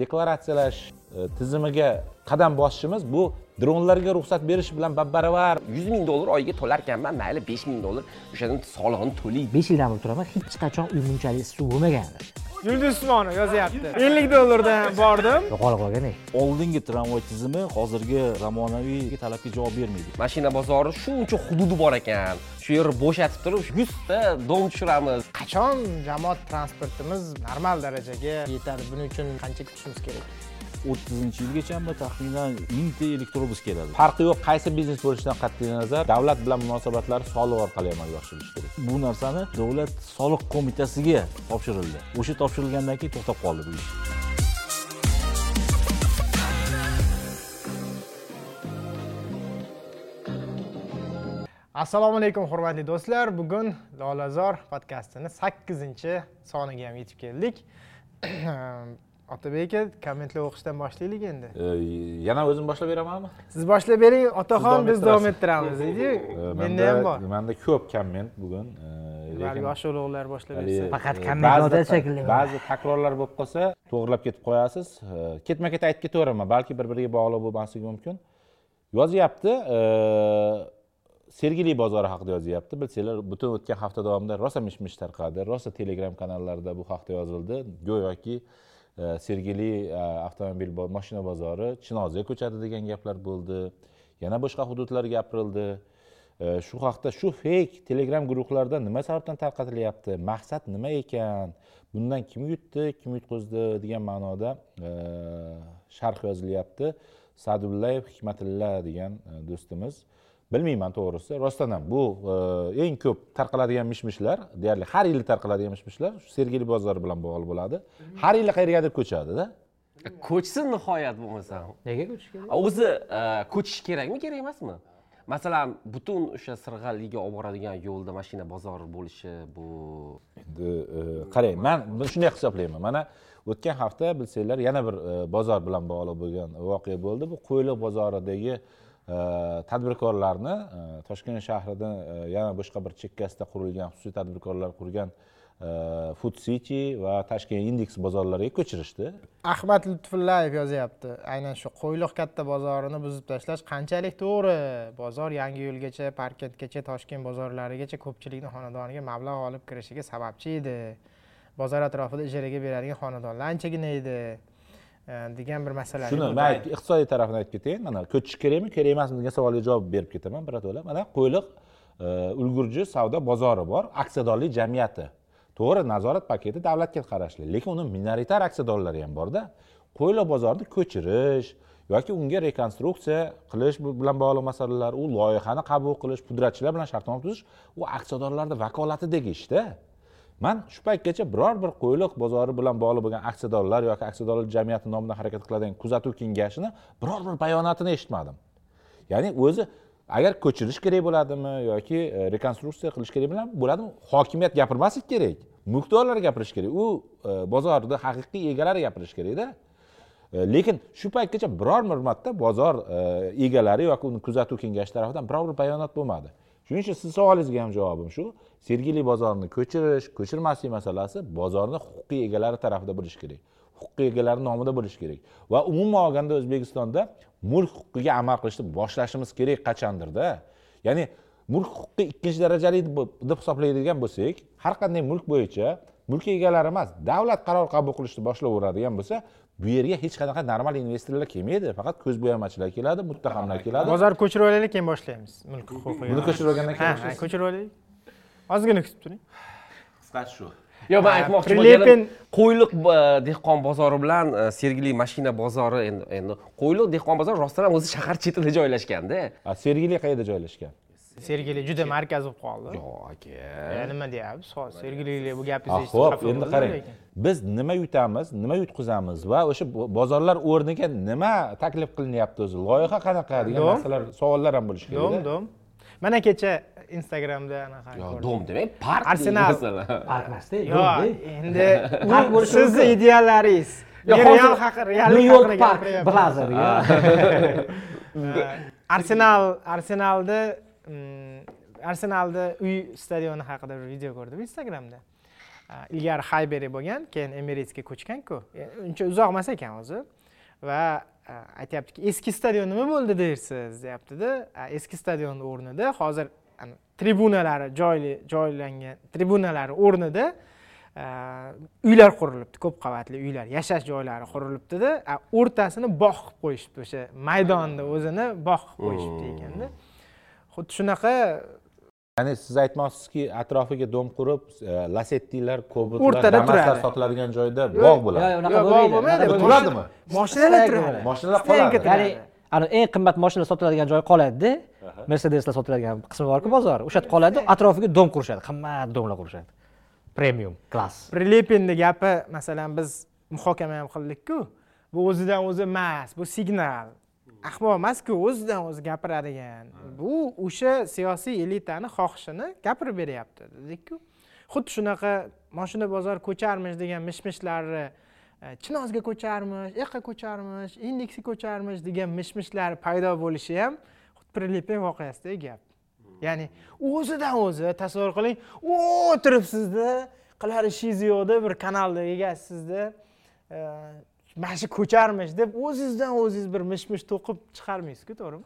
deklaratsiyalash e, tizimiga qadam bosishimiz bu dronlarga ruxsat berish bilan baravar. Yuz ming dollar oyiga to'larkanman mayli besh ming dollar. O'shadan solig'ini to'laydi. Besh yildan beri turaman hech qachon uy bunchalik issiq bo'lmagandi yulduz usmonov yozyapti. Ellik dollardan bordim. Yo'qolib qolgan oldingi tramvay tizimi hozirgi zamonaviy talabga javob bermaydi. Mashina bozori shuncha hududi bor ekan shu yerni bo'shatib turib yuzta dom tushiramiz. Qachon jamoat transportimiz normal darajaga yetadi? Buning uchun qancha kutishimiz kerak? O'ttizinchi yilgacha taxminan mingta elektrobus keladi. Farqi yo'q qaysi biznes bo'lishidan qat'iy nazar davlat bilan munosabatlari soliq orqali amalga oshirilishi kerak. Bu narsani davlat soliq qo'mitasiga topshirildi. O'sha topshirilgandan keyin to'xtab qoldi bu ish assalomu alaykum hurmatli do'stlar. Bugun lolazor podkastini sakkizinchi soniga ham yetib keldik. Otabek aka kommentlar o'qishdan boshlaylik endi. E, yana o'zim boshlab beramanmi siz boshlab bering otaxon biz davom ettiramiz deydiyu E, menda ham bor. manda ko'p komment bugun e, lekin yosh ulug'lar boshlab bersa Faqat komment ba'zida- yozadi shekilli. ba'zi takrorlar bo'lib qolsa to'g'irlab ketib qo'yasiz. Ketma ket aytib ketaveramman balki bir biriga bog'liq bo'lmasligi mumkin. Yozyapti sergeli bozori haqida yozyapti. Bilsanglar butun o'tgan hafta davomida rosa mish mish tarqadi rosa telegram kanallarida bu haqda yozildi. Go'yoki e, sergeli e, avtomobil mashina bozori chinozga ko'chadi degan gaplar bo'ldi. Yana boshqa hududlar gapirildi. E, shu haqda shu feyk telegram guruhlarda nima sababdan tarqatilyapti? Maqsad nima ekan? Bundan kim yutdi kim yutqizdi degan ma'noda sharh yozilyapti. Sadullayev hikmatilla degan do'stimiz. Bilmayman to'g'risi. Rostdan ham bu e, eng ko'p tarqaladigan mish mishlar deyarli har yili tarqaladigan mish mishlar shu sergeli bozori bilan bog'liq bo'ladi. Har yili qayergadir ko'chadida ko'chsin nihoyat bo'lmasa. Nega ko'chish kerak? O'zi e, ko'chish kerakmi kerak emasmi? Masalan butun o'sha sirg'aliga olib boradigan yo'lda mashina bozori bo'lishi bu. Endi e, qarang man shunday hisoblayman. Mana o'tgan hafta bilsanglar yana bir bozor bilan bog'liq bo'lgan voqea bo'ldi. Bu qo'yliq bozoridagi Э, tadbirkorlarni э, toshkent shahrida э, yana boshqa bir chekkasida qurilgan xususiy tadbirkorlar qurgan food city va tashkent index bozorlariga ko'chirishdi. Ahmad lutfullayev yozyapti. Aynan shu qo'yliq katta bozorini buzib tashlash qanchalik to'g'ri? Bozor yangi yo'lgacha parkentgacha toshkent bozorlarigacha ko'pchilikni xonadoniga mablag' olib kirishiga sababchi edi. Bozor atrofida ijaraga beradigan xonadonlar anchagina edi. Degan bir masala shuni man iqtisodiy tarafini aytib ketayin mana ko'chish kerakmi kerak emasmi degan savolga javob berib ketaman birato'la mana qo'yliq e, ulgurji savdo bozori bor aksiyadorlik jamiyati. To'g'ri nazorat paketi davlatga qarashli lekin uni minoritar aksiyadorlari ham borda. Qo'yliq bozorini ko'chirish yoki unga rekonstruksiya qilish bilan bog'liq masalalar u loyihani qabul qilish pudratchilar bilan shartnoma tuzish u aksiyadorlarni vakolatidagi ishda man shu paytgacha biror bir qo'yliq bozori bilan bog'liq bo'lgan aksiyadorlar yoki aksiyadorlar jamiyati nomidan harakat qiladigan kuzatuv kengashini biror bir bayonotini eshitmadim. Ya'ni o'zi agar ko'chirish kerak bo'ladimi yoki e, rekonstruksiya qilish kerak bilan bo'ladimi hokimiyat gapirmaslik kerak mulkdorlar gapirishi kerak u e, bozorni haqiqiy egalari gapirishi kerakda e, lekin shu paytgacha biror bir marta bozor egalari yoki uni kuzatuv kengashi tarafidan biror bir bayonot bo'lmadi. Shuning uchun sizni savolingizga ham javobim shu. Sergeli bozorini ko'chirish ko'chirmaslik masalasi bozorni huquqiy egalari tarafida bo'lishi kerak. Huquqiy egalari nomida bo'lishi kerak. Va umuman olganda o'zbekistonda mulk huquqiga amal qilishni boshlashimiz kerak qachondirda? Ya'ni mulk huquqi ikkinchi darajali deb hisoblaydigan bo'lsak har qanday mulk bo'yicha mulk egalari emas davlat qaror qabul qilishni boshlayveradigan bo'lsa bu yerga hech qanaqa normal investorlar kelmaydi. Faqat ko'zbo'yamachilar keladi muttahamlar keladi. bozor ko'chirib olaylik keyin boshlaymiz. Mulk huquqiga buni ko'chirib olgandan keyin ha, ko'chirib olaylik ozgina kutib turing. Qisqasi shu. Yo'q man aytmoqchi bo'lganim qo'yliq e, dehqon bozori bilan e, sergeli mashina bozori endi endi qo'yliq dehqon bozori rostdan ham o'zi shahar chetida joylashganda. A, sergeli qayerda joylashgan sergeli juda markaz bo'lib qoldi. Yo'q aka. Nima deyapsiz? Hozir sergeli bu Ah, gapingizni eshitib ho'p endi qarang. biz nima yutamiz nima yutqizamiz va o'sha bo- bozorlar o'rniga nima taklif qilinyapti o'zi? Loyiha qanaqa? degan Dom. narsalar savollar ham bo'lishi dom kerak dom. Mana kecha instagramda anaqa yo ko'rdim. dom demang park Arsenal. farq emasda yo'q endi Park sizni ideallaringiz. Hozir real haqi reallik new york haqida park degan arsenal arsenalda arsenalda uy stadioni haqida bir video ko'rdim instagramda. Ilgari hayberi bo'lgan keyin emiratesga ko'chganku. E, uncha uzoq emas ekan o'zi. Va aytyaptiki eski stadion nima bo'ldi dersiz deyaptida eski stadion o'rnida hozir tribunalari joyli joylangan tribunalari o'rnida uylar qurilibdi ko'p qavatli uylar yashash joylari qurilibdida o'rtasini bog' qilib qo'yishibdi o'sha maydonni o'zini bog' qilib qo'yishibdi ekanda xuddi shunaqa ya'ni siz aytmoqchisizki atrofiga dom qurib e, lasettilar kobotlar O'rtada turadi. sotiladigan joyda bog' bo'ladi. Yo'q, unaqa bo'lmaydi. turadimi? moshinalar turadi. Moshinalar qoladi. ya'ni ani eng qimmat mashinalar sotiladigan joy qoladida mercedeslar sotiladigan qismi borku bozor. O'sha yerda qoladi atrofiga dom qurishadi. Qimmat domlar qurishadi. Premium klass prilepinni gapi masalan biz muhokama ham qildikku. Bu o'zidan o'zi emas bu signal ahmoq emasku o'zidan o'zi gapiradigan bu o'sha siyosiy elitani xohishini gapirib beryapti dedikku. Xuddi shunaqa moshina bozor ko'charmish degan mish mishlarni e, chinozga ko'charmish u yoqqa ko'charmish indeksga ko'charmish degan mish mishlar paydo bo'lishi ham xuddi prilepin voqeasidagi gap ya'ni o'zidan o'zi tasavvur qiling o'tiribsizda qilar ishingiz yo'qda bir kanalda egasizda e, mana shu ko'charmish deb o'zingizdan o'zingiz bir mish mish to'qib chiqarmaysizku to'g'rimi?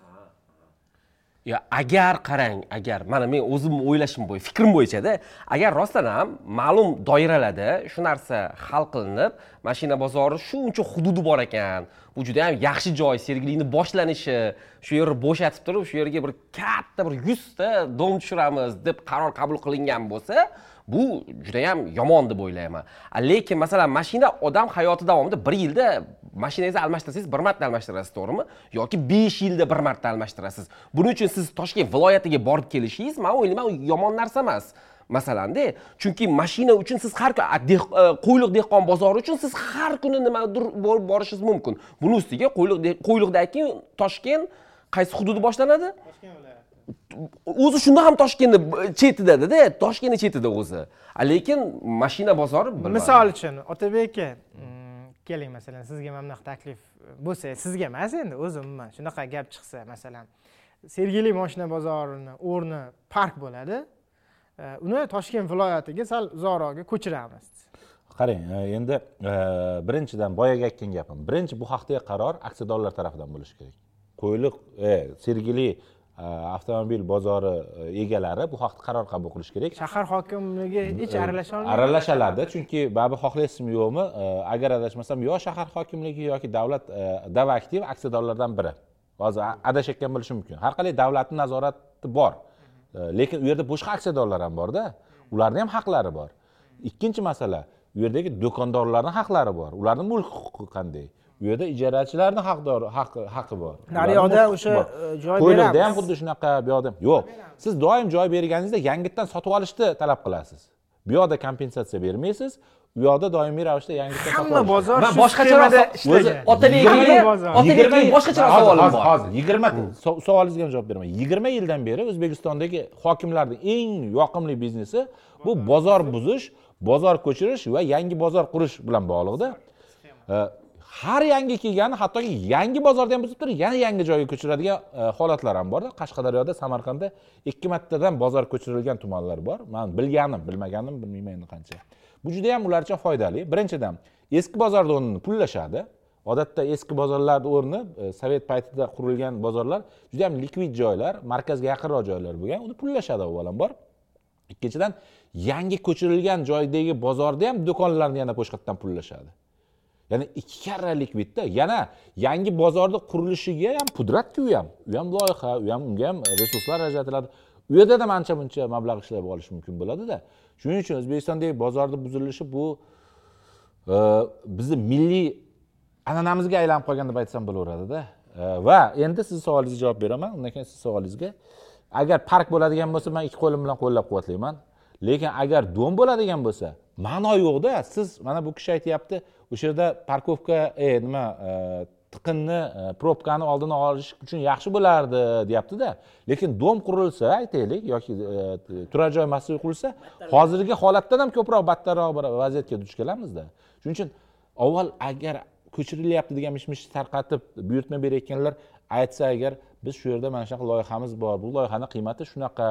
Yo agar qarang agar mana men o'zim o'ylashim bo'yicha fikrim bo'yichada agar rostdan ham ma'lum doiralarda shu narsa hal qilinib mashina bozori shuncha hududi bor ekan bu juda yam yaxshi joy sergilikni boshlanishi shu yerni bo'shatib turib shu yerga bir katta bir yuzta dom tushiramiz deb qaror qabul qilingan bo'lsa bu judayam yomon deb o'ylayman. Lekin masalan mashina odam hayoti davomida bir yilda mashinangizni almashtirsangiz bir marta almashtirasiz to'g'rimi? Yoki besh yilda bir marta almashtirasiz. Buning uchun siz toshkent viloyatiga borib kelishingiz man o'ylayman yomon narsa emas masalanda chunki mashina uchun siz har kun- deh- e, qo'yliq dehqon bozori uchun siz har kuni nimadir bo'lib borishingiz mumkin. Buni ustiga qo'yliq qo'yliqdan keyin toshkent qaysi hududi boshlanadi? Toshkent viloyati. O'zi shunda ham toshkentni b- chetidada toshkentni chetida o'zi. Lekin mashina bozori bilmadim. misol uchun otabek aka mm, keling masalan sizga mana bunaqa taklif bo'lsa sizga emas endi o'zi umuman shunaqa gap chiqsa masalan sergeli moshina bozorini o'rni park bo'ladi e, uni toshkent viloyatiga sal uzoqroqga ko'chiramiz. Qarang e, endi e, birinchidan boyagi aytgan gapim. Birinchi bu haqdagi qaror aksiyadorlar tarafidan bo'lishi kerak. Qo'yliq e, sergeli e, avtomobil bozori e, egalari bu haqda qaror qabul qilishi kerak. Shahar hokimligi hech aralasha olmaydi aralashadi chunki baribir xohlaysizmi yo'qmi? Agar adashmasam yo shahar hokimligi yoki davlat e, dava aktiv aksiyadorlardan biri. Hozir adashayotgan bo'lishim mumkin. Har qalay davlatni nazorati bor. E, lekin u yerda boshqa aksiyadorlar ham borda. Ularni ham haqlari bor. Ikkinchi masala u yerdagi do'kondorlarni haqlari bor. Ularni mulk huquqi qanday u yerda ijarachilarni haqdori haqqi haqqi bor. Daryoda o'sha, e, joy Qo'yliqda beramiz. ham xuddi shunaqa bu yoqda ham yo'q. Siz doim joy berganingizda yangitdan sotib olishni talab qilasiz. Bu yoqda kompensatsiya bermaysiz. U yoqda doimiy ravishda yangitdan sotib hamma bozor Man shu boshqacharoq o'zi ishlagan Otabek Hamma akaga bozor. Otabek akaga boshqacharoq savolim bor hozir yigirma savolingizga ham javob beraman yigirma yildan beri o'zbekistondagi hokimlarning eng yoqimli biznesi bu bozor buzish bozor ko'chirish va yangi bozor qurish bilan bog'liqda. E, har yangi kelgani hattoki yangi bozorni ham buzib turib yana yangi joyga ko'chiradigan e, holatlar ham borda. Qashqadaryoda samarqandda ikki martadan bozor ko'chirilgan tumanlar bor. Man bilganim bilmaganim bilmayman endi qancha. Bu juda yam ular uchun foydali. Birinchidan eski bozorni o'rnini pullashadi. Odatda eski bozorlarni o'rni e, sovet paytida qurilgan bozorlar juda yam likvid joylar markazga yaqinroq joylar bo'lgan uni pullashadi avvalambor. Ikkinchidan yangi ko'chirilgan joydagi bozorda ham do'konlarni yana boshqatdan pullashadi. Ya'ni ikki karralik likvidda yana yangi bozorni qurilishiga ham pudratku u ham u ham loyiha u ham unga ham resurslar ajratiladi. U yerda ham ancha muncha mablag' ishlab olish mumkin bo'ladida shuning uchun o'zbekistondagi bozorni buzilishi bu e, bizni milliy an'anamizga aylanib qolgan deb aytsam bo'laveradida e, va endi sizni savolingizga javob beraman. Undan keyin sizni savolingizga agar park bo'ladigan bo'lsa man ikki qo'lim bilan qo'llab quvvatlayman. Lekin agar dom bo'ladigan bo'lsa ma'no yo'qda siz mana bu kishi aytyapti o'sha yerda parkovka e, nima e, tiqinni e, probkani oldini olish uchun yaxshi bo'lardi deyaptida. Lekin dom qurilsa aytaylik yoki e, turar joy massivi qurilsa hozirgi holatdan ham ko'proq battarroq bir vaziyatga duch kelamizda. Shuning uchun avval agar ko'chirilyapti degan mish mish tarqatib buyurtma berayotganlar aytsa agar biz shu yerda mana shunaqa loyihamiz bor bu loyihani qiymati shunaqa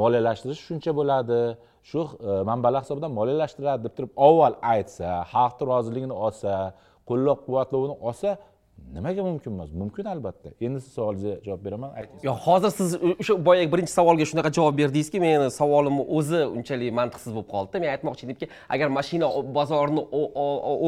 moliyalashtirish shuncha bo'ladi. Shu e, manbalar hisobidan moliyalashtiradi deb turib avval aytsa xalqni roziligini olsa qo'llab quvvatlovini olsa nimaga mumkin emas mumkin albatta. Endi siz savolingizga javob beraman ayting. Yo hozir siz o'sha boyagi birinchi savolga shunaqa javob berdingizki meni savolimni o'zi unchalik mantiqsiz bo'lib qoldida men aytmoqchi edimki agar mashina bozorini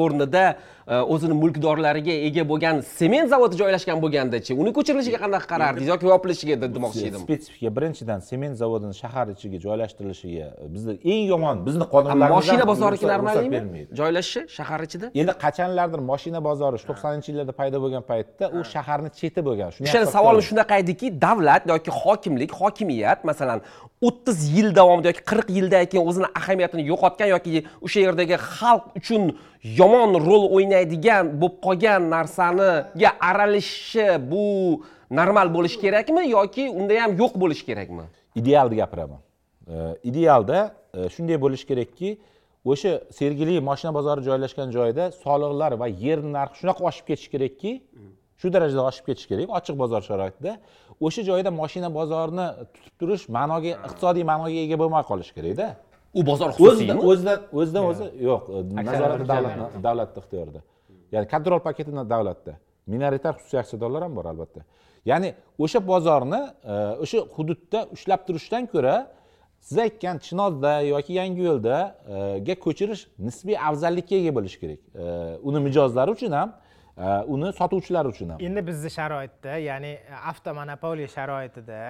o'rnida e, o'zini mulkdorlariga ega bo'lgan sement zavodi joylashgan bo'lgandachi uni ko'chirilishiga qanaqa qarardingiz yoki yopilishiga de- demoqchi edim. spetsifika birinchidan sement zavodini shahar ichiga joylashtirilishiga bizda eng yomon bizni qonunlarimizda moshina bozoriki ruxsat normalmi bermaydi. joylashishi shahar ichida? Endi qachonlardir moshina bozori shu to'qsoninchi yillarda paydo bo'lgan paytda u shaharni cheti bo'lgan. O'shani hisobga savolim shunaqa ediki davlat yoki hokimlik hokimiyat masalan o'ttiz yil davomida yoki qirq yildan keyin o'zini ahamiyatini yo'qotgan yoki o'sha yerdagi xalq uchun yomon rol o'ynaydigan bo'lib qolgan narsaniga aralashishi bu normal bo'lishi kerakmi yoki unda ham yo'q bo'lishi kerakmi? Idealni gapiraman. Idealda e, shunday bo'lishi kerakki o'sha sergeli moshina bozori joylashgan joyda soliqlar va yer narxi shunaqa oshib ketishi kerakki shu darajada oshib ketishi kerak ochiq bozor sharoitida. O'sha joyda moshina bozorini tutib turish ma'noga iqtisodiy ma'noga ega bo'lmay qolishi kerakda u bozor xususiymi? o'zidan o'zidan o'zi yo'q nazorati davlatni davlatni ixtiyorida. Ya'ni kontrol paketi davlatda minoritar xususiy aksiyadorlar ham bor albatta. Ya'ni o'sha bozorni e, o'sha hududda ushlab turishdan ko'ra siz aytgan chinozda yoki yangiyo'ldaga e, ga ko'chirish nisbiy afzallikka ega bo'lishi kerak. E, uni mijozlari uchun ham e, uni sotuvchilar uchun ham. Endi bizni sharoitda ya'ni avtomonopoliya sharoitida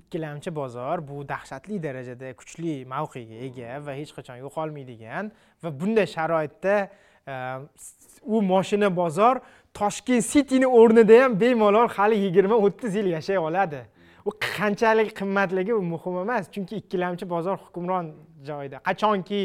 ikkilamchi bozor bu dahshatli darajada kuchli mavqega ega va hech qachon yo'qolmaydigan va bunday sharoitda u moshina bozor toshkent cityni o'rnida ham bemalol hali yigirma o'ttiz yil yashay oladi. U qanchalik qimmatligi u muhim emas chunki ikkilamchi bozor hukmron joyda. Qachonki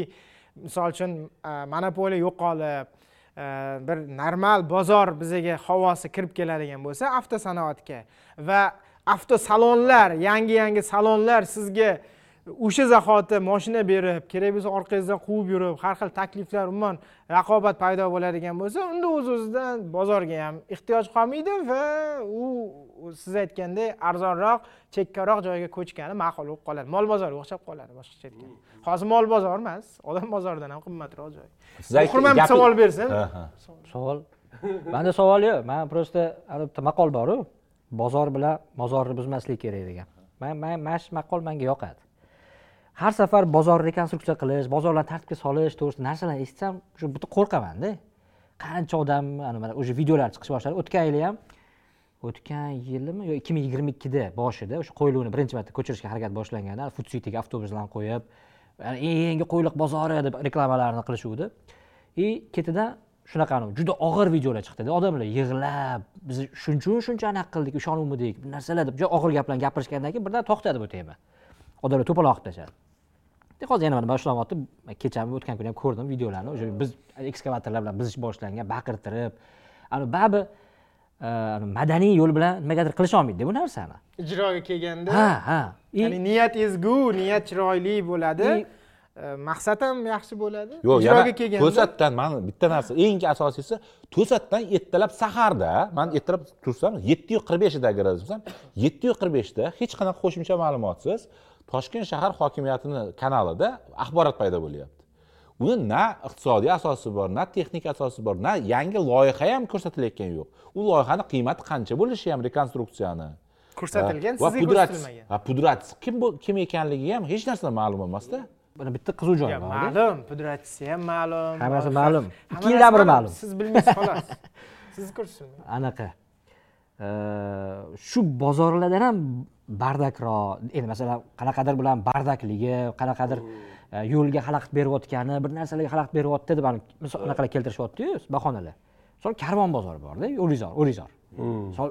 misol uchun e, monopoliya yo'qolib e, bir normal bozor bizaga havosi kirib keladigan bo'lsa avtosanoatga va avtosalonlar yangi yangi salonlar sizga o'sha zahoti moshina berib kerak bo'lsa orqangizdan quvib yurib har xil takliflar umuman raqobat paydo bo'ladigan bo'lsa unda o'z o'zidan bozorga ham ehtiyoj qolmaydi va u siz aytgandek arzonroq chekkaroq joyga ko'chgani ma'qul bo'lib qoladi. Mol bozoriga o'xshab qoladi boshqacha aytganda. Hozir mol bozor emas odam bozoridan ham qimmatroq joy. Siz savol ha. savol. Manda savol yo'q. Man просто bitta maqol boru. Bozor bilan mozorni buzmaslik kerak degan. Man man mana shu maqol menga yoqadi har safar bozorni rekonstruksiya qilish bozorlarni tartibga solish to'g'risida narsalarni eshitsam shu bitta qo'rqamanda. Qancha odam ana mana o'sha videolar chiqishni boshladi. O'tgan yili ham o'tgan yilimi yo ikki ming yigirma ikkida boshida o'sha qo'yliqni birinchi marta ko'chirishga harakat boshlanganda food avtobuslarni qo'yib eng yangi qo'yliq bozori deb reklamalarni qilishuvdi. И ketidan shunaqani juda og'ir videolar chiqdida odamlar yig'lab biz shuncha shuncha anaqa qildik ishonuvmidik bu narsalar deb juda og'ir gaplarni gapirishgandan keyin birdan to'xtadi bu tema. Odamlar to'polon qilib tashladi hozir yana mana boshlanyapti kechami o'tgan kuni ham ko'rdim videolarni. O'sha biz ekskavatorlar bilan buzish boshlangan baqirtirib ani baribir e, ani madaniy yo'l bilan nimagadir qilisholmaydida bu narsani. Ijroga kelganda ha ha. Ya'ni niyat ezgu niyat chiroyli bo'ladi. E, maqsad ham yaxshi bo'ladi. Yo'q ijroga kelganda to'satdan mana bitta narsa eng asosiysi to'satdan ertalab saharda man ertalab tursam yetti yu qirq beshida agar adashmasam yetti yu qirq beshda hech qanaqa qo'shimcha ma'lumotsiz toshkent shahar hokimiyatini kanalida axborot paydo bo'lyapti. Uni na iqtisodiy asosi bor na texnik asosi bor na yangi loyiha ham ko'rsatilayotgani yo'q. U loyihani qiymati qancha bo'lishi ham rekonstruksiyani. Ko'rsatilgan va sizga ko'rsatilmagan. va pudrat kim bu- kim ekanligi ham hech narsa ma'lum emasda buni bitta qizuv joyi Yo, bor ma'lum. pudratchisi ham ma'lum. Hammasi ma'lum. Ikki yildan biri ma'lum. siz bilmaysiz xolos. Siz ko'rsatilmagan anaqa. Shu bozorlardan ham bardakroq endi masalan qanaqadir bilan bardakligi qanaqadir e, yo'lga xalaqit berayotgani bir narsalarga xalaqit beryapti deb misol anaqalar keltirishyaptiyu bahonalar. Misol karvon bozori borda o'rizor o'rizor. Misol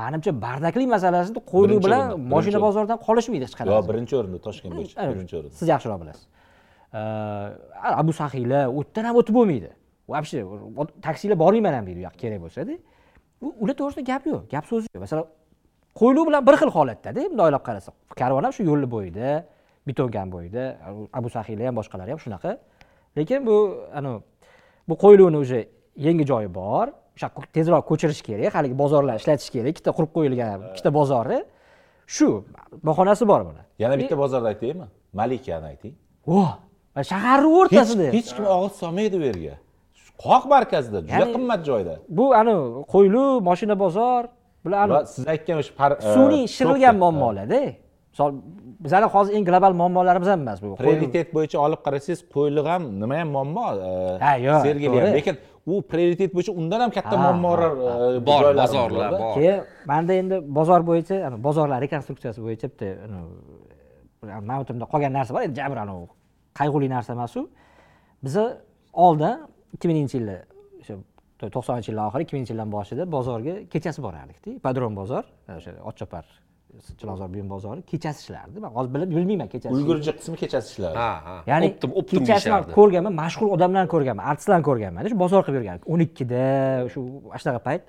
manimcha bardaklik masalasida Birinchi bilan moshina bozoridan qolishmaydi hech yo qanaqasi birinchi o'rinda toshkent birinchi o'rinda. Siz yaxshiroq bilasiz. E, abu sahiylar u yerdan ham o'tib bo'lmaydi. Вообще taksilar boringman ham deydi u yoqqa kerak bo'lsada. Ular to'g'risida gap yo'q gap so'z yo'q. Masalan qo'yluv bilan bir xil holatdada bunday o'ylab qarasak karvon ham shu yo'lni bo'yida betonkan bo'yida abu sahiylar ham boshqalari ham shunaqa. Lekin bu anavi bu qo'yiluvni уже yangi joyi bor. O'sha tezroq ko'chirish kerak haligi bozorlarni ishlatish kerak. Ikkita qurib qo'yilgan ikkita bozorni. Shu bahonasi bor buni. Yana bitta bozorni aytaymi? Malikani ayting. O shaharni o'rtasida. Hech kim og'iz solmaydi bu yerga. Qoq markazida juda qimmat joyda. bu anavi qo'ylu moshina bozor bular siz aytgan o'sha par- e, sun'iy shirilgan muammolarda misol bizani hozir eng global muammolarimiz ham emas bu. Prioritet bo'yicha olib qarasangiz qo'yliq ham nima ham muammo? E, Ha, yo'q, sergeli ham lekin u prioritet bo'yicha undan ham katta muammolar e, Bor, bozorlar bor. keyin manda endi bozor bo'yicha bozorlar rekonstruksiyasi bo'yicha bitta ma'lumotimda qolgan narsa bor. Endi jabr anavi qayg'uli narsa emas u. Biza oldin ikki minginchi yilda to'qsoninchi yillar oxiri ikki minginchi yildan boshida bozorga kechasi borardikda ipodrom bozor o'sha otchopar chilonzor buyum bozori kechasi ishlardi man hozir bilib bilmayman kechasi. Ulgurji qismi kechasi ishlardi ha ha. Ya'ni optim optim kechasi man ko'rganman mashhur odamlarni ko'rganman artistlarni ko'rganman. Shu bozor qilib yurgan o'n ikkida shu shunaqa payt.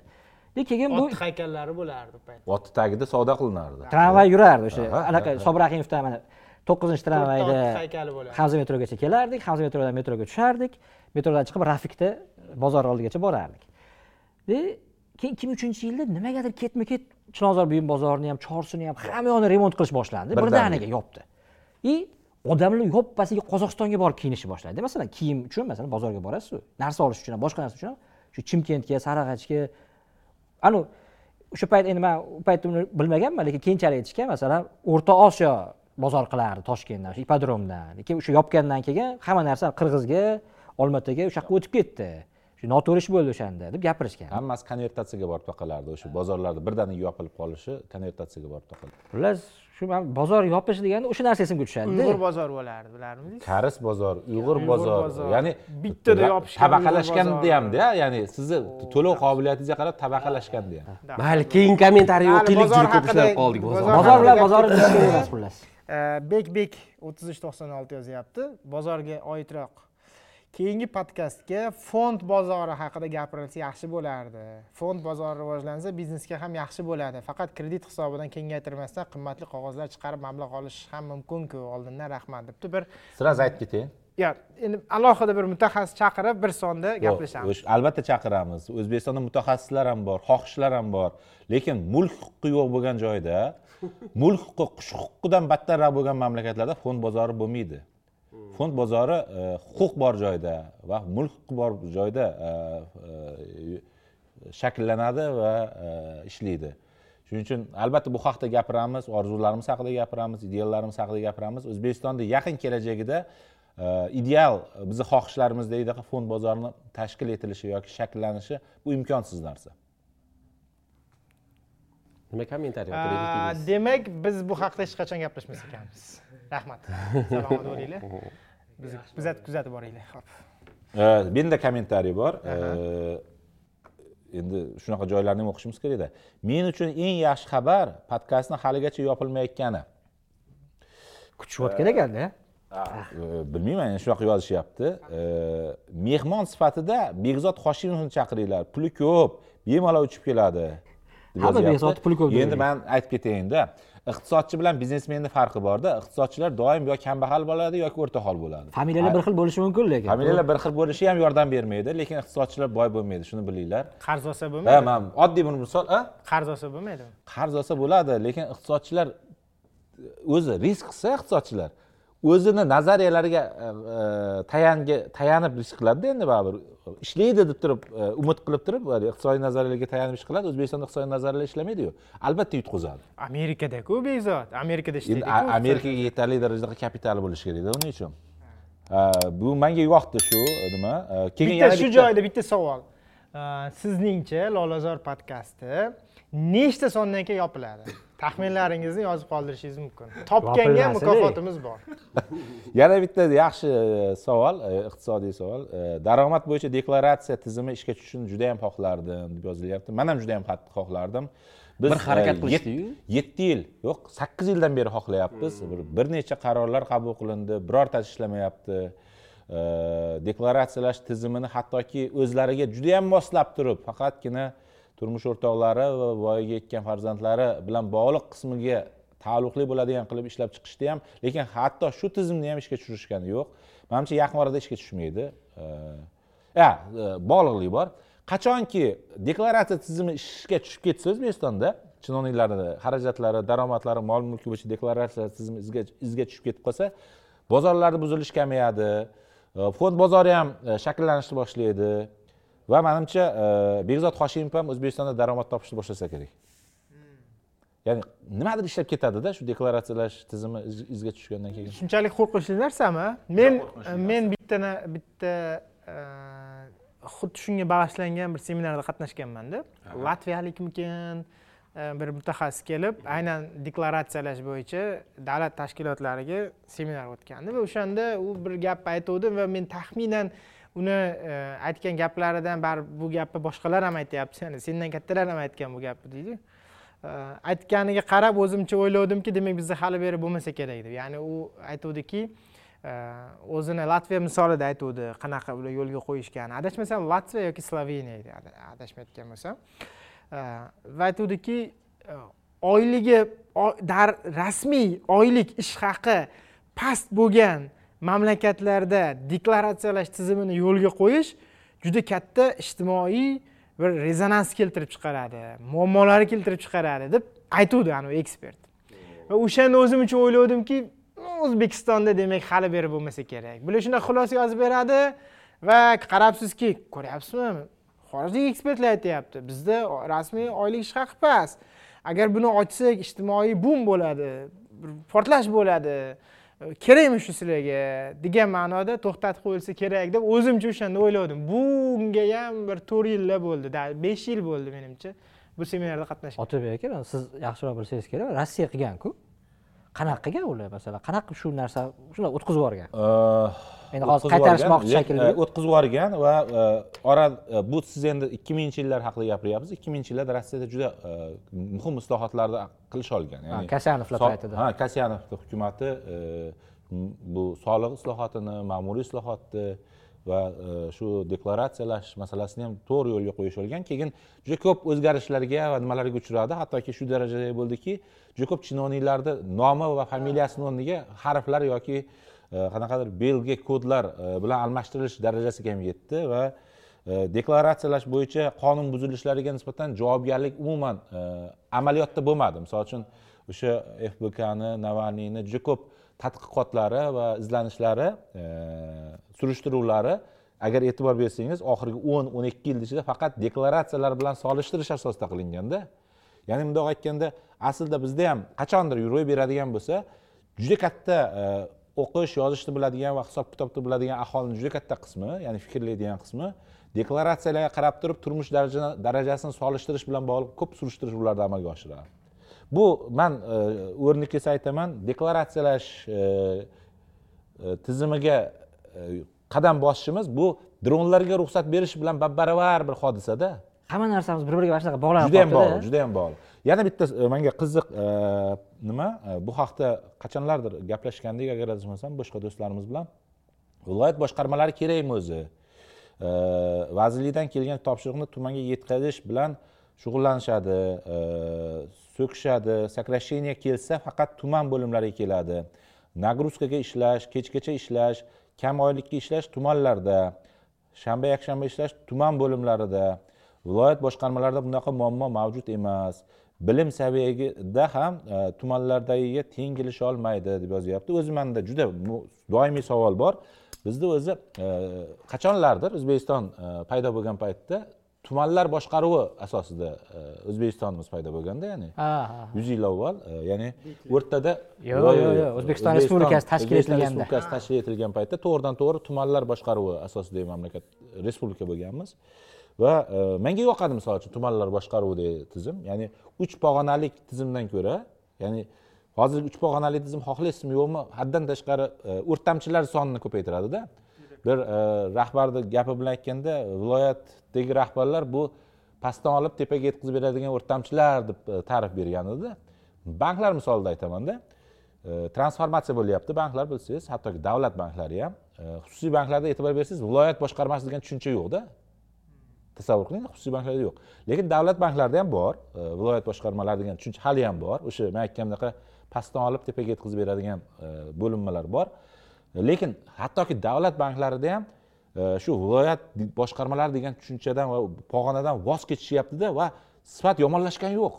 Keyin bu ot haykallari bo'lardi payt oti tagida savdo qilinardi. Tramvay yurardi o'sha anaqa sobir rahimovdan mana to'qqizinchi tramvayda haykali bo'lardi hamza metrogacha kelardik hamza metrodan metroga tushardik. Metrodan chiqib rafikda bozor oldigacha borardik. Keyin ikki ming uchinchi yilda nimagadir ketma ket chilonzor buyum bozorini ham chorsini ham hamma yoqni remont qilish boshlandi. Birdaniga. birdaniga yopdi. И odamlar yoppasiga qozog'istonga borib kiyinishni boshladi. Masalan kiyim uchun masalan bozorga borasizu narsa olish uchun ham boshqa narsa uchun ham shu chimkentga sarag'achga. Anavi o'sha payt endi man u paytda uni bilmaganman lekin keyinchalik aytishgan masalan o'rta osiyo bozor qilardi toshkentdan o'sha ipodromdan lekin o'sha yopgandan keyin hamma narsa qirg'izga olmaotaga o'sha yoqqa o'tib ketdi shu noto'g'ri ish bo'ldi o'shanda deb gapirishgan. Hammasi konvertatsiyaga borib taqalardi o'sha bozorlarda. Birdaniga yopilib qolishi konvertatsiyaga borib taqaldi xullas shu man bozor yopish deganda o'sha narsa esimga tushadida uyg'ur bozor bo'lardi bilarmidingiz karis bozor uyg'ur bozor. bozor. ya'ni Bittada tabaqalashganda Uyg'ur hamda ya'ni sizni to'lov qobiliyatingizga qarab tabaqalashganda ham mayli keyin kommentariy Mayli, o'qiylik bozor juda ko'p ishlab qoldik bozor bozor- bozor bilan bozorni kerak emas xullas. Bek bek o'ttiz uch to'qson olti yozyapti. Bozorga oidroq keyingi podkastga fond bozori haqida gapirilsa yaxshi bo'lardi. Fond bozori rivojlansa biznesga ham yaxshi bo'ladi. Faqat kredit hisobidan kengaytirmasdan qimmatli qog'ozlar chiqarib mablag' olish ham mumkinku. Oldindan rahmat debdi. Bir sразу aytib ketay. Yo endi alohida bir mutaxassis chaqirib bir sonda gaplashamiz. albatta chaqiramiz. O'zbekistonda mutaxassislar ham bor xohishlar ham bor. Lekin mulk huquqi yo'q bo'lgan joyda mulk huquqi qush huquqidan battarroq bo'lgan mamlakatlarda fond bozori bo'lmaydi fond bozori e, huquq bor joyda va mulk huquqi bor joyda e, e, shakllanadi va ishlaydi. Shuning uchun albatta bu haqida gapiramiz orzularimiz haqida gapiramiz ideallarimiz haqida gapiramiz. O'zbekistonda yaqin kelajagida ideal bizni xohishlarimizdek fond bozorini tashkil etilishi yoki shakllanishi bu imkonsiz narsa. Nima kommentariy demak biz bu haqda hech qachon gaplashmas ekanmiz rahmat. Salomat bo'linglar bizni kuzatib kuzatib boringlar. Ho'p menda kommentariy bor. Endi shunaqa joylarni ham o'qishimiz kerakda. Men uchun eng yaxshi xabar podkastni haligacha yopilmayotgani. Kutishayotgan ekanda bilmayman endi shunaqa yozishyapti. Mehmon sifatida bekzod hoshimovni chaqiringlar. Puli ko'p bemalol uchib keladi. deb Hamma yozyapti. Puli ko'p endi man aytib ketayinda iqtisodchi bilan biznesmenni farqi borda iqtisodchilar doim yo kambag'al bo'ladi yoki o'rtahol bo'ladi. Familiyalar bir xil bo'lishi mumkin lekin familiyalar bir xil bo'lishi ham yordam bermaydi lekin iqtisodchilar boy bo'lmaydi shuni bilinglar. Qarz olsa ha bo'lmaydi man oddiy bir misol a qarz olsa bo'lmaydimi? Qarz olsa bo'ladi lekin iqtisodchilar o'zi risk qilsa iqtisodchilar o'zini nazariyalariga e, e, tayangi tayanib risk qiladida endi baribir. Ishlaydi deb turib e, umid qilib turib iqtisodiy nazariyalarga tayanib ish qiladi o'zbekistonda iqtisodiy nazariyalar ishlamaydiyu. Albatta yutqazadi amerikada-ku bekzod amerikada A- amerikaga yetarli darajada kapitali bo'lishi kerakda uning uchun bu menga yoqdi shu nima? Keyin bitta shu joyda bitta savol. Sizningcha lolazor podkasti nechta sondan keyin yopiladi taxminlaringizni yozib qoldirishingiz mumkin. Topganga mukofotimiz bor. Yana bitta yaxshi e, savol e, iqtisodiy savol. E, daromad bo'yicha deklaratsiya tizimi ishga tushishini juda yam xohlardim deb yozilyapti. Man ham juda yam qattiq xohlardim. Biz Bir harakat qilishdi-yu. yet- yetti yil yo'q sakkiz yildan beri xohlayapmiz. Bir, bir necha qarorlar qabul qilindi birortasi ishlamayapti. Deklaratsiyalash tizimini hattoki o'zlariga juda yam moslab turib faqatgina turmush o'rtoqlari va voyaga yetgan farzandlari bilan bog'liq qismiga taalluqli bo'ladigan qilib ishlab chiqishdi ham lekin hatto shu tizimni ham ishga tushirishgani yo'q. Manimcha yaqin orada ishga tushmaydi. Ha e, bog'liqlik bor. Qachonki deklaratsiya tizimi ishga tushib ketsa o'zbekistonda chinovniklarni xarajatlari daromadlari mol mulki bo'yicha deklaratsiya tizimi izga tushib ketib qolsa bozorlarda buzilish kamayadi. E, fond bozori ham e, shakllanishni boshlaydi. Va manimcha e, bekzod hoshimov ham o'zbekistonda daromad topishni boshlasa kerak. Ya'ni nimadir ishlab ketadida shu deklaratsiyalash tizimi iz- izga tushgandan keyin? Shunchalik qo'rqinchli narsami? Men men bitta na- bitta e, xuddi shunga bag'ishlangan bir seminarda qatnashganmanda. Latviyalikmikin? E, bir mutaxassis kelib aynan deklaratsiyalash bo'yicha davlat tashkilotlariga seminar o'tgandi va o'shanda u bir gap aytuvdi va men taxminan uni e, aytgan gaplaridan baribir bu gapni boshqalar ham aytyapti. Ya'ni sendan kattalar ham aytgan bu gapni deydi. E, aytganiga qarab o'zimcha o'ylovdimki demak bizda hali beri bo'lmasa kerak deb. Ya'ni u aytuvdiki e, o'zini latviya misolida aytuvdi qanaqa ular yo'lga qo'yishgan adashmasam latviya yoki sloveniya edi adashmayotgan bo'lsam. Va aytuvdiki oyligi rasmiy oylik ish haqi past bo'lgan mamlakatlarda deklaratsiyalash tizimini yo'lga qo'yish juda katta ijtimoiy bir rezonans keltirib chiqaradi muammolarni keltirib chiqaradi deb aytuvdi anavi ekspert. Va o'shanda o'zim uchun o'ylovdimki o'zbekistonda demak hali beri bo'lmasa kerak. Bular shunaqa xulosa yozib beradi va qarabsizki ko'ryapsizmi? Xorijiy ekspertlar aytyapti bizda rasmiy oylik ish haqi past. Agar buni ochsak ijtimoiy bum bo'ladi bir portlash bo'ladi. Kerakmi shu sizlarga? Degan ma'noda to'xtatib qo'yilsa kerak deb o'zimcha o'shanda o'ylovdim. Bunga ham bir to'rt yillar bo'ldi besh yil bo'ldi menimcha bu seminarda qatnashgan. Otabek aka siz yaxshiroq bilsangiz kerak rossiya qilganku. Qanaqa qilgan ular masalan? Qanaqa shu narsa shunday o'tkazib yuborgan Endi hozir qaytarishmoqchi shekilli. o'tkazib yuborgan va e, ora e, bu siz endi ikki minginchi yillar haqida gapiryapsiz. Ikki minginchi yillarda rossiyada juda e, muhim islohotlarni qilish olgan. Ha, Kasyanovlar paytida. ha kasyanovni hukumati bu soliq islohotini ma'muriy islohotni va shu deklaratsiyalash masalasini ham to'g'ri yo'lga qo'yish olgan. Keyin juda ko'p o'zgarishlarga va nimalarga uchradi. Hattoki shu darajada bo'ldiki juda ko'p chinovniklarni nomi va familiyasini o'rniga harflar yoki Э, qanaqadir belgi kodlar э, bilan almashtirilish darajasiga ham yetdi va э, deklaratsiyalash bo'yicha qonun buzilishlariga nisbatan javobgarlik umuman amaliyotda bo'lmadi. Misol uchun o'sha fbkni navalniyni juda ko'p tadqiqotlari va izlanishlari e, surishtiruvlari agar e'tibor bersangiz oxirgi o'n o'n ikki yil ichida faqat deklaratsiyalar bilan solishtirish asosida qilinganda ya'ni bundoq aytganda aslida bizda ham qachondir ro'y beradigan bo'lsa juda katta e, o'qish yozishni biladigan va hisob kitobni biladigan aholini juda katta qismi ya'ni fikrlaydigan qismi. Deklaratsiyalarga qarab turib turmush darajasini solishtirish bilan bog'liq ko'p surishtiruvlarni amalga oshiradi. Bu man e, o'rni kelsa aytaman deklaratsiyalash e, e, tizimiga qadam bosishimiz bu dronlarga ruxsat berish bilan bab baravar bir hodisada. Hamma narsamiz bir biriga mana shunaqa bog'lanib juda ham bog'liq juda ham bog'liq yana bitta e, menga qiziq e, nima? E, bu haqda qachonlardir gaplashgandik agar adashmasam boshqa do'stlarimiz bilan viloyat boshqarmalari kerakmi o'zi? Vazirlikdan kelgan topshiriqni tumanga yetkazish bilan shug'ullanishadi so'kishadi сокращение kelsa faqat tuman bo'limlariga keladi. Nagruzkaga ishlash kechgacha ishlash kam oylikka ishlash tumanlarda shanba yakshanba ishlash tuman bo'limlarida viloyat boshqarmalarida bunaqa muammo mavjud emas. Bilim saviyasida ham e, tumanlardagiga teng kelisha olmaydi deb yozyapti. O'zi manda juda doimiy savol bor. Bizda o'zi e, qachonlardir o'zbekiston e, paydo bo'lgan paytda tumanlar boshqaruvi asosida o'zbekistonimiz paydo bo'lganda ya'ni yuz yil avval ya'ni o'rtada Yo'q, yo'q, yo'q. O'zbekiston Respublikasi tashkil etilganda. respublikasi tashkil etilgan paytda to'g'ridan to'g'ri tumanlar boshqaruvi asosidagi mamlakat respublika bo'lganmiz va e, menga yoqadi misol uchun tumanlar boshqaruvidagi tizim. Ya'ni uch pog'onalik tizimdan ko'ra ya'ni hozirgi uch pog'onali tizim xohlaysizmi yo'qmi haddan tashqari e, o'rtamchilar sonini ko'paytiradida. Bir e, rahbarni gapi bilan aytganda viloyatdagi rahbarlar bu pastdan olib tepaga yetkazib beradigan o'rtamchilar deb e, ta'rif bergan edi banklar misolida aytamanda e, transformatsiya bo'lyapti banklar bilsangiz hattoki davlat banklari ham e, xususiy banklarda e'tibor bersangiz viloyat boshqarmasi degan tushuncha yo'qda. Tasavvur qiling xususiy banklarda yo'q. Lekin davlat banklarida ham bor e, viloyat boshqarmalari degan tushuncha hali ham bor. O'sha man aytgan bunaqa pastdan olib tepaga yetkazib beradigan e, bo'linmalar bor. Lekin hattoki davlat banklarida ham e, shu viloyat boshqarmalari degan tushunchadan va pog'onadan voz kechishyaptida va sifat yomonlashgani yo'q.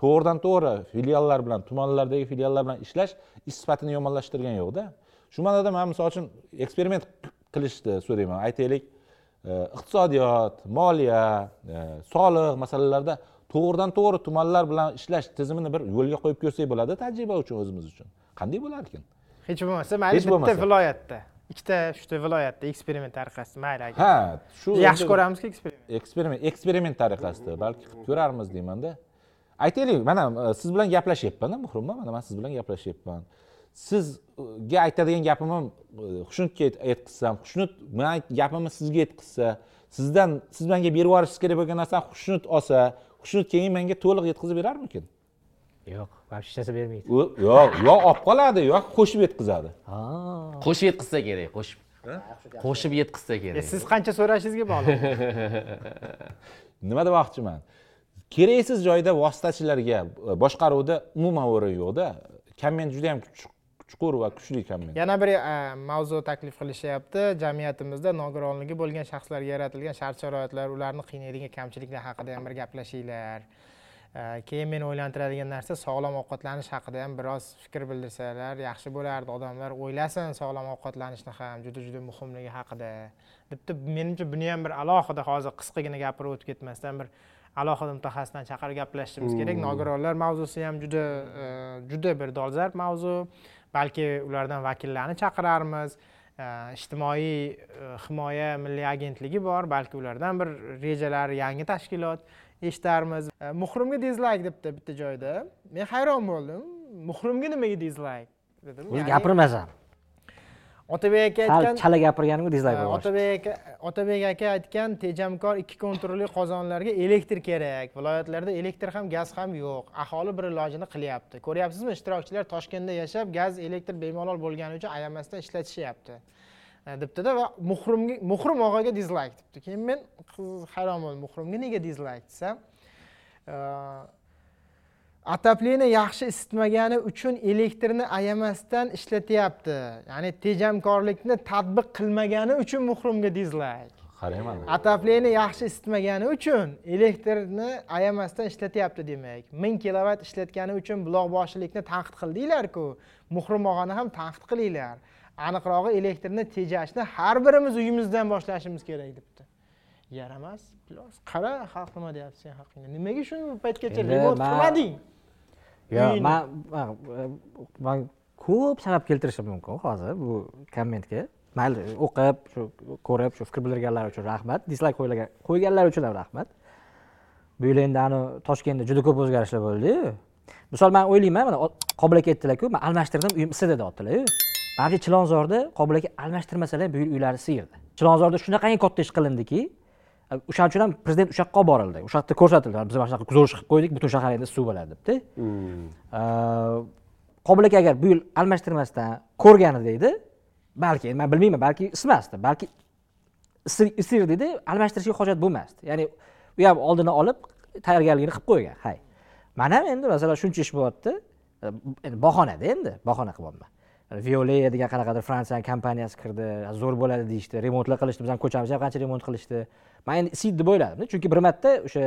To'g'ridan to'g'ri filiallar bilan tumanlardagi filiallar bilan ishlash ish sifatini yomonlashtirgani yo'qda. Shu ma'noda man misol uchun eksperiment qilishni so'rayman. Aytaylik iqtisodiyot moliya e, soliq masalalarida to'g'ridan to'g'ri tumanlar bilan ishlash tizimini bir yo'lga qo'yib ko'rsak bo'ladi tajriba uchun o'zimiz uchun. Qanday bo'larkan hech bo'lmasa mayli bitta viloyatda. Ikkita uchta viloyatda eksperiment tariqasida mayli aka ha shu yaxshi ko'ramizku eksperiment. Eksperiment eksperiment tariqasida balki qilib ko'rarmiz deymanda aytaylik mana e, siz bilan gaplashyapmanda muhrima mana man siz bilan gaplashyapman. Sizga aytadigan gapimni e, xushnud yetkazsam xushnud mani gapimni sizga yetkazsa sizdan siz menga berib yuborishingiz kerak bo'lgan narsani xushnud olsa xushnud keyin menga to'liq yetkazib berarmikin? Yo'q вообще hech narsa bermaydi yo'q yo olib qoladi yoki qo'shib yetkazadi. Ha. Qo'shib yetkazsa kerak qo'shib. Qo'shib yetkazsa E, kerak siz qancha so'rashingizga bog'liq? Nima demoqchiman? Keraksiz joyda vositachilarga e, boshqaruvda umuman o'rin yo'qda. Komment juda yam chuqur va kuchli komment yana bir e, mavzu taklif qilishyapti. Jamiyatimizda nogironligi bo'lgan shaxslarga yaratilgan shart sharoitlar ularni qiynaydigan kamchiliklar haqida ham bir gaplashinglar. E, keyin meni o'ylantiradigan narsa sog'lom ovqatlanish haqida ham biroz fikr bildirsalar yaxshi bo'lardi. Odamlar o'ylasin sog'lom ovqatlanishni ham juda juda muhimligi haqida. Debdi menimcha buni ham bir alohida hozir qisqagina gapirib o'tib ketmasdan bir alohida mutaxassisdan chaqirib gaplashishimiz kerak. Nogironlar mavzusi ham juda e, juda bir dolzarb mavzu balki ulardan vakillarni chaqirarmiz. Ijtimoiy e, himoya milliy agentligi bor balki ulardan bir rejalar yangi tashkilot eshitarmiz. Muhrimga dizlayk debdi bitta joyda. Men hayron bo'ldim. Muhrimga nimaga dizlayk dedim Ya'ni gapirmasam otabek aka aytgan chala gapirganimga dizlayk otabek aka otabek aka aytgan tejamkor ikki kontrolli qozonlarga elektr kerak. Viloyatlarda elektr ham gaz ham yo'q. Aholi bir ilojini qilyapti. Ko'ryapsizmi? Ishtirokchilar toshkentda yashab gaz elektr bemalol bo'lgani uchun ayamasdan ishlatishyapti. Debdida va muhrimga muhrim og'aga dizlayk debdi. Keyin men hayron bo'ldim muhrimga nega dizlayk desam отопление yaxshi isitmagani uchun elektrni ayamasdan ishlatyapti. Ya'ni tejamkorlikni tadbiq qilmagani uchun muhrimga dizlayk mana отопление yaxshi isitmagani uchun elektrni ayamasdan ishlatyapti demak. Ming kilovat ishlatgani uchun buloqboshilikni tanqid qildinglar-ku. Muhrim og'ani ham tanqid qilinglar. Aniqrog'i elektrni tejashni har birimiz uyimizdan boshlashimiz kerak debdi. Yaramas qara xalq nima deyapti sen haqingda. Nimaga shu paytgacha remont qilmading. Man ko'p sabab keltirishim mumkin hozir bu kommentga mayli o'qib shu ko'rib shu fikr bildirganlar uchun rahmat dislayk qo'yganlar uchun ham rahmat bu yil endi ani toshkentda juda ko'p o'zgarishlar bo'ldiyu misol man o'ylayman mana qobil aka aytdilarku man almashtirdim uyim isidi deyaptilaryu manimcha chilonzorda qobil aka almashtirmasalar bu yil uylari siyirdi chilonzorda shunaqangi katta ish qilindiki o'shaning uchun ham prezident o'sha yoqqa olib borildi. O'sha yerda ko'rsatildi. Biz mana shunaqa zo'r ish qilib qo'ydik butun shahar endi suv bo'ladi debdi. Qobil aka agar bu yil almashtirmasdan ko'rganida edi balki man bilmayman balki ismasdi balki isi- isirdi edi almashtirishga hojat bo'lmasdi. Ya'ni u ham oldini olib tayyorgarligini qilib qo'ygan. Hay. Mana ham endi masalan shuncha ish bo'lyapti. Endi bahonada endi bahona qilyapman viole degan qanaqadir fransiyani kompaniyasi kirdi zo'r bo'ladi deyishdi remontlar qilishdi bizani ko'chamizni ham qancha remont qilishdi. Man endi isiydi deb o'yladim chunki bir marta o'sha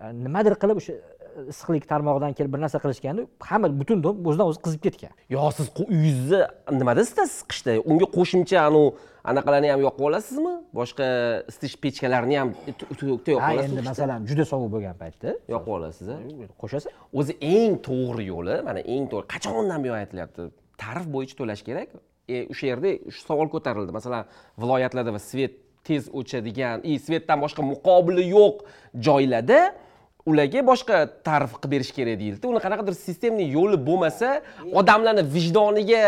e, nimadir qilib o'sha e, issiqlik tarmog'idan kelib bir narsa qilishganda hamma butun dom o'zidan o'zi qizib ketgan. Yo siz uyingizni nimada isitasiz qishda? Unga qo'shimcha anavi anaqalarni ham yoqib olasizmi? Boshqa isitish pechkalarini ham tokda yoqib olasiz endi masalan juda sovuq bo'lgan paytda. Yoqib olasiz a? qo'shasan o'zi eng to'g'ri yo'li mana eng to'g'ri qachondan buyon aytilyapti tarif bo'yicha to'lash kerak. E, o'sha yerda shu savol ko'tarildi. Masalan viloyatlarda va svet tez o'chadigan и svetdan boshqa muqobili yo'q joylarda ularga boshqa tarif qilib berish kerak deyildi. Uni qanaqadir sistemniy yo'li bo'lmasa odamlarni vijdoniga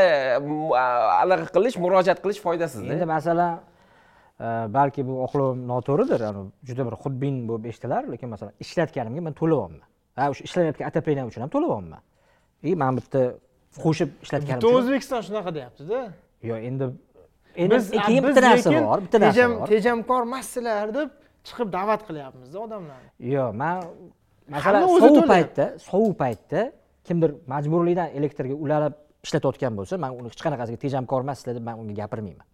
anaqa qilish murojaat qilish foydasizda? Endi masalan e, balki bu oqlovim noto'g'ridir juda bir xudbin bo'lib eshitilar lekin masalan ishlatganimga man to'layapman ha o'sha ishlamayotgan отопление uchun ham to'layapman и man bitta qo'shib ishlatganim butun o'zbekiston shunaqa deyaptida. Yo'q endi endi biz keyin bitta narsa bor bitta narsa bor. tejamkor emassizlar deb chiqib da'vat qilyapmizda odamlarni yo'q man masalan sovuq paytda sovuq paytda kimdir majburiydan elektrga ulanib ishlatayotgan bo'lsa man uni hech qanaqasiga tejamkor emassizlar deb man unga gapirmayman.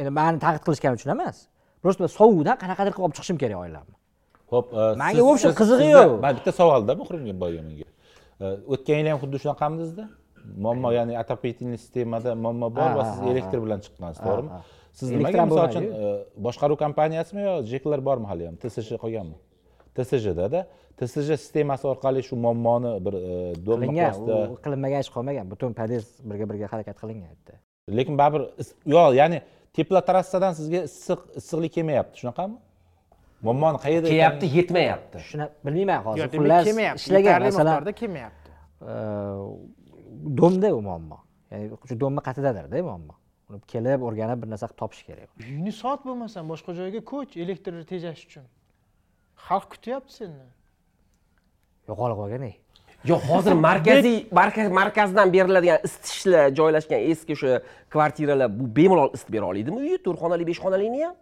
Endi mani tanqid qilishgani uchun emas просто sovuqdan qanaqadir qilib olib chiqishim kerak oilamni. Ho'p e, Manga вообще qizig'i yo'q. man bitta savolda muhrimga boyga menga o'tgan yili ham xuddi shunaqamidizda muammo ya'ni отопительный sistemada muammo bor va siz elektr bilan chiqqansiz to'g'rimi? Siz nimaga misol uchun e, boshqaruv kompaniyasimi yo jeklar bormi hali ham? Tsj qolganmi tsjdada tsj sistemasi orqali shu muammoni bir e, qilingan qilinmagan ish qolmagan. Butun podъезд birga birga harakat qilingan yerda lekin baribir is- yo ya'ni teplotrassadan sizga issiq issiqlik kelmayapti. Shunaqami muammoni qayerda kelyapti yetmayapti. Shuni bilmayman hozir xullas ishlagan masalan miqdorda kelmayapti. Domda u muammo. Ya'ni shu domni qatidadirda muammo. Uni kelib o'rganib bir narsa qilib topish kerak. Uyni sot bo'lmasam boshqa joyga ko'ch elektr tejash uchun. Xalq kutyapti seni. Yo'qolib qolgan ey. Yo'q hozir markaziy markaz markazdan beriladigan isitishlar joylashgan eski o'sha kvartiralar bu bemalol isitib bera olaydimi? Uyni to'rt xonali besh xonalikni ham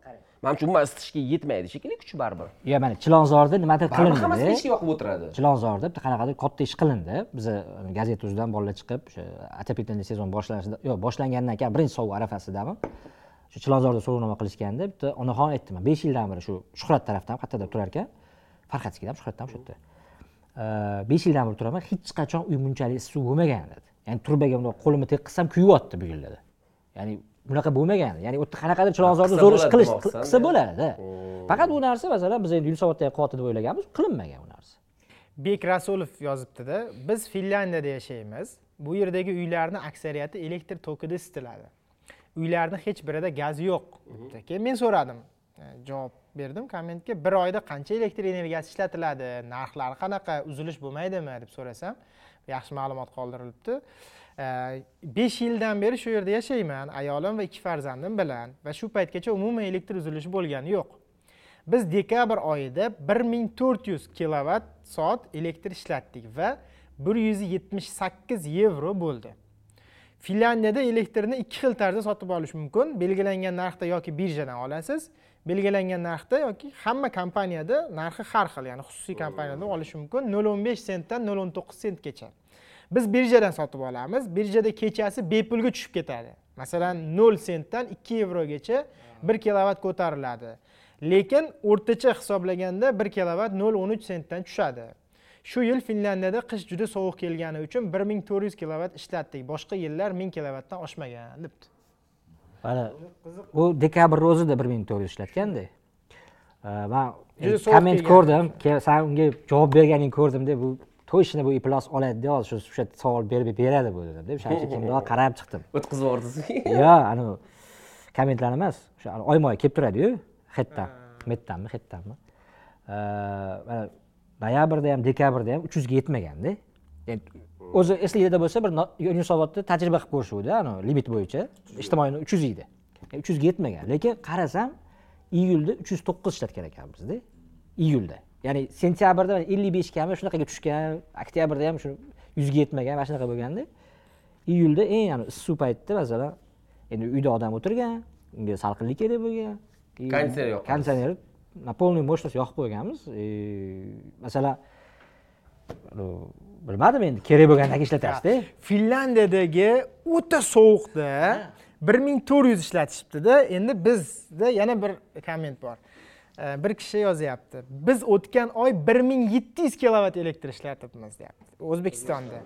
manimcha umuman isitishga yetmaydi. Shekilli kuchi baribir. Yo mana chilonzorda nimadir baribir hammasi pechka yoqib o'tiradi. Chilonzorda bitta qanaqadir katta ish qilindi. Biza gazeta uzidan bolalar chiqib o'sha отопительный sezon boshlanishida yo'q boshlangandan keyin birinchi sovuq arafasidami? Shu chilonzorda so'rovnoma qilishganda bitta onaxon aytdi man besh yildan beri shu shuhrat tarafdan qayerda turar ekan farxatskida ham shu yerda. Besh yildan beri turaman hech qachon uy bunchalik issiq bo'lmagan dedi. Ya'ni turbaga bundoq qo'limni tekkizsam kuyyapti bugun dedi. Ya'ni bunaqa bo'lmagan ya'ni u yerda qanaqadir chilonzorda zo'r ish qilish qilsa bo'ladida faqat bu narsa masalan biz endi yunusobodda ham qilyapti deb o'ylaganmiz qilinmagan u narsa. Bek rasulov yozibdida biz finlyandiyada yashaymiz. Bu yerdagi uylarni aksariyati elektr tokida isitiladi uylarni hech birida gaz yo'q. Debdi. keyin men so'radim. E, javob berdim kommentga bir oyda qancha elektr energiyasi ishlatiladi? Narxlari qanaqa? Uzilish bo'lmaydimi? deb so'rasam yaxshi ma'lumot qoldirilibdi besh yildan beri shu yerda yashayman ayolim va ikki farzandim bilan va shu paytgacha umuman elektr uzilishi bo'lgani yo'q. Biz dekabr oyida 1400 kilovat soat elektr ishlatdik va 178 yevro bo'ldi. Finlyandiyada elektrni ikki xil tarzda sotib olish mumkin. Belgilangan narxda yoki birjadan olasiz belgilangan narxda yoki hamma kompaniyada narxi har xil ya'ni xususiy kompaniyada olish mumkin. 0.15 sentdan 0.9 sentgacha. Biz birjadan sotib olamiz. Birjada kechasi bepulga tushib ketadi. Masalan 0 sentdan 2 yevrogacha 1 kilovat ko'tariladi. Lekin o'rtacha hisoblaganda 1 kilovat 0.13 sentdan tushadi. Shu yil finlyandiyada qish juda sovuq kelgani uchun 1400 kilovat ishlatdik. Boshqa yillar 1000 kilovatdan oshmagan debdi. Mana u dekabrni o'zida bir ming to'rt yuz ishlatganda man komment ko'rdim. san unga javob berganingni ko'rdimda bu точно bu iplos oladida hozir shu o'sha savol berib beradi bu dedim uchun kimnidir qarab chiqdim. O'tkazib yubordingizmi yo anavi kommentlarni emas o'sha oyma oy kelib turadiyu. Hetdan metdanmi hetdanmi noyabrda ham dekabrda ham uch yuzga yetmaganda o'zi eslinglarda bo'lsa bir yunusobodda tajriba qilib ko'rishuvdi anavi limit bo'yicha. Ijtimoiy uch yuz edi uch yuzga yetmagan. Lekin qarasam iyulda uch yuz to'qqiz ishlatgan ekanmizda iyulda ya'ni sentyabrda ellik beshgami shunaqaga tushgan oktyabrda ham shu yuzga yetmagan mana shunaqa bo'lganda iyulda eng ani issiq paytda masalan endi uyda odam o'tirgan unga salqinlik kerak bo'lgan. Konditsioner yoqamiz. konditsioner на полную mощность yoqib qo'yganmiz. E, masalan bilmadim endi kerak bo'lgandan keyin ishlatasizda finlyandiyadagi o'ta sovuqda 1400 ishlatishibdida. Endi bizda yana bir komment bor bir kishi yozyapti. Biz o'tgan oy 1700 kilovat elektr ishlatibmiz deyapti. O'zbekistonda.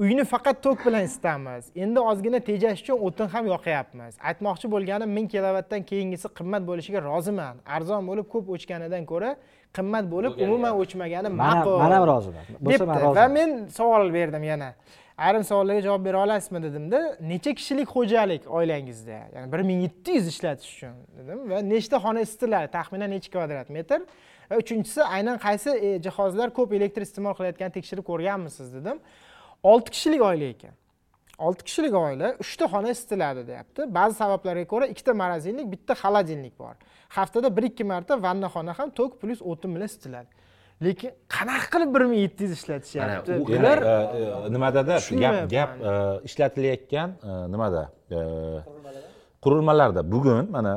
Uyni faqat tok bilan isitamiz. Endi ozgina tejash uchun o'tin ham yoqyapmiz. Aytmoqchi bo'lganim 1000 kilovatdan keyingisi qimmat bo'lishiga roziman. Arzon bo'lib ko'p o'chganidan ko'ra qimmat bo'lib umuman o'chmagani ma'qul. man ham roziman. Va men savol berdim yana ayrim savollarga javob bera olasizmi dedimda necha kishilik xo'jalik oilangizda? Ya'ni bir ming yetti yuz ishlatish uchun dedim va nechta xona isitiladi taxminan necha kvadrat metr? Va uchinchisi aynan qaysi e, jihozlar ko'p elektr iste'mol qilayotganini tekshirib ko'rganmisiz dedim. Olti kishilik oila ekan. Olti kishilik oila uchta xona isitiladi deyapti. Ba'zi sabablarga ko'ra ikkita морозильник bitta xolodilnik bor. Haftada bir ikki marta vannaxona ham tok plyus o'tin bilan isitiladi lekin qanaqa qilib bir ming yetti yuz ishlatishyapti? Bular e, nimadada gap gap e, ishlatilayotgan e, nimada? Qurilmalarda. Bugun mana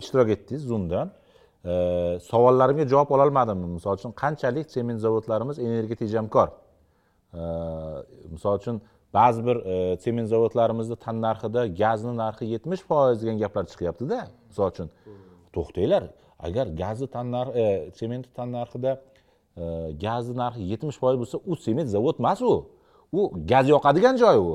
ishtirok etdingiz zoomdan. Savollarimga javob ololmadim misol uchun qanchalik sement zavodlarimiz energiya tejamkor? Misol uchun ba'zi bir sement zavodlarimizni tannarxida gazni narxi yetmish foiz degan gaplar chiqyaptida. Misol uchun to'xtanglar agar gazni tannarxi e, sementni tannarxida e, gazni narxi yetmish foiz bo'lsa u sement zavod emas u. U gaz yoqadigan joy u.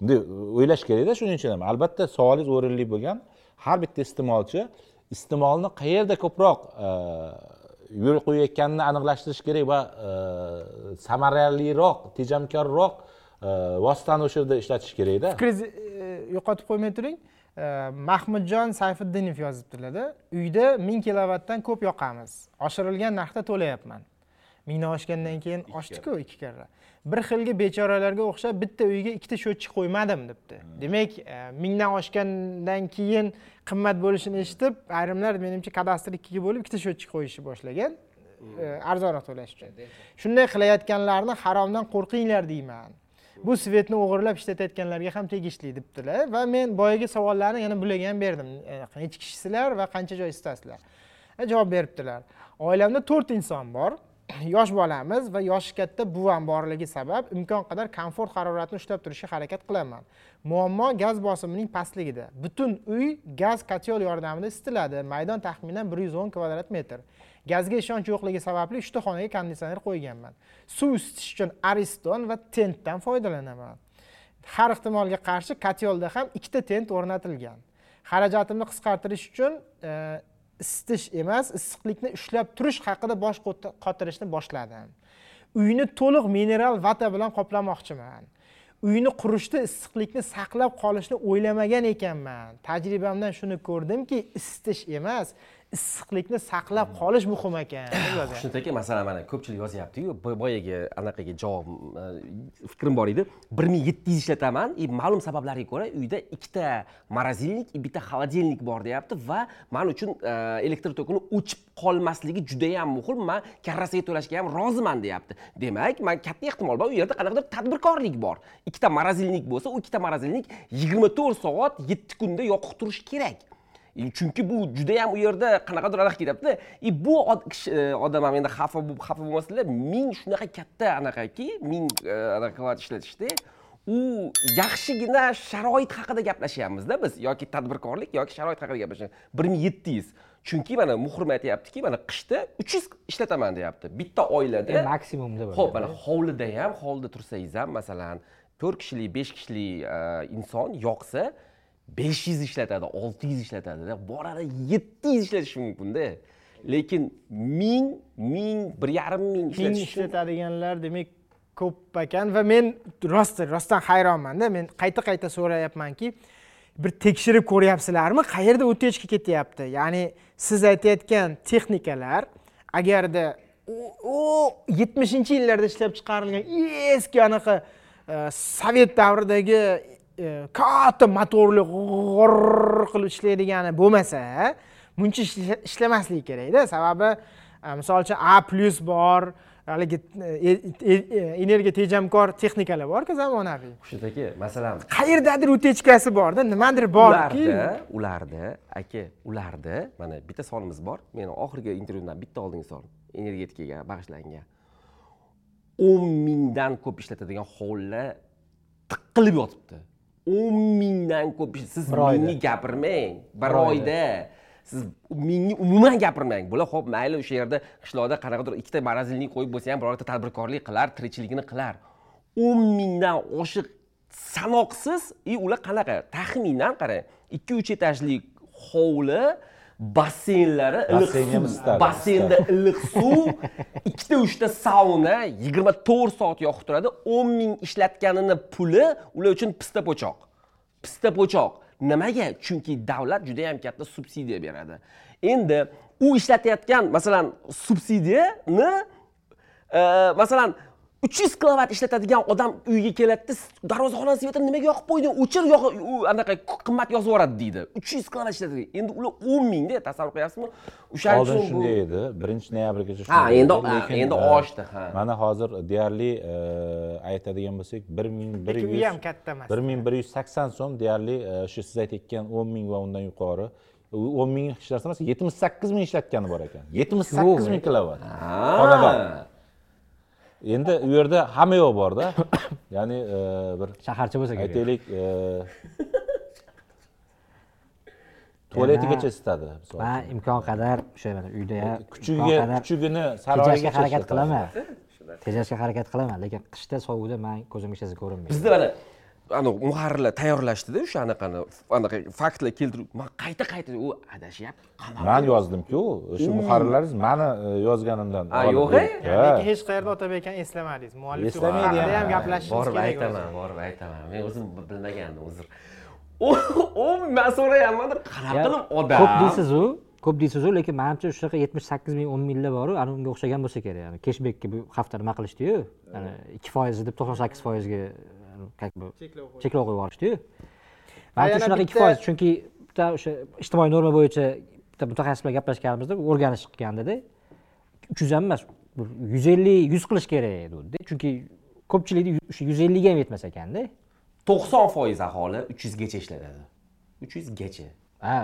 Bunday o'ylash kerakda shuning uchun ham. Albatta savolingiz o'rinli bo'lgan. Har bitta iste'molchi iste'molni qayerda ko'proq e, yo'l qo'yayotganini aniqlashtirish kerak va samaraliroq tejamkorroq vositani o'sha yerda ishlatish kerakda. Fikringizni yo'qotib qo'ymay turing. Mahmudjon sayfiddinov yozibdilarda uyda ming kilovatdan ko'p yoqamiz. Oshirilgan narxda to'layapman. Mingdan oshgandan keyin oshdiku ikki karra. Bir xilgi bechoralarga o'xshab bitta uyga ikkita счетчик qo'ymadim debdi. Demak e, mingdan oshgandan keyin qimmat bo'lishini eshitib ayrimlar menimcha kadastr ikkiga bo'lib ikkita счетчик qo'yishni boshlagan. E, arzonroq to'lash uchun. Shunday qilayotganlarni haromdan qo'rqinglar deyman bu svetni o'g'irlab ishlatayotganlarga ham tegishli debdilar va men boyagi savollarni yana bularga ham berdim. Nechi kishisizlar va qancha joy isitasizlar e, javob beribdilar. Oilamda to'rt inson bor. Yosh bolamiz va yoshi katta buvam borligi sabab imkon qadar komfort haroratni ushlab turishga harakat qilaman. Muammo gaz bosimining pastligida. Butun uy gaz kotel yordamida isitiladi. Maydon taxminan bir yuz o'n kvadrat metr. Gazga ishonch yo'qligi sababli uchta xonaga konditsioner qo'yganman. Suv isitish uchun ariston va tentdan foydalanaman. Har ehtimolga qarshi kotelda ham ikkita tent o'rnatilgan. Xarajatimni qisqartirish uchun e, isitish emas issiqlikni ushlab turish haqida bosh qotirishni boshladim. Uyni to'liq mineral vata bilan qoplamoqchiman. Uyni qurishda issiqlikni saqlab qolishni o'ylamagan ekanman. Tajribamdan shuni ko'rdimki isitish emas issiqlikni saqlab qolish muhim ekan. Xushnud aka masalan mana ko'pchilik yozyaptiku bo- boyagi anaqaga javob e, fikrim bor edi. Bir ming yetti yuz ishlataman и ma'lum sabablarga ko'ra uyda ikkita morozilnik и bitta холодильник bor deyapti va man uchun e, elektr tokini o'chib qolmasligi judayam muhim. Man karrasiga to'lashga ham roziman deyapti. Demak man katta ehtimol bor u yerda qanaqadir tadbirkorlik bor. Ikkita morozilnik bo'lsa u ikkita morozilnik yigirma to'rt soat yetti kunda yoqiq turishi kerak. E, chunki bu judayam u yerda qanaqadir anaqa ketyaptida и bu odam ham endi xafa bo'lib xafa bo'lmasinlar ming shunaqa katta anaqaki ming anaqa qilyapti ishlatishda u yaxshigina sharoit haqida gaplashyapmizda biz yoki tadbirkorlik yoki sharoit haqida gaplashyapmiz bir ming yetti yuz chunki mana muhrim aytyaptiki mana qishda uch yuz ishlataman deyapti. Bitta oilada maksimumda ho'p mana hovlida ham hovlida tursangiz ham masalan to'rt kishilik besh kishilik e, inson yoqsa besh yuz ishlatadi olti yuz ishlatadida boradi yetti yuz ishlatishi mumkinda lekin ming ming bir yarim ming ming ishlatadiganlar demak ko'p ekan va men rost rostdan hayronmanda men qayta qayta so'rayapmanki bir tekshirib ko'ryapsizlarmi? Qayerda утечка ketyapti? Ya'ni siz aytayotgan texnikalar agarda u yetmishinchi yillarda ishlab chiqarilgan eski anaqa e, sovet davridagi katta motorli g'irr qilib ishlaydigani bo'lmasa ishla- ishlamasligi kerakda. Sababi e, misol uchun a plyus bor haligi e, e, e, energiya tejamkor texnikalar borku zamonaviy. Xushnud aka masalan qayerdadir утечкасы borda nimadir borki. ularda aka ularda mana bitta savolimiz bor. Meni oxirgi intervyudan bitta oldingi savol energetikaga bag'ishlangan o'n mingdan ko'p ishlatadigan hovlilar tiqilib yotibdi o'n mingdan ko'p siz mingni gapirmang. Bir oyda. siz mingni umuman gapirmang. Bular ho'p mayli o'sha yerda qishloqda qanaqadir ikkita morozilnik qo'yib bo'lsa ham birorta tadbirkorlik qilar tirikchiligini qilar. o'n mingdan oshiq sanoqsiz и ular qanaqa? Taxminan qarang ikki uch etajli hovli basseynlari iliq suv. bassenda iliq suv. Ikkita uchta sauna yigirma to'rt soat yoqib turadi. o'n ming ishlatganini puli ular uchun pista po'choq. Pista po'choq. Nimaga? Chunki davlat juda yam katta subsidiya beradi. Endi u ishlatayotgan masalan subsidiyani e, masalan uch yuz kilovat ishlatadigan odam uyga keladida "Siz darvozaxonani svetini nimaga yoqib qo'yding o'chir anaqa qimmat yozib yuboradi deydi. Uch yuz kilovat ishlatadi endi ular o'n mingda tasavvur qilyapsizmi? O'shaning oldin uchun bu shunday edi. Birinchi noyabrgacha Ha, endi- endi e, oshdi, ha. mana hozir deyarli e, aytadigan bo'lsak bir ming bir u yuz ham katta emas. bir ming bir yuz sakson so'm deyarli e, shu siz aytayotgan o'n ming va undan yuqori o'n ming ishlatsa emas yetmish sakkiz ming ishlatgani bor ekan. Yetmish sakkiz ming kilovat. Xonadon endi u yerda hamma yoq borda. Ya'ni e, bir shaharcha bo'lsa kerak. aytaylik e, tualetigacha isitadi man imkon qadar o'sha mana uyda ham qadar kuchugini tejashga harakat qilaman. Tejashga harakat qilaman lekin qishda sovuqda man ko'zimga hech narsa ko'rinmaydi. Bizda mana anavi muharrirlar tayyorlashdida o'sha anaqani anaqa faktlar keltirib man qayta qayta u adashyapti man yozdimku o'sha muharrirlaringiz mani e, yozganimdan beribdi. lekin hech qayerda otabek aka eslamadingiz muallif Eslamaydi ham. gaplashishimiz borib aytaman borib aytaman. Men o'zim bilmagandim uzr. U man so'rayapman qanaqa qilib odam. ko'p deysizu ko'p deysizu lekin manimcha shunaqa yetmish sakkiz ming o'n minglar boru ana unga o'xshagan bo'lsa kerak yani keshbekka bu hafta nima qilishdiyu? Ikki foiz deb to'qson sakkiz foizga как бы cheklov qo'yib yuborishdiyu manimcha shunaqa ikki foiz chunki bitta o'sha ijtimoiy norma bo'yicha bitta mutaxassis bilan gaplashganimizda o'rganish qilgandida uch yuz ham emas yuz ellik yuz qilish kerak degandi chunki ko'pchilikni o'sha yuz ellikga ham yetmas ekanda to'qson foiz aholi uch yuzgacha ishlatadi uch yuzgacha ha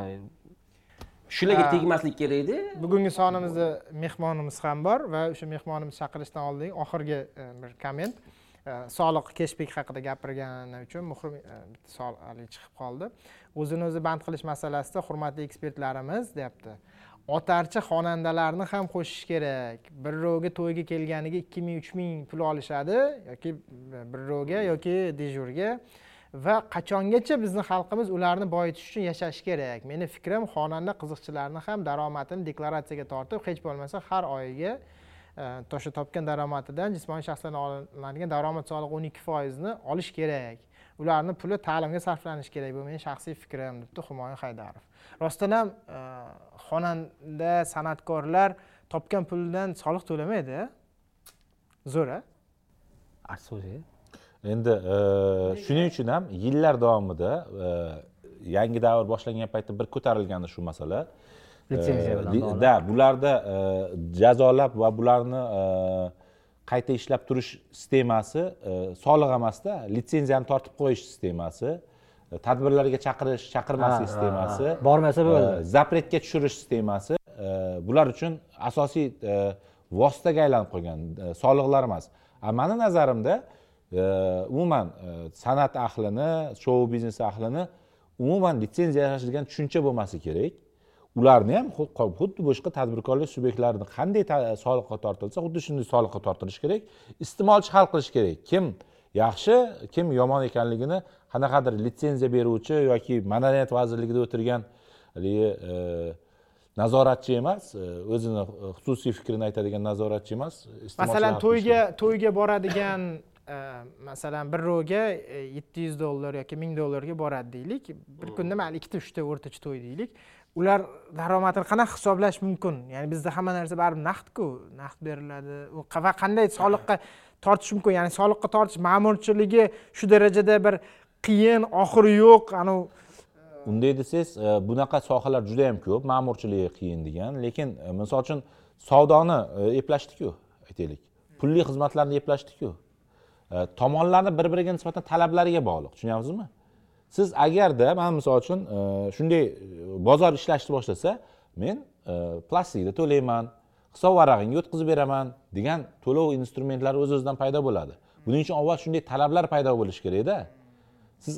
shularga tegmaslik kerak edi bugungi sonimizda mehmonimiz ham bor va o'sha mehmonimizni chaqirishdan oldin oxirgi bir komment Э, soliq keshbek haqida gapirgani uchun muhrim e, bitta savol haligi chiqib qoldi. O'zini o'zi band qilish masalasida hurmatli ekspertlarimiz deyapti. Otarchi xonandalarni ham qo'shish kerak. Birrovga to'yga kelganiga ikki ming uch ming pul olishadi yoki birrovga yoki dejurga. Va qachongacha bizni xalqimiz ularni boyitish uchun yashashi kerak? Meni fikrim xonanda qiziqchilarni ham daromadini deklaratsiyaga tortib hech bo'lmasa har oyiga o'sha topgan daromadidan jismoniy shaxslardan olinadigan daromad solig'i o'n ikki foizni olish kerak. Ularni puli ta'limga sarflanishi kerak. Bu mening shaxsiy fikrim debdi humoyun haydarov. Rostdan ham e, xonanda san'atkorlar topgan pulidan soliq to'lamaydi zo'r a afsus endi e, shuning uchun ham yillar davomida e, yangi davr boshlangan paytda bir ko'tarilgandi shu masala Da bularda e, jazolab va bularni e, qayta ishlab turish sistemasi e, soliq emasda litsenziyani tortib qo'yish sistemasi tadbirlarga chaqirish chaqirmaslik sistemasi bormasa bo'ldi. zapretga tushirish sistemasi bular uchun asosiy vositaga aylanib qolgan soliqlar emas. A mani nazarimda umuman san'at ahlini shou biznes ahlini umuman litsenziya yashash degan tushuncha bo'lmasi kerak ularni ham xud- xuddi boshqa tadbirkorlik subyektlarini qanday soliqqa tortilsa xuddi shunday soliqqa tortilishi kerak iste'molchi hal qilish kerak. Kim yaxshi kim yomon ekanligini qanaqadir litsenziya beruvchi yoki madaniyat vazirligida o'tirgan haligi e, nazoratchi emas e, o'zini xususiy fikrini aytadigan nazoratchi emas masalan to'yga to'yga boradigan e, masalan bir rovga e, yetti yuz dollar yoki ming dollarga boradi deylik. Bir kunda mayli ikkita uchta o'rtacha to'y deylik ular daromadini qanaqa hisoblash mumkin? Ya'ni bizda hamma narsa baribir naqdku? Naqd beriladi. U va qanday soliqqa tortish mumkin? Ya'ni soliqqa tortish ma'murchiligi shu darajada bir qiyin oxiri yo'q. Anavi unday desangiz e, bunaqa sohalar juda yam ko'p. Ma'murchiligi qiyin degan. Lekin e, misol uchun savdoni e, eplashdiku aytaylik. Pulli xizmatlarni eplashdiku. Tomonlarni bir biriga nisbatan talablariga bog'liq tushunyapsizmi? Siz agarda man misol uchun e, shunday e, bozor ishlashni boshlasa men e, plastikda to'layman hisob varag'ingga o'tkazib beraman degan to'lov instrumentlari o'z o'zidan paydo bo'ladi. Buning uchun avval shunday talablar paydo bo'lishi kerakda siz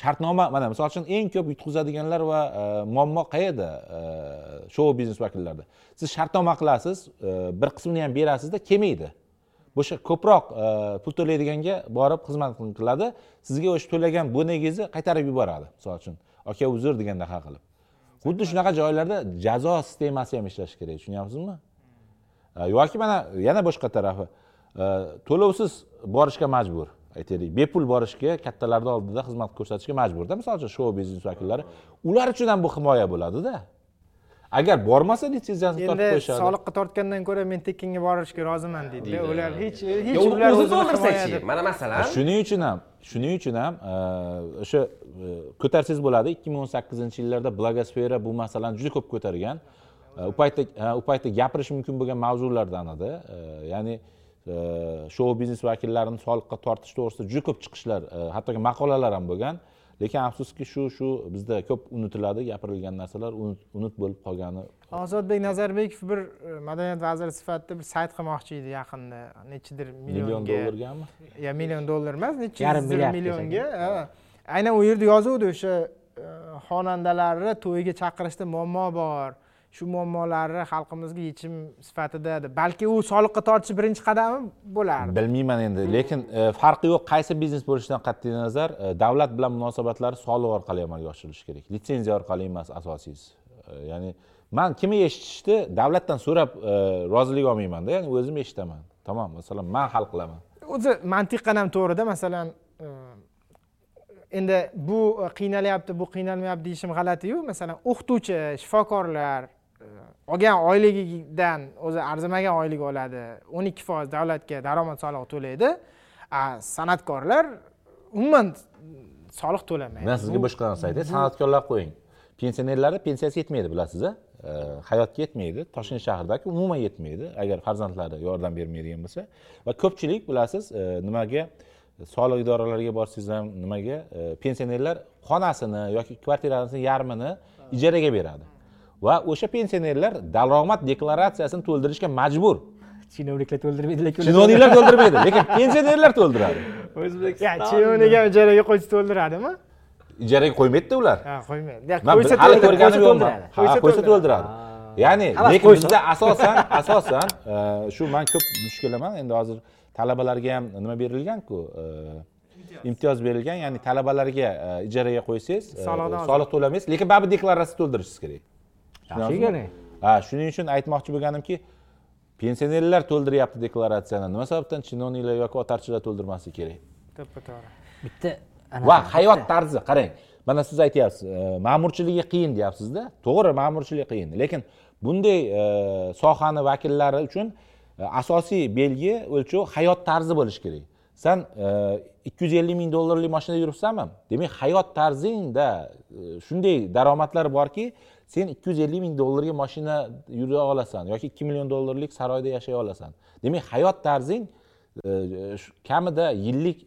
shartnoma mana misol uchun eng ko'p yutqizadiganlar va muammo qayerda shou biznes vakillarida siz shartnoma qilasiz bir qismini ham berasizda kelmaydi o'sha ko'proq e, pul to'laydiganga borib xizmat qiladi sizga o'sha to'lagan bonegingizni qaytarib yuboradi misol uchun aka uzr deganda ha qilib. Xuddi shunaqa joylarda jazo sistemasi ham ishlashi kerak tushunyapsizmi? E, yoki mana yana boshqa tarafi e, to'lovsiz borishga majbur. Aytaylik bepul borishga kattalarni oldida xizmat ko'rsatishga majburda. Misol uchun shou biznes vakillari ular uchun ham bu himoya bo'ladida. Agar bormasa litsenziyasini tortib endi qo'yishadi. soliqqa tortgandan ko'ra men tekinga borishga roziman deydi. Ular hech hech ular o'zi o'zini to'ldirsachi mana masalan shuning uchun ham shuning uchun ham e, o'sha e, ko'tarsangiz bo'ladi ikki ming o'n sakkizinchi yillarda blogosfera bu masalani juda ko'p ko'targan. E, u paytda e, u paytda gapirish mumkin bo'lgan mavzulardan edi. E, ya'ni e, shou biznes vakillarini soliqqa tortish to'g'risida juda ko'p chiqishlar e, hattoki maqolalar ham bo'lgan lekin afsuski shu shu bizda ko'p unutiladi gapirilgan narsalar unut bo'lib qolgani. Ozodbek nazarbekov bir e, madaniyat vaziri sifatida bir sayt qilmoqchi edi yaqinda. Nechidir million dollargami? Ya million dollar emas necha Yarim yuzdir milliard millionga ha. aynan u yerda yozuvdi o'sha e, xonandalarni to'yga chaqirishda muammo bor shu muammolarni xalqimizga yechim sifatida deb. balki u soliqqa tortish birinchi qadami? Bo'lardi. Bilmayman endi. Lekin e, farqi yo'q qaysi biznes bo'lishidan qat'iy nazar e, davlat bilan munosabatlari soliq orqali amalga oshirilishi kerak. Litsenziya orqali emas asosiysi. E, ya'ni man kimni eshitishni davlatdan so'rab rozilik olmaymanda ya'ni o'zim eshitaman. Tamom masalan man hal qilaman. O'zi mantiqan ham to'g'rida? Masalan endi bu qiynalyapti bu qiynalmayapti deyishim g'alatiyu masalan o'qituvchi shifokorlar olgan oyligidan o'zi arzimagan oylik oladi. o'n ikki foiz davlatga daromad solig'i to'laydi. A san'atkorlar umuman soliq to'lamaydi. Man sizga boshqa narsa aytay san'atkorlar qo'ying. Pensionerlarni pensiyasi yetmaydi bilasiz hayotga yetmaydi. Toshkent shahridagi umuman yetmaydi. Agar farzandlari yordam bermaydigan bo'lsa. Va ko'pchilik bilasiz e, nimaga soliq idoralariga borsangiz ham nimaga e, pensionerlar xonasini yoki kvartirasini yarmini ijaraga beradi va o'sha pensionerlar daromad deklaratsiyasini to'ldirishga majbur. Chinovniklar to'ldirmaydi lekin chinovniklar to'ldirmaydi lekin pensionerlar to'ldiradi. Ya o'zbekiston chinovnik ham ijaraga qo'ysa to'ldiradimi? Ijaraga qo'ymaydida ular. Ha qo'ymaydi. Qo'ysa hali to'ldiradi, ko'rganim qo'ysa yo'qman to'ldiradi. ha qo'ysa to'ldiradi. Ya'ni lekin bizda asosan asosan e, shu man ko'p duch kelaman. Endi hozir talabalarga ham nima berilganku? E, imtiyoz. berilgan ya'ni talabalarga e, ijaraga qo'ysangiz soliq to'lamaysiz. Lekin baribir deklaratsiya to'ldirishingiz kerak yaxshi ekan ha shuning uchun aytmoqchi bo'lganimki pensionerlar to'ldiryapti deklaratsiyani. Nima sababdan chinovniklar yoki otarchilar to'ldirmasligi kerak? To'ppa to'g'ri bitta va hayot tarzi qarang. Mana siz aytyapsiz e, ma'murchiligi qiyin deyapsizda. To'g'ri ma'murchilik qiyin. Lekin bunday e, sohani vakillari uchun e, asosiy belgi o'lchov hayot tarzi bo'lishi kerak. San ikki yuz ellik ming dollarlik mashinada yuribsanmi? Demak hayot tarzingda shunday daromadlar borki sen ikki yuz ellik ming dollarga mashina yura olasan yoki ikki million dollarlik saroyda yashay olasan. Demak hayot tarzing e, kamida yillik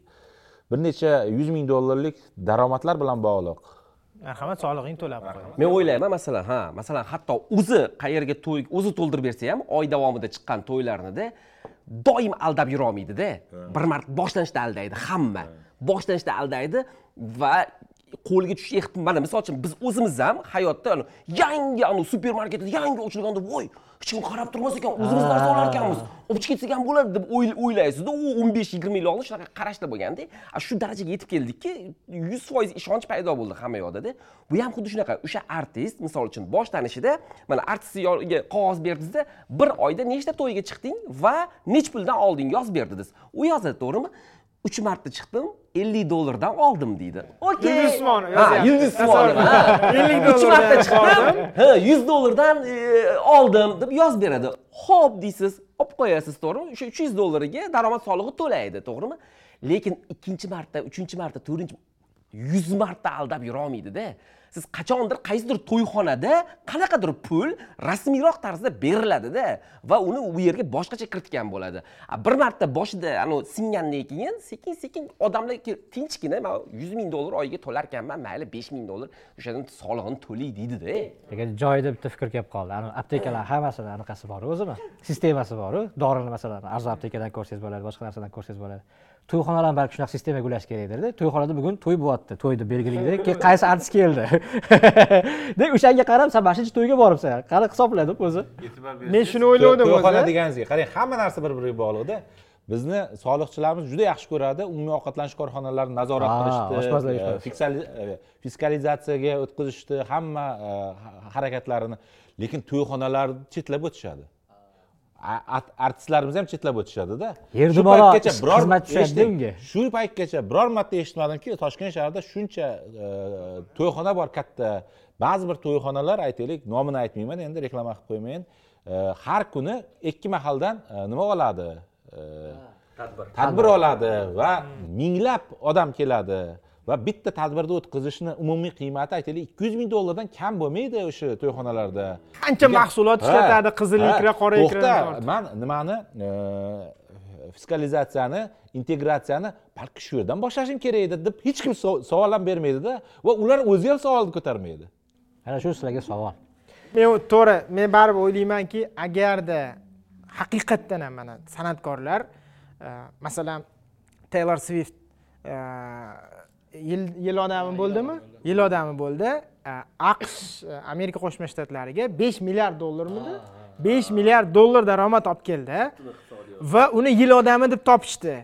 bir necha yuz ming dollarlik daromadlar bilan bog'liq. Marhamat solig'ingni to'lab qo'y. Men o'ylayman masalan ha masalan hatto o'zi qayerga to'y o'zi to'ldirib bersa ham oy davomida chiqqan to'ylarnida doim aldab yurolmaydida bir marta boshlanishda aldaydi hamma. Boshlanishda aldaydi va qo'lga tushish ehtimol mana misol uchun biz o'zimiz ham hayotda yangi anavi supermarketda yangi ochilganda voy hech kim qarab turmas ekan o'zimiz narsa olar ekanmiz olib ketsak ham bo'ladi deb o'ylaysizda u o'n besh yigirma yil oldin shunaqa qarashda bo'lganda a shu darajaga yetib keldikki yuz foiz ishonch paydo bo'ldi hamma yoqdada bu ham xuddi shunaqa o'sha artist misol uchun boshlanishida mana artistni yoniga qog'oz berdingizda bir oyda nechta to'yga chiqding va nech puldan olding yozib berdingiz u yozadi to'g'rimi? Uch marta chiqdim ellik dollardan oldim deydi. Okey. Yulduz Usmonov ha yulduz usmonov ha. 50 uch marta dollardan chiqdim ha yuz dollardan oldim deb yozib beradi ho'p deysiz olib qo'yasiz to'g'rimi o'sha uch yuz dollariga daromad solig'i to'laydi to'g'rimi lekin ikkinchi marta uchinchi marta to'rtinchi yuz marta aldab yurolmaydida siz qachondir qaysidir to'yxonada qanaqadir pul rasmiyroq tarzda beriladida va uni u yerga boshqacha kiritgan bo'ladi. Bir marta boshida anavi singandan keyin sekin sekin odamlar tinchgina man yuz ming dollar oyiga to'lar ekanman mayli besh ming dollar o'shadan solig'ini to'lay deydida lekin joyida bitta fikr kelib qoldi. Ani aptekalar hammasini anaqasi bor o'zini sistemasi boru dorini masalan arzon aptekadan ko'rsangiz bo'ladi boshqa narsadan ko'rsangiz bo'ladi. To'yxonalar ham balki shunaqa sistemaga ulash kerakdirda to'yxonada bugun to'y bo'lyapti. To'yni belgilaydi keyin qaysi artist keldi? De o'shanga qarab san mana shuncha to'yga boribsan. Qani hisobla deb o'zi men shuni o'ylovdim to'yxona deganingizga qarang hamma narsa bir biriga bog'liqda bizni soliqchilarimiz juda yaxshi ko'radi. Umumiy ovqatlanish korxonalarini nazorat qilishni fiskalizatsiyaga o'tkazishni hamma e, ha- harakatlarini. Lekin to'yxonalarni chetlab o'tishadi artistlarimiz ham chetlab o'tishadida. Yerdi Shu bola paytgacha ish- biror- xizmat tushadi unga. shu paytgacha biror marta eshitmadimki toshkent shahrida shuncha e, to'yxona bor katta. Ba'zi bir to'yxonalar aytaylik nomini aytmayman endi reklama qilib qo'ymayin E, har kuni ikki mahaldan e, nima oladi? E, tadbir oladi va minglab odam keladi va bitta tadbirni o'tkazishni umumiy qiymati aytaylik ikki yuz ming dollardan kam bo'lmaydi o'sha to'yxonalarda. Qancha mahsulot ishlatadi, qizil ikra, qora ikra to'xta man nimani e, fiskalizatsiyani integratsiyani balki shu yerdan boshlashim kerak edi deb hech kim sav- savol ham bermaydida va ular o'zi ham savolni ko'tarmaydi. Ana shu sizlarga savol. Men to'g'ri men baribir o'ylaymanki agarda haqiqatdan ham mana san'atkorlar e, masalan taylor swift e, yil yil odami bo'ldimi? yil odami bo'ldi. Aqsh amerika qo'shma shtatlariga besh milliard dollarmidi? Besh milliard dollar daromad olib keldi. Va uni yil odami deb topishdi.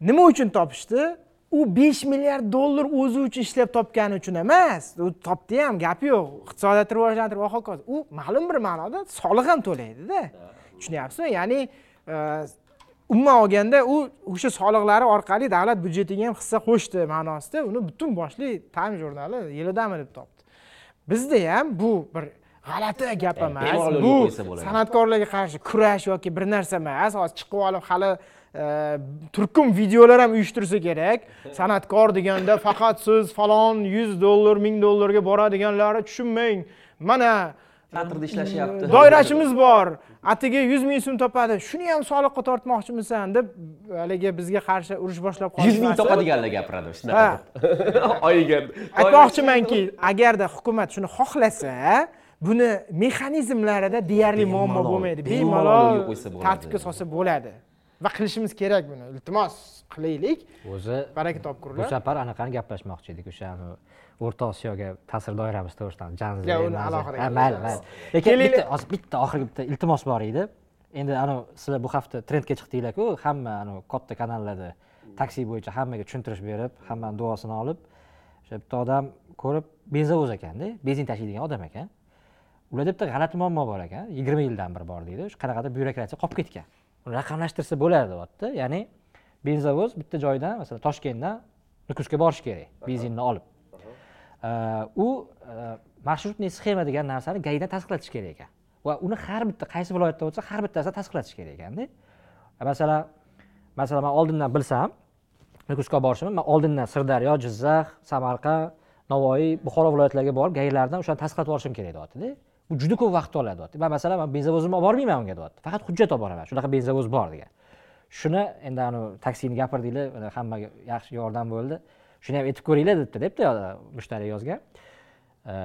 Nima uchun topishdi? U besh milliard dollar o'zi uchun ishlab topgani uchun emas. U topdi ham gapi yo'q. Iqtisodiyotni rivojlantirib va hokazo u ma'lum bir ma'noda soliq ham to'laydida tushunyapsizmi? Ya'ni e, umuman olganda u o'sha soliqlari orqali davlat byudjetiga ham hissa qo'shdi ma'nosida. Uni butun boshli time jurnali yilidami deb topdi. Bizda ham bu bir g'alati gap emas bu san'atkorlarga qarshi kurash yoki bir narsa emas. Hozir chiqib olib hali e, turkum videolar ham uyushtirsa kerak. San'atkor deganda faqat siz falon yuz dollar ming dollarga boradiganlarni tushunmang. Mana teatrda ishlashyapti doirachimiz bor. Atigi yuz ming so'm topadi. Shuni ham soliqqa tortmoqchimisan deb haligi bizga qarshi urush boshlab yuz ming topadiganlar gapiradi shunaqa oyiga aytmoqchimanki agarda hukumat shuni xohlasa buni mexanizmlarida deyarli muammo bo'lmaydi. bemalol tartibga solsa bo'ladi. Va qilishimiz kerak buni. Iltimos qilaylik. O'zi baraka bu topkurlar safar anaqani gaplashmoqchi edik o'sha o'rta osiyoga ta'sir doiramiz to'g'risidan janzi uni alohida mayli mayli. Lekin bitta hozir bitta oxirgi bitta iltimos bor edi. Endi anavi sizlar bu hafta trendga chiqdinglarku hamma anavi katta kanallarda taksi bo'yicha hammaga tushuntirish berib hammani duosini olib o'sha bitta odam ko'rib benzovoz ekanda benzin tashiydigan odam ekan. Ularda bitta g'alati muammo bor ekan yigirma yildan beri bor deydi shu qanaqadir byurokratiya qolib ketgan. Uni raqamlashtirsa bo'ladi deyapti. Ya'ni benzovoz bitta joydan masalan toshkentdan nukusga borishi kerak benzinni olib u marshrutniy sxema degan narsani gaidan tasdiqlatish kerak ekan va uni har bitta qaysi viloyatda bo'lsa har bittasida tasdiqlatish kerak ekanda masalan masalan man oldindan bilsam nukusga borishimni man oldindan sirdaryo jizzax samarqand navoiy buxoro viloyatlariga borib gailardan o'shani tasdiqlatib olishim kerak deyaptida bu juda ko'p vaqt oladi deyapti man masalan man benzovozimni olib bormayman unga deyapti faqat hujjat olib boraman shunaqa benzovoz bor degan shuni endi anavi taksini gapirdinglar hammaga yaxshi yordam bo'ldi. Shuni ham aytib ko'ringlar debdi debdi mushtariy yozgan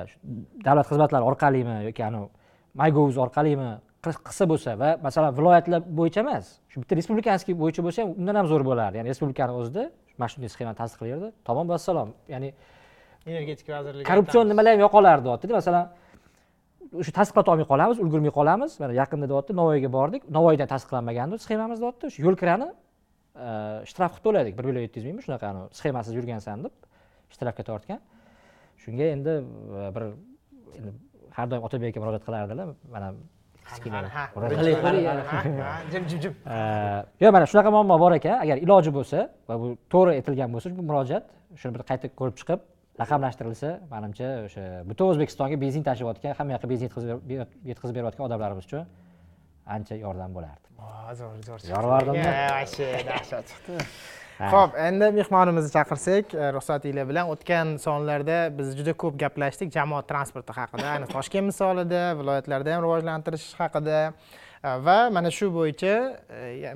shu davlat xizmatlari orqalimi yoki anavi mygovuz orqalimi qil- qilsa bo'lsa va masalan viloyatlar bo'yicha emas shu bitta respublikanskiy bo'yicha bo'lsa ham undan ham zo'r bo'lardi. Ya'ni respublikani o'zida marshrutniy sxemani tasdiqlaydi tamom vassalom ya'ni energetika vazirligi korrupsion nimalar ham yo'qolardi deyaptida masalan o'sha tasdiqlata olmay qolamiz ulgurmay qolamiz. Mana yaqinda deyapti navoiyga bordik. Navoiydan tasdiqlanmagandi sxemamiz deyapti shu yo'l kirani e, shtraf qilib to'ladik bir million yetti yuz mingmi shunaqa sxemasiz yurgansan deb shtrafga tortgan shunga endi bir har doim otabekka murojaat qilardilar mana jim jim jim yo'q mana shunaqa muammo bor ekan agar iloji bo'lsa va bu to'g'ri aytilgan bo'lsa bu murojaat shuni bir qayta ko'rib chiqib raqamlashtirilsa manimcha o'sha butun o'zbekistonga benzin tashiyotgan hamma yoqqa benzin yetkazib berayotgan odamlarimiz uchun ancha yordam bo'lardi. Zo'r zo'r. Yorvardimmi? вообще dahshat. Chiqdi ho'p endi mehmonimizni chaqirsak e, ruxsatinglar bilan o'tgan sonlarda biz juda ko'p gaplashdik jamoat transporti haqida. Ayni toshkent misolida viloyatlarda ham rivojlantirish haqida va mana shu bo'yicha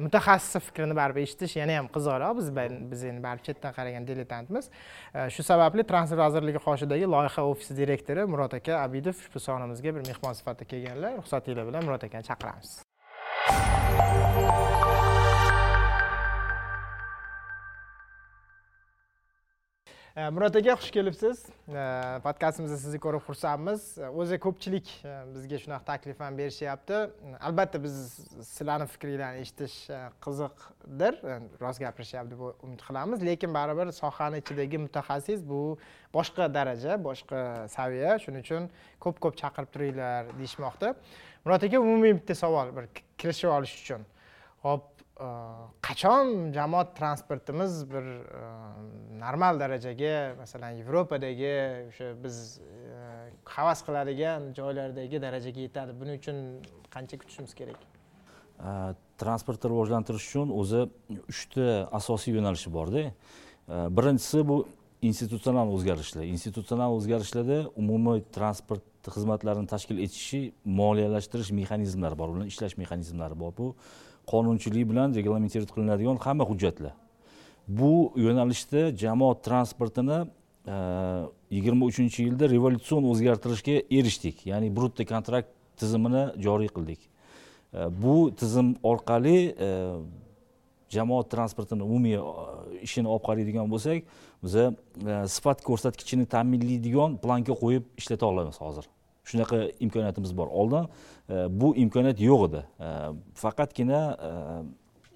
mutaxassis fikrini baribir eshitish yana ham qiziqroq biz biz endi baribir chetdan qaragan diletantmiz shu sababli transport vazirligi qoshidagi loyiha ofisi direktori murod aka abidov ushbu sonimizga bir mehmon sifatida kelganlar ruxsatinglar bilan murod akani chaqiramiz Э, murod aka xush kelibsiz. Э, Podkastimizni sizni ko'rib xursandmiz. Э, o'zi ko'pchilik bizga shunaqa taklif ham berishyapti. Albatta biz sizlarni fikringlarni eshitish e, qiziqdir. E, rost gapirishyapti deb umid qilamiz. Lekin baribir sohani ichidagi mutaxassis bu boshqa daraja boshqa saviya. Shuning uchun ko'p ko'p chaqirib turinglar deyishmoqda. Murod aka umumiy bitta savol bir kirishib olish uchun. Ho'p Э, qachon jamoat transportimiz bir э, normal darajaga masalan yevropadagi o'sha biz э, havas qiladigan joylardagi darajaga yetadi. Buning uchun qancha kutishimiz kerak? Transportni rivojlantirish uchun o'zi uchta asosiy yo'nalishi borda. Birinchisi bu institutsional o'zgarishlar. Institutsional o'zgarishlarda umumiy transport xizmatlarini tashkil etishi moliyalashtirish mexanizmlari bor. Ularni ishlash mexanizmlari bor bu. Qonunchilik bilan reglamentirovat qilinadigan hamma hujjatlar. Bu yo'nalishda jamoat transportini e, yigirma uchinchi yilda revolyutsion o'zgartirishga erishdik. Ya'ni brutta kontrakt tizimini joriy qildik. E, bu tizim orqali e, jamoat transportini umumiy ishini olib qaraydigan bo'lsak biza sifat ko'rsatkichini ta'minlaydigan planka qo'yib ishlata olamiz hozir. Shunaqa imkoniyatimiz bor. Oldin bu imkoniyat yo'q edi faqatgina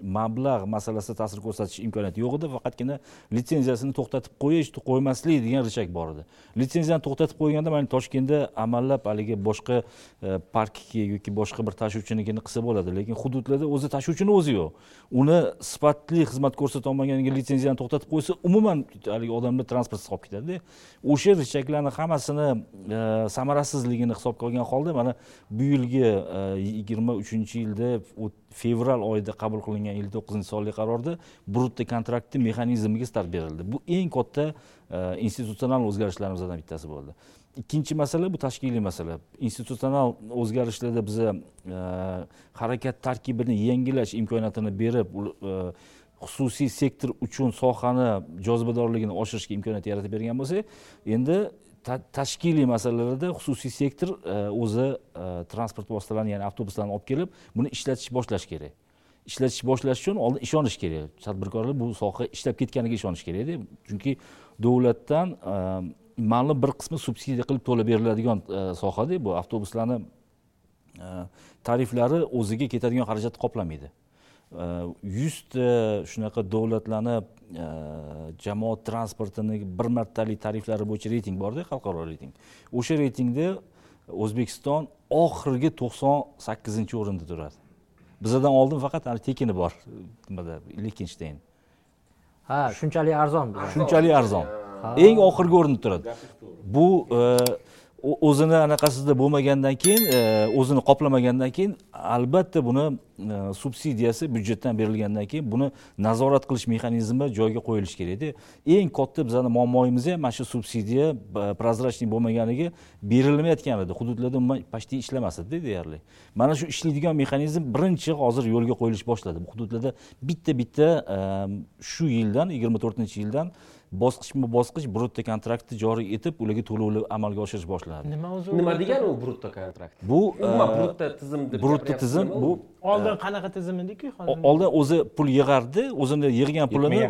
mablag' masalasida ta'sir ko'rsatish imkoniyati yo'q edi. Faqatgina litsenziyasini to'xtatib qo'yish qo'ymaslik degan richak bor edi. Litsenziyani to'xtatib qo'yganda mana toshkentda amallab haligi boshqa e, parkki yoki boshqa bir tashuvchinikini qilsa bo'ladi. Lekin hududlarda o'zi tashuvchini o'zi yo'q. Uni sifatli xizmat ko'rsata ko'rsatolmaganiga litsenziyani to'xtatib qo'ysa umuman haligi odamlar transportsiz qolib ketadida. O'sha richaklarni hammasini e, samarasizligini hisobga olgan holda mana bu yilgi e, yigirma uchinchi yilda fevral oyida qabul qilingan ellik to'qqizinchi sonli qarorda brutto kontraktni mexanizmiga start berildi. Bu eng katta e, institutsional o'zgarishlarimizdan bittasi bo'ldi. Ikkinchi masala bu tashkiliy masala. Institutsional o'zgarishlarda biza e, harakat tarkibini yangilash imkoniyatini berib e, xususiy sektor uchun sohani jozibadorligini oshirishga imkoniyat yaratib bergan bo'lsak endi tashkiliy masalalarda xususiy sektor e, o'zi e, transport vositalarini ya'ni avtobuslarni olib kelib buni ishlatish boshlash kerak. Ishlatish boshlash uchun oldin ishonish kerak. Tadbirkorlar bu soha ishlab ketganiga ishonish kerakda chunki davlatdan e, ma'lum bir qismi subsidiya qilib to'lab beriladigan sohada bu avtobuslarni tariflari o'ziga ketadigan xarajatni qoplamaydi. Yuzta shunaqa davlatlarni e, jamoat transportini bir martalik tariflari bo'yicha reyting borda xalqaro reyting. O'sha reytingda o'zbekiston oxirgi to'qson sakkizinchi o'rinda turadi. Bizadan oldin faqat tekini bor nimada lichtensteyn ha shunchalik arzon shunchalik arzon. Eng oxirgi o'rinda turadi. Bu e, o'zini anaqasida bo'lmagandan keyin e, o'zini qoplamagandan keyin albatta buni e, subsidiyasi byudjetdan berilgandan keyin buni nazorat qilish mexanizmi joyiga qo'yilishi kerakda eng katta bizani muammoyimiz ham mana shu subsidiya e, прозрачный bo'lmaganligi berilmayotgan edi. Hududlarda umuman почти ishlamas edida deyarli. Mana shu ishlaydigan mexanizm birinchi hozir yo'lga qo'yilish boshladi. Bu hududlarda bitta bitta shu yildan yigirma to'rtinchi yildan bosqichma bosqich brutto kontraktni joriy etib ularga to'lovni amalga oshirish boshlanadi nima o'zi nima degani u brutto kontrakt? Bu umuman e, brutto tizim deb brutto tizim bu oldin qanaqa tizim ediku hozir oldin o'zi pul yig'ardi o'zini yig'gan pulini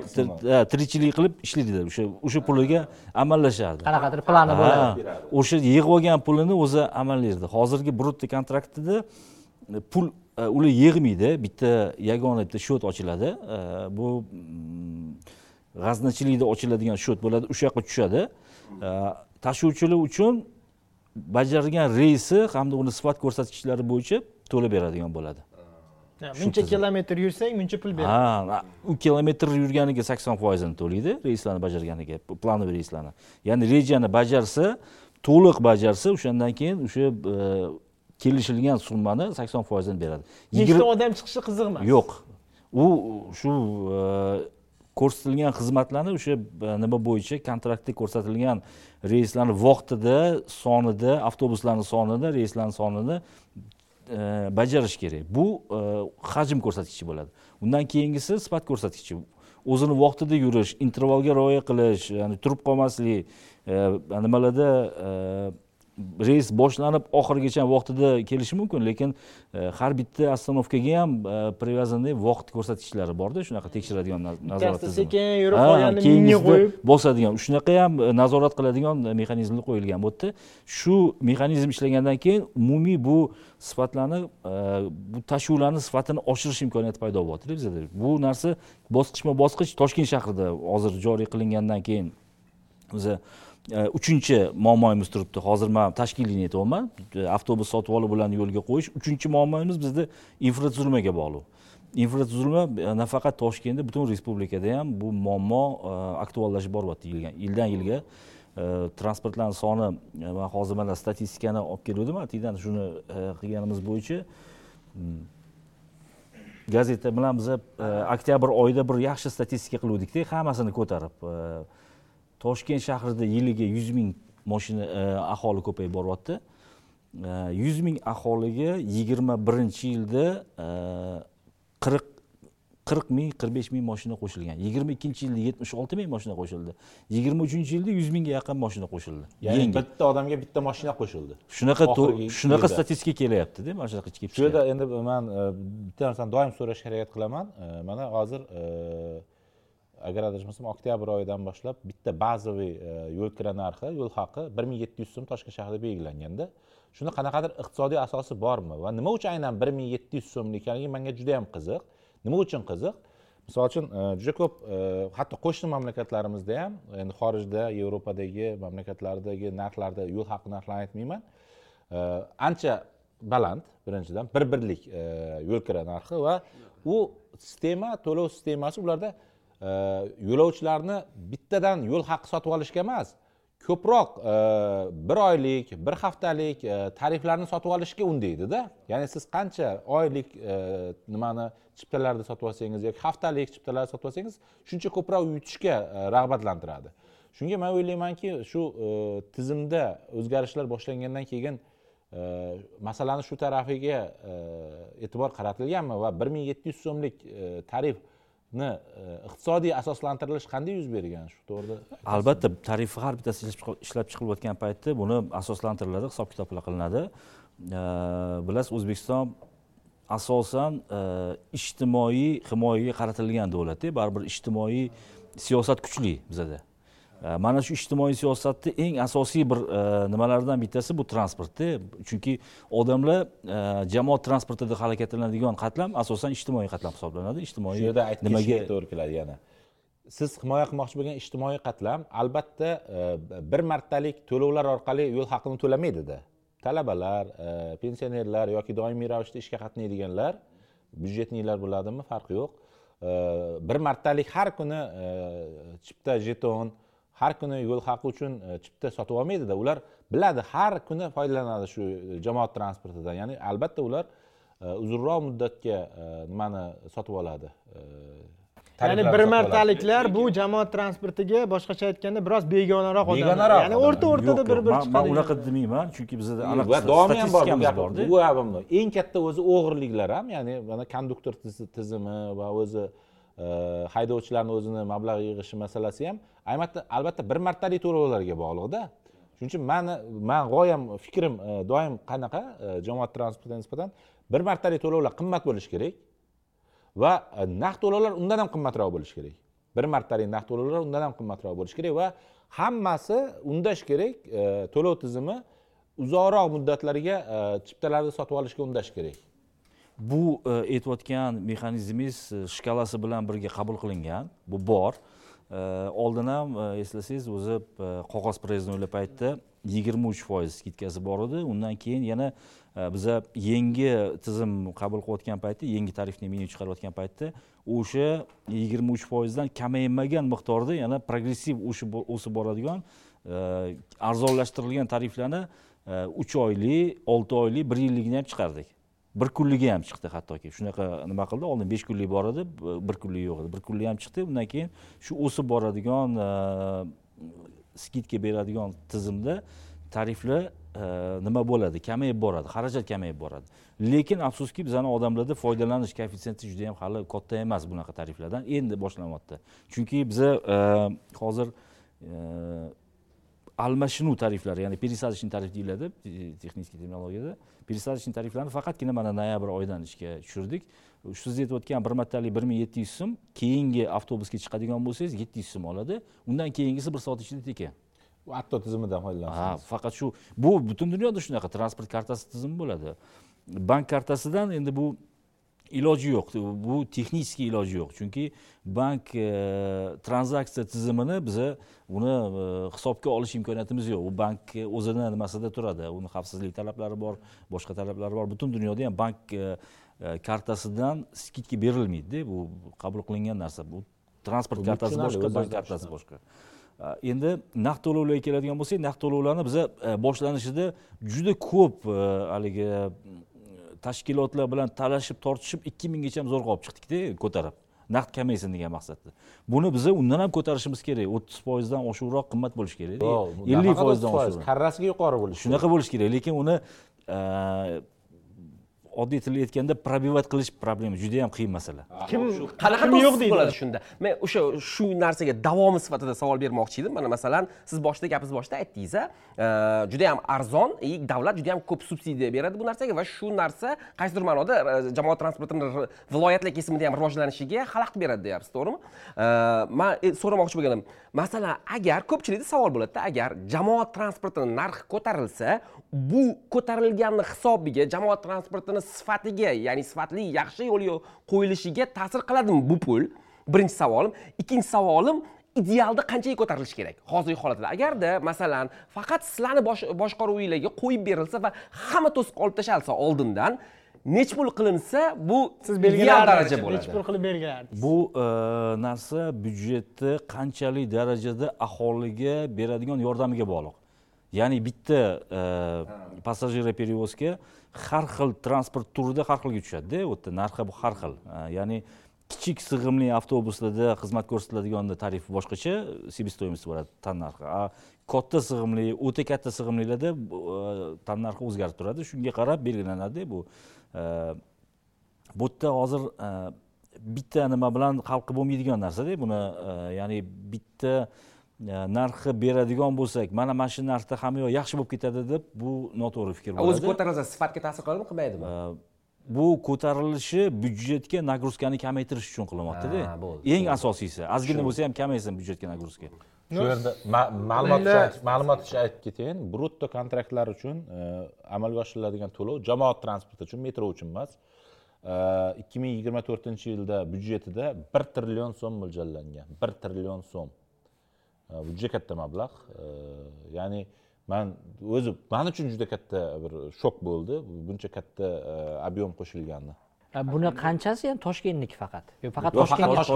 tirikchilik qilib ishlaydilar. O'sha o'sha puliga amallashardi qanaqadir plani bo'ladi. Ha, o'sha yig'ib olgan pulini o'zi amallaydi. Hozirgi brutto kontraktida e, pul e, ular yig'maydi. Bitta yagona bitta счет ochiladi. E, bu mm, g'aznachilikda ochiladigan счет bo'ladi o'sha yoqqa tushadi. Tashuvchilar uchun bajargan reysi hamda uni sifat ko'rsatkichlari bo'yicha to'lab beradigan bo'ladi. Muncha kilometr yursang muncha pul beradi ha u kilometr yurganiga sakson foizini to'laydi reyslarni bajarganiga planoviy reyslarni. Ya'ni rejani bajarsa to'liq bajarsa o'shandan keyin o'sha e, kelishilgan summani sakson foizini beradi. Nechta odam chiqishi qiziq emas yo'q. U shu e, ko'rsatilgan xizmatlarni o'sha e, nima bo'yicha kontraktda ko'rsatilgan reyslarni vaqtida sonida avtobuslarni sonida reyslarni sonida e, bajarish kerak. Bu e, hajm ko'rsatkichi bo'ladi. Undan keyingisi sifat ko'rsatkichi. O'zini vaqtida yurish intervalga rioya qilish ya'ni turib qolmaslik nimalarda reys boshlanib oxirigacha vaqtida kelishi mumkin lekin e, har bitta ostanovkaga ham e, привязанный vaqt ko'rsatkichlari borda shunaqa tekshiradigan nazorat tizimi. sekin yurib minga keyingisida qo'yib. bosadigan shunaqa ham e, nazorat qiladigan mexanizmlar qo'yilgan bu yerda shu mexanizm ishlagandan keyin umumiy bu sifatlarni bu tashuvlarni sifatini oshirish imkoniyati paydo bo'lyaptida bizada bu narsa bosqichma bosqich toshkent shahrida hozir joriy qilingandan keyin o'zi Э, uchinchi muammoyimiz turibdi. Hozir man tashkilini aytyapman э, avtobus sotib olib ularni yo'lga qo'yish uchinchi muammoyimiz bizda infratuzilmaga bog'liq. Infratuzilma e, nafaqat toshkentda butun respublikada ham bu muammo e, aktuallashib boryapti yildan yilga. E, transportlarni soni man hozir mana statistikani olib keluvdim atiydan shuni qilganimiz bo'yicha hmm, gazeta bilan biza oktyabr oyida bir yaxshi statistika qiluvdikda hammasini ko'tarib toshkent shahrida yiliga yuz ming moshina e, aholi ko'payib boryapti. Yuz ming aholiga yigirma birinchi yilda e, qirq qirq ming qirq besh ming moshina qo'shilgan. Yigirma ikkinchi yilda yetmish olti ming moshina qo'shildi. Yigirma uchinchi yilda yuz mingga yaqin moshina qo'shildi. Ya'ni bitta odamga bitta mashina qo'shildi. Shunaqa shunaqa statistika kelyaptida mana shunaqa shu yerda endi man e, bitta narsani doim so'rashga harakat qilaman. E, mana hozir e, agar adashmasam oktyabr oyidan boshlab bitta bazaviy e, yo'l kira narxi yo'l haqi bir ming yetti yuz so'm toshkent shahrida belgilanganda shuni qanaqadir iqtisodiy asosi bormi? Va nima uchun aynan bir ming yetti yuz so'm ekanligi manga juda yam qiziq. Nima uchun qiziq? Misol uchun e, juda ko'p e, hatto qo'shni mamlakatlarimizda ham endi xorijda yevropadagi mamlakatlardagi narxlarda yo'l haqi narxlarini aytmayman. Ancha baland birinchidan bir birlik yo'l kira narxi va u sistema to'lov sistemasi ularda yo'lovchilarni bittadan yo'l haqi sotib olishga emas ko'proq e, bir oylik bir haftalik e, tariflarni sotib olishga undaydida ya'ni siz qancha oylik e, nimani chiptalarni sotib olsangiz yoki haftalik chiptalarni sotib olsangiz shuncha ko'proq yutishga rag'batlantiradi. Shunga man o'ylaymanki shu tizimda o'zgarishlar boshlangandan keyin masalani shu tarafiga e'tibor qaratilganmi va bir ming yetti yuz so'mlik e, ni e, iqtisodiy asoslantirilish qanday yuz bergan? Shu to'g'rida albatta tarif har bittasi ishlab ishlab chiqilayotgan paytda buni asoslantiriladi hisob kitoblar qilinadi. E, bilasiz o'zbekiston asosan e, ijtimoiy himoyaga qaratilgan davlatda. Baribir ijtimoiy siyosat kuchli bizada. Mana shu ijtimoiy siyosatni eng asosiy bir e, nimalaridan bittasi bu transportda. Chunki odamlar e, jamoat transportida harakatlanadigan qatlam asosan ijtimoiy qatlam hisoblanadi. Ijtimoiy shu yerda aytib nimaga to'g'ri keladi. Yana siz himoya qilmoqchi bo'lgan ijtimoiy qatlam albatta e, bir martalik to'lovlar orqali yo'l haqini to'lamaydida talabalar pensionerlar yoki doimiy ravishda ishga qatnaydiganlar byudjetniklar bo'ladimi? Farqi yo'q. Bir martalik har kuni chipta jeton har kuni yo'l haqi uchun e, chipta sotib olmaydida ular biladi har kuni foydalanadi shu jamoat transportidan. Ya'ni albatta ular e, uzunroq muddatga e, nimani sotib oladi e, ya'ni bir martaliklar bu jamoat transportiga boshqacha aytganda biroz begonaroq odamlar. Begonaroq ya'ni o'rta o'rtada bir bir man- man unaqa demayman chunki bizada aniq va davom ham bor bu eng katta o'zi o'g'irliklar ham ya'ni mana konduktor tizi- tizimi va o'zi e, Э, haydovchilarni o'zini mablag' yig'ishi masalasi ham albatta albatta bir martalik to'lovlarga bog'liqda shuning uchun mani man g'oyam fikrim e, doim qanaqa e, jamoat transportiga nisbatan bir martalik to'lovlar qimmat bo'lishi kerak va e, naqd to'lovlar undan ham qimmatroq bo'lishi kerak. Bir martalik naqd to'lovlar undan ham qimmatroq bo'lishi kerak va hammasi undash kerak to'lov tizimi uzoqroq muddatlarga chiptalarni sotib olishga undash kerak. Bu e, aytayotgan mexanizmingiz e, shkalasi bilan birga qabul qilingan. Bu bor. E, oldin ham eslasangiz o'zi qog'oz проездной paytda yigirma uch foiz skidkasi bor edi. Undan keyin yana biza yangi tizim qabul qilayotgan paytda yangi tarifni menyu chiqarayotgan paytda o'sha yigirma uch foizdan kamaymagan miqdorda yana progressiv o'sib boradigan arzonlashtirilgan tariflarni uch oylik olti oylik bir yilligini ham chiqardik. Bir kunligi ham chiqdi hattoki. Shunaqa nima qildi? Oldin besh kunlik bor edi bir kunlik yo'q edi. Bir kunlik ham chiqdi undan keyin shu o'sib boradigan e, skidka beradigan tizimda tariflar e, nima bo'ladi? Kamayib boradi xarajat kamayib boradi. Lekin afsuski bizani odamlarda foydalanish koeffitsiyenti juda yam hali katta emas bunaqa tariflardan. Endi boshlanyapti chunki biza e, hozir almashinuv tariflari ya'ni пересадочный tarif deyiladi texnik terminologiyada. Пересадочный tariflarni faqatgina mana noyabr oyidan ishga tushirdik siz aytayotgan bir martalik bir ming yetti yuz so'm keyingi avtobusga chiqadigan bo'lsangiz yetti yuz so'm oladi undan keyingisi bir soat ichida tekin Bu hatto tizimidan ha foydalansangiz faqat shu bu butun dunyoda shunaqa transport kartasi tizimi bo'ladi bank kartasidan endi bu iloji yo'q. Bu texniskiy iloji yo'q. Chunki bank e, tranzaksiya tizimini biza uni e, hisobga olish imkoniyatimiz yo'q. U bank e, o'zini nimasida turadi? Uni xavfsizlik talablari bor boshqa talablari bor. Butun dunyoda ham bank e, e, kartasidan skidka berilmaydida. Bu qabul qilingan narsa. Bu transport kartasi boshqa bank kartasi boshqa. A, endi naqd to'lovlarga keladigan bo'lsak naqd to'lovlarni biza e, boshlanishida juda ko'p e, haligi tashkilotlar bilan talashib tortishib ikki minggacha zo'rg'a olib chiqdikda ko'tarib. Naqd kamaysin degan maqsadda. Buni biza undan ham ko'tarishimiz kerak. o'ttiz foizdan oshiqroq qimmat bo'lishi kerak. Ellik foizdan 30%, oshiqroq. Karrasiga yuqori bo'lishi. Shunaqa bo'lishi kerak. Lekin uni oddiy tilda aytganda пробивать qilish problema juda yam qiyin masala. Kim qanaqa yo'q bo'ladi shunda? Men o'sha shu narsaga davomi sifatida savol bermoqchi edim. Mana masalan siz boshida gapingiz boshida aytdingiz a juda yam arzon и davlat juda yam ko'p subsidiya beradi bu narsaga va shu narsa qaysidir ma'noda e, jamoat transportini viloyatlar kesimida ham rivojlanishiga xalaqit beradi deyapsiz to'g'rimi? Man e, so'ramoqchi bo'lganim masalan agar ko'pchilikda savol bo'ladida agar jamoat transportini narxi ko'tarilsa bu ko'tarilganni hisobiga jamoat transportini sifatiga ya'ni sifatli yaxshi yo'l yo'l qo'yilishiga ta'sir qiladimi bu pul? Birinchi savolim. Ikkinchi savolim idealda qanchaga ko'tarilishi kerak? Hozirgi holatda. Agarda masalan faqat sizlarni bosh- boshqaruvinglarga qo'yib berilsa va hamma to'sib olib tashlansa oldindan nechi pul qilinsa bu siz belgilardingiz daraja nechi bo'ladi. pul qilib belgilardingiz bu e, narsa byudjetni qanchalik darajada aholiga beradigan yordamiga bog'liq ya'ni bitta e, passajir перевозка har xil transport turida har xilga tushadida u yerda narxi bu har xil. E, ya'ni kichik sig'imli avtobuslarda xizmat ko'rsatiladigan tarif boshqacha себестоимость bo'ladi tan narxi. A katta sig'imli o'ta katta sig'imlilarda e, tan narxi o'zgarib turadi. Shunga qarab belgilanadi bu. Bu yerda hozir bitta nima bilan hal qilib bo'lmaydigan narsada buni ya'ni bitta narxi beradigan bo'lsak mana mana shu narxda hamma yoq yaxshi bo'lib ketadi deb bu noto'g'ri fikr o'zi bo'ladi ko'tarilsa sifatga ta'sir qiladimi qilmaydimi? E, bu ko'tarilishi byudjetga nagruzkani kamaytirish uchun qilinyaptida eng asosiysi ozgina bo'lsa ham kamaysin byudjetga nagruzka. Shu yerda ma- ma'lumot ma'lumot uchun aytib ketayin brutto kontraktlar uchun e, amalga oshiriladigan to'lov jamoat transporti uchun metro uchun emas. Ikki ming yigirma to'rtinchi yilda byudjetida bir trillion so'm mo'ljallangan bir trillion so'm. E, bu juda katta mablag' E, ya'ni man o'zi man uchun juda katta bir shok bo'ldi buncha katta e, объем qo'shilgani Ha, buni qanchasi? Ham toshkentniki faqat. Yo faqat toshkent bu. faqat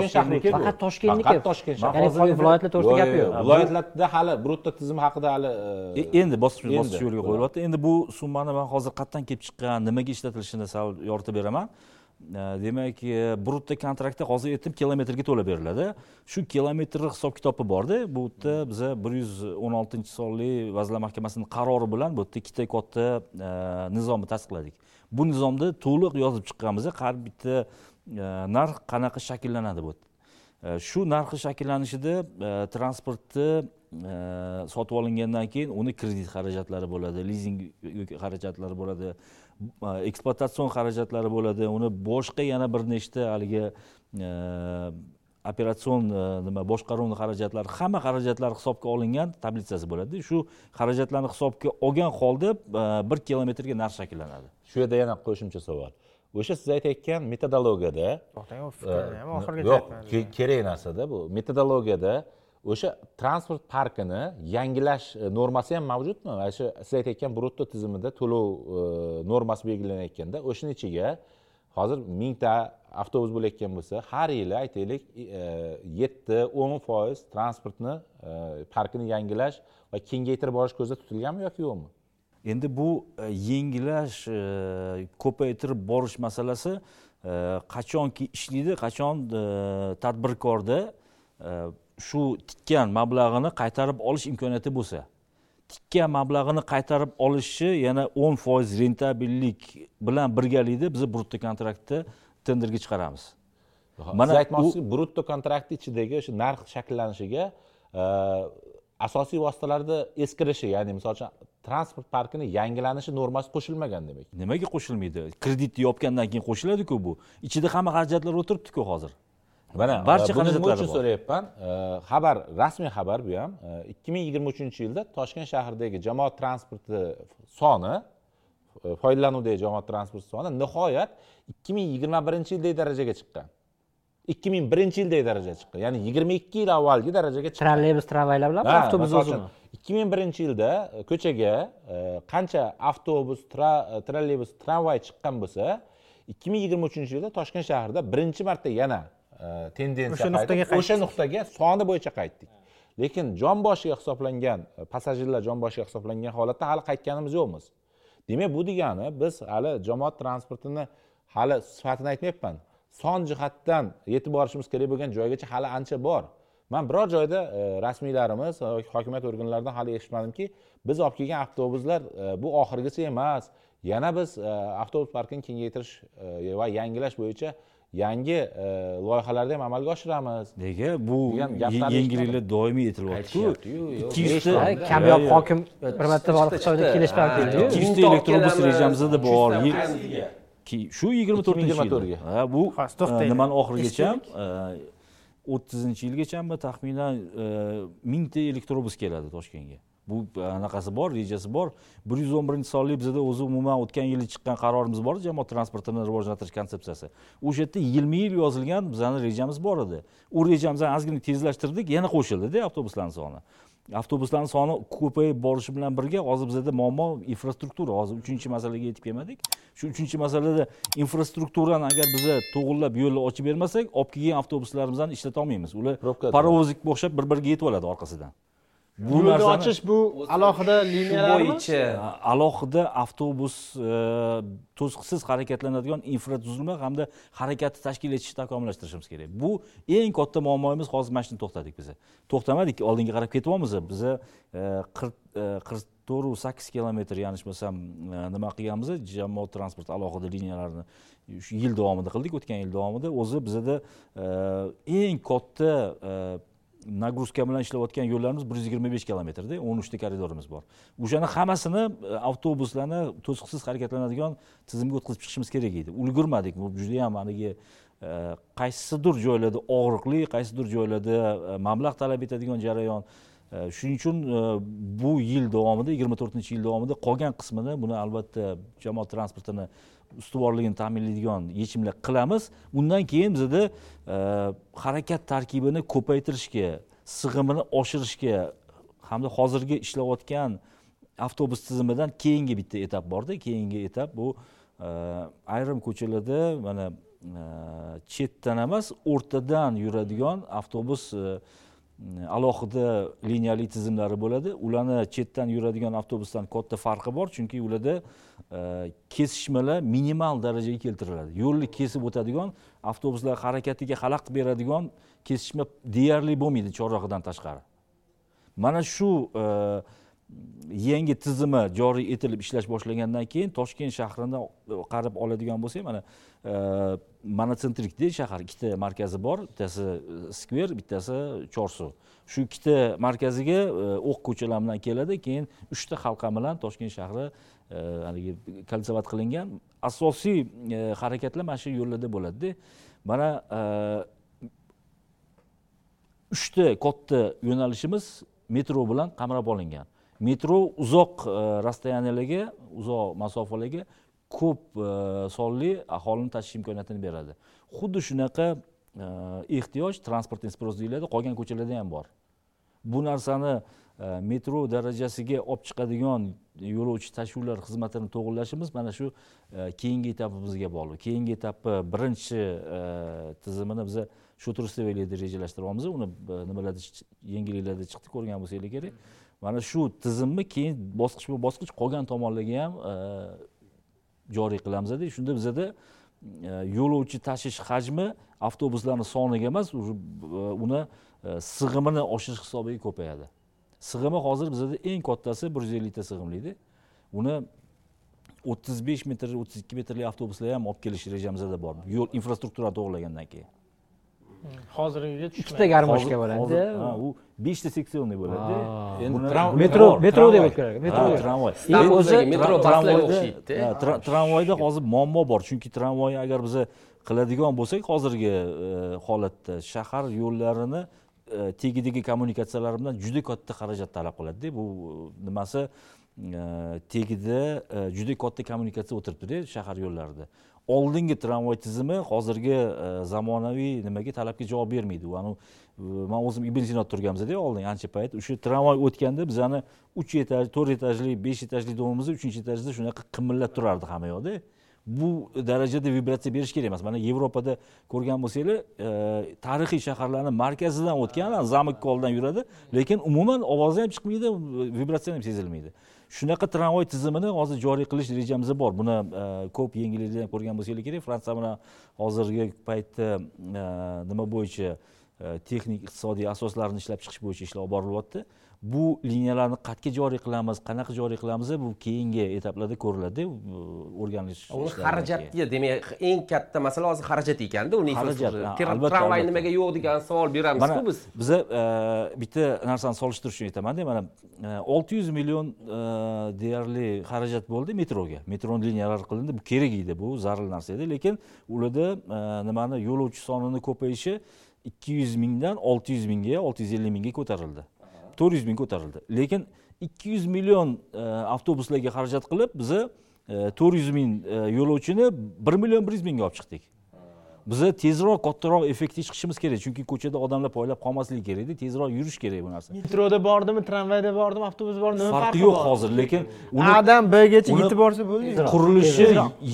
toshkentniki Faqat Toshkent. Shahri. ya'ni viloyatlar to'g'risida gapi Yo'q, viloyatlarda hali brutto tizim haqida hali e, E- endi bosqichma endi. bosqich yo'lga qo'yilyapti endi bu summani man hozir qayerdan kelib chiqqan nimaga ishlatilishini sal yoritib beraman. E, demak e, brutta kontraktda hozir aytdim kilometrga to'lab beriladi. Shu kilometrni hisob kitobi borda. Bu yerda biza bir yuz o'n oltinchi sonli vazirlar mahkamasini qarori bilan bu yerda ikkita katta e, nizomni tasdiqladik. Bu nizomda to'liq yozib chiqqanmiz har bitta e, narx qanaqa shakllanadi bu shu narxni shakllanishida transportni sotib olingandan keyin uni kredit xarajatlari bo'ladi lizing xarajatlari bo'ladi. Ekspluatatsion xarajatlari bo'ladi uni boshqa yana bir nechta haligi operatsion nima boshqaruvni xarajatlari hamma xarajatlar hisobga olingan tablitsasi bo'ladi shu xarajatlarni hisobga olgan holda bir kilometrga narx shakllanadi shu yerda yana qo'shimcha savol o'sha siz aytayotgan metodologiyada to'xtang u fikrni ham oxirigacha yo'q kerak narsada bu metodologiyada o'sha transport parkini yangilash e, normasi ham mavjudmi? Mana shu siz aytayotgan brutto tizimida to'lov e, normasi belgilanayotganda o'shani ichiga hozir mingta avtobus bo'layotgan bo'lsa har yili aytaylik e, e yetti o'n foiz transportni parkini yangilash va kengaytirib borish ko'zda tutilganmi yoki yo'qmi? Endi bu yengilash ko'paytirib borish masalasi qachonki ishlaydi qachon tadbirkorda shu tikkan mablag'ini qaytarib olish imkoniyati bo'lsa tikkan mablag'ini qaytarib olishi yana o'n foiz rentabellik bilan birgalikda biz brutto kontraktda tenderga chiqaramiz. Mana siz aytmoqchisiz brutto kontraktni ichidagi o'sha narx shakllanishiga e, asosiy vositalarni eskirishi ya'ni misol uchun transport parkini yangilanishi normasi qo'shilmagan demak. Nimaga qo'shilmaydi? Kreditni yopgandan keyin qo'shiladiku bu. Ichida hamma xarajatlar o'tiribdiku hozir mana Barcha e, buni nima xarajatlari uchun so'rayapman. E, xabar rasmiy xabar bu ham. Ikki ming yigirma uchinchi yilda toshkent shahridagi jamoat transporti soni e, foydalanuvdagi jamoat transporti soni nihoyat ikki ming yigirma birinchi yildagi darajaga chiqqan. ikki ming birinchi yildagi darajaga chiqqan. Ya'ni yigirma ikki yil avvalgi darajaga chiqqan. Trolleybus tramvaylar bilan avtobus uchun ikki ming birinchi yilda e, ko'chaga e, qancha avtobus e, trolleybus tramvay chiqqan bo'lsa ikki ming yigirma uchinchi yilda toshkent shahrida birinchi marta yana e, tendensiya O'sha nuqtaga o'sha nuqtaga soni bo'yicha qaytdik. Lekin jon boshiga hisoblangan e, passajirlar jon boshiga hisoblangan holatda hali qaytganimiz yo'qmiz. Demak bu degani biz hali jamoat transportini hali sifatini aytmayapman. Son jihatdan yetib borishimiz kerak bo'lgan joygacha hali ancha bor. Man biror joyda e, rasmiylarimiz yoki hokimiyat organlaridan hali eshitmadimki biz olib kelgan avtobuslar e, bu oxirgisi emas. Yana biz avtobus parkini kengaytirish va yangilash bo'yicha yangi e, loyihalarni ham amalga oshiramiz. Nega? Bu degan gaplarni ye- yangiliklar doimiy aytilyaptiku. ikki yuzta kamyob hokim bir marta borib hisobida keldiyu ikki yuzta elektrobus rejamizda bor shu yigirma to'rtinchi 2024 yil ga. ha bu e, nimani oxirigacha? O'ttizinchi yilgachami taxminan e, mingta elektrobus keladi toshkentga bu anaqasi bor rejasi bor. Bir yuz o'n birinchi sonli bizada o'zi umuman o'tgan yili chiqqan qarorimiz bor jamoat transportini rivojlantirish konsepsiyasi. O'sha yerda yilma yil yozilgan bizani rejamiz bor edi. U rejamizni ozgina tezlashtirdik yana qo'shildida avtobuslarni soni. Avtobuslarni soni ko'payib borishi bilan birga hozir bizada muammo infrastruktura hozir uchinchi masalaga yetib kelmadik. Shu uchinchi masalada infrastrukturani agar biza to'g'irlab yo'lni ochib bermasak olib kelgan avtobuslarimizni ishlatolmaymiz ular parovozikka o'xshab bir biriga yetib oladi orqasidan bu yo'lni ochish bu alohida liniyalarmi? bo'yicha alohida avtobus e, to'siqsiz harakatlanadigan infratuzilma hamda harakatni tashkil etishni takomillashtirishimiz kerak. Bu eng katta muammomiz hozir mana shuni to'xtadik biza. To'xtamadik oldinga qarab ketyapmiz. Biza e, qirq e, qirq to'rt sakkiz kilometr yanglishmasam nima qilganmiz? Jamoat transport alohida liniyalarini shu yil davomida qildik o'tgan yil davomida. O'zi bizada eng katta nagruzka nagruska bilan ishlayotgan yo'llarimiz bir yuz yigirma besh kilometrda o'n uchta koridorimiz bor. O'shani hammasini e, avtobuslarni to'siqsiz harakatlanadigan tizimga o'tkazib chiqishimiz kerak edi. Ulgurmadik. Bu judayam haligi e, qaysidir joylarda og'riqli qaysidir joylarda e, mablag' talab etadigan jarayon. Shuning uchun bu yil davomida yigirma to'rtinchi yil davomida qolgan qismini buni albatta jamoat transportini ustuvorligini ta'minlaydigan yechimlar qilamiz. Undan keyin bizada e, harakat tarkibini ko'paytirishga sig'imini oshirishga hamda hozirgi ishlayotgan avtobus tizimidan keyingi bitta etap borda. Keyingi etap bu e, ayrim ko'chalarda mana e, chetdan emas o'rtadan yuradigan avtobus e, Э, alohida liniyali tizimlari bo'ladi. Ularni chetdan yuradigan avtobusdan katta farqi bor chunki ularda e, kesishmalar minimal darajaga keltiriladi. Yo'lni kesib o'tadigan avtobuslar harakatiga xalaqit beradigan kesishma deyarli bo'lmaydi chorrahadan tashqari. Mana shu e, yangi tizimi joriy etilib ishlash boshlagandan keyin toshkent shahrini qarab oladigan bo'lsak mana e, shahar ikkita markazi bor. Bittasi e, skver bittasi chorsu. Shu ikkita markaziga e, o'q ko'chalar bilan keladi keyin uchta halqa bilan toshkent shahri e, haligi kolsovat qilingan. Asosiy harakatlar mana shu yo'llarda bo'ladida. Mana uchta katta yo'nalishimiz metro bilan qamrab olingan. Metro uzoq e, uzoq masofalarga ko'p e, sonli aholini tashish imkoniyatini beradi. Xuddi shunaqa e, ehtiyoj transportniy sпрос deyiladi qolgan ko'chalarda ham bor. Bu narsani e, metro darajasiga olib chiqadigan yo'lovchi tashuvlar xizmatini to'g'irlashimiz mana shu keyingi etapimizga bog'liq. Keyingi etapi birinchi tizimini biza shu turistvelikda rejalashtiryapmiz uni nimalarda yengilliklarda chiqdi ko'rgan bo'lsanglar kerak. Mana shu tizimni keyin bosqichma bosqich qolgan tomonlarga ham e, joriy qilamizda shunda bizada e, yo'lovchi tashish hajmi avtobuslarni soniga emas уже, e, uni sig'imini oshirish hisobiga ko'payadi. Sig'imi hozir bizada eng kattasi bir yuz ellikta sig'imlida uni o'ttiz besh metr o'ttiz ikki metrli avtobuslar ham olib kelish rejamizda bor. Yo'l infrastrukturani to'g'irlagandan keyin. Hozirgiga ikkita tushmaydi. Garmoshka Hozir- bo'ladi. ha, u beshta seksionniy bo'ladi. Metro metro deb Ha, metro tramvay. Endi metro baslari tramvayda- o'xshaydi-da. ha, tra- tramvayda hozir muammo bor chunki tramvay agar biza qiladigan bo'lsak hozirgi e, holatda shahar yo'llarini e, tagidagi kommunikatsiyalar bilan juda katta xarajat talab qiladida. Bu nimasi tagida e, juda katta kommunikatsiya o'tiribdida shahar yo'llarida oldingi tramvay tizimi hozirgi e, zamonaviy nimaga talabga javob bermaydi. U anavi e, man o'zim ibn sinoda turganmizda oldin ancha payt o'sha tramvay o'tganda bizani uch etaj to'rt etajli besh etajli domimizda uchinchi etajda shunaqa qimillab turardi hamma yoqda. Bu darajada vibratsiya berish kerak emas. Mana yevropada ko'rgan bo'lsanglar e, tarixiy shaharlarni markazidan o'tgan zamok koldan yuradi. Lekin umuman ovozi ham chiqmaydi vibratsiya ham sezilmaydi. Shunaqa tramvay tizimini hozir joriy qilish rejamizda bor. Buni e, ko'p yengilliklardan ko'rgan bo'lsanglar kerak. Fransiya bilan hozirgi paytda e, nima bo'yicha e, texnik iqtisodiy asoslarni ishlab chiqish bo'yicha ishlar olib borilyapti. Bu liniyalarni qayerga joriy qilamiz qanaqa joriy qilamiz bu keyingi etaplarda ko'riladi o'rganish uni xarajatga demak eng katta masala hozir xarajat ekanda uni Xarajat, tramvay nimaga yo'q degan savol beramizku biz. biza e, bitta narsani solishtirish uchun aytamanda mana olti yuz million e, deyarli xarajat bo'ldi metroga. Metroni liniyalari qilindi bu kerak edi bu zarur narsa edi lekin ularda e, nimani yo'lovchi sonini ko'payishi ikki yuz mingdan olti yuz mingga olti yuz ellik mingga ko'tarildi to'rt yuz ming ko'tarildi. Lekin ikki yuz million e, avtobuslarga xarajat qilib biza e, to'rt yuz ming e, yo'lovchini bir million bir yuz mingga olib chiqdik. Biza tezroq kattaroq effektga chiqishimiz kerak. Chunki ko'chada odamlar poylab qolmasligi kerakda tezroq yurish kerak bu narsa. Metroda bordimi tramvayda bordimi avtobus bordimi nima farqi yo'q hozir lekin adan bgacha yetib borsa bo'ldi qurilishi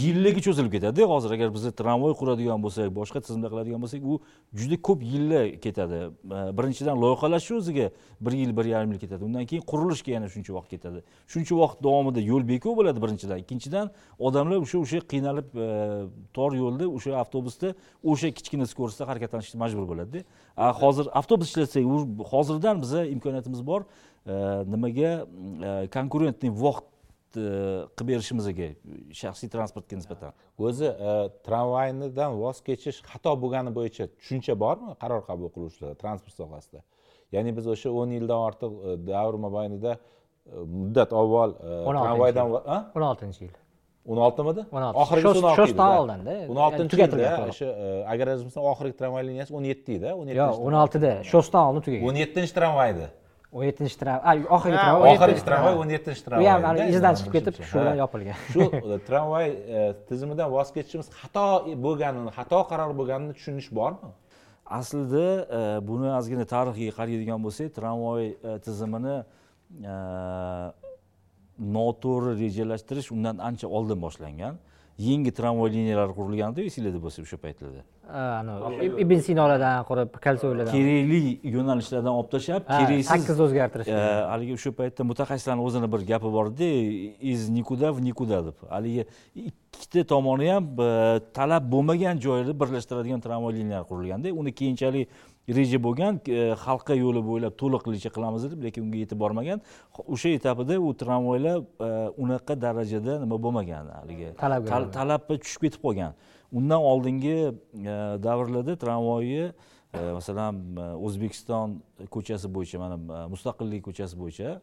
yillarga cho'zilib ketadi. Hozir agar biz tramvay quradigan bo'lsak boshqa tizimda qiladigan bo'lsak u juda ko'p yillar ketadi. Birinchidan loyihalash o'ziga bir yil bir yarim yil ketadi. Undan keyin qurilishga yana shuncha vaqt ketadi. Shuncha vaqt davomida yo'l bekov bo'ladi birinchidan. Ikkinchidan odamlar o'sha o'sha qiynalib tor yo'lda o'sha avtobusda o'sha kichkina скоростьda harakatlanishga majbur bo'ladida. A, hozir avtobus ishlatsak hozirdan biza imkoniyatimiz bor eh, nimaga eh, konkurentniy vaqt e, qilib berishimizga shaxsiy transportga nisbatan. O'zi e, tramvaynidan voz kechish xato bo'lgani bo'yicha tushuncha bormi qaror qabul qiluvchilar transport sohasida? Ya'ni biz o'sha o'n yildan ortiq e, davr mobaynida e, muddat avval e, 16 tramvaydan o'n oltinchi yil o'n oltimidi 16. oxirgisi Shost- o'n olti Shostdan edi oldinda. o'n oltinchi Tugatilgan yilda o'sha e, agar adashmasam oxirgi tramvay liniyasi o'n yetti edi o'n yo'q o'n oltida. Shostdan oldin tugagan. o'n yettinchi tramvay edi o'n yettinchi tramvay oxirgi tramvay oxirgi tramvay o'n yettinchi u tramvay ham hali edi, izidan chiqib ketib shu bilan yopilgan. shu e, tramvay e, tizimidan voz kechishimiz xato bo'lganini xato qaror bo'lganini tushunish bormi? Aslida buni ozgina tarixiga qaraydigan bo'lsak tramvay tizimini noto'g'ri rejalashtirish undan ancha oldin boshlangan. Yangi tramvay liniyalari qurilganda esinglarda bo'lsa o'sha paytlarda. Anavi ibn sinolardan qurib kolsoylardan kerakli yo'nalishlardan olib tashlab keraksiz sakkizni o'zgartirish e, haligi o'sha paytda mutaxassislarni o'zini bir gapi bor edi iz nikuda в никуда deb. Haligi ikkita tomoni ham e, talab bo'lmagan joyda birlashtiradigan tramvay liniyalari qurilganda uni keyinchalik reja bo'lgan e, halqa yo'li bo'ylab to'liqligicha qilamiz deb lekin unga yetib bormagan. O'sha etapida u tramvaylar e, unaqa darajada nima bo'lmagan haligi. Talabga tushib ketib qolgan. Undan oldingi e, davrlarda tramvayni masalan o'zbekiston ko'chasi bo'yicha mana mustaqillik ko'chasi bo'yicha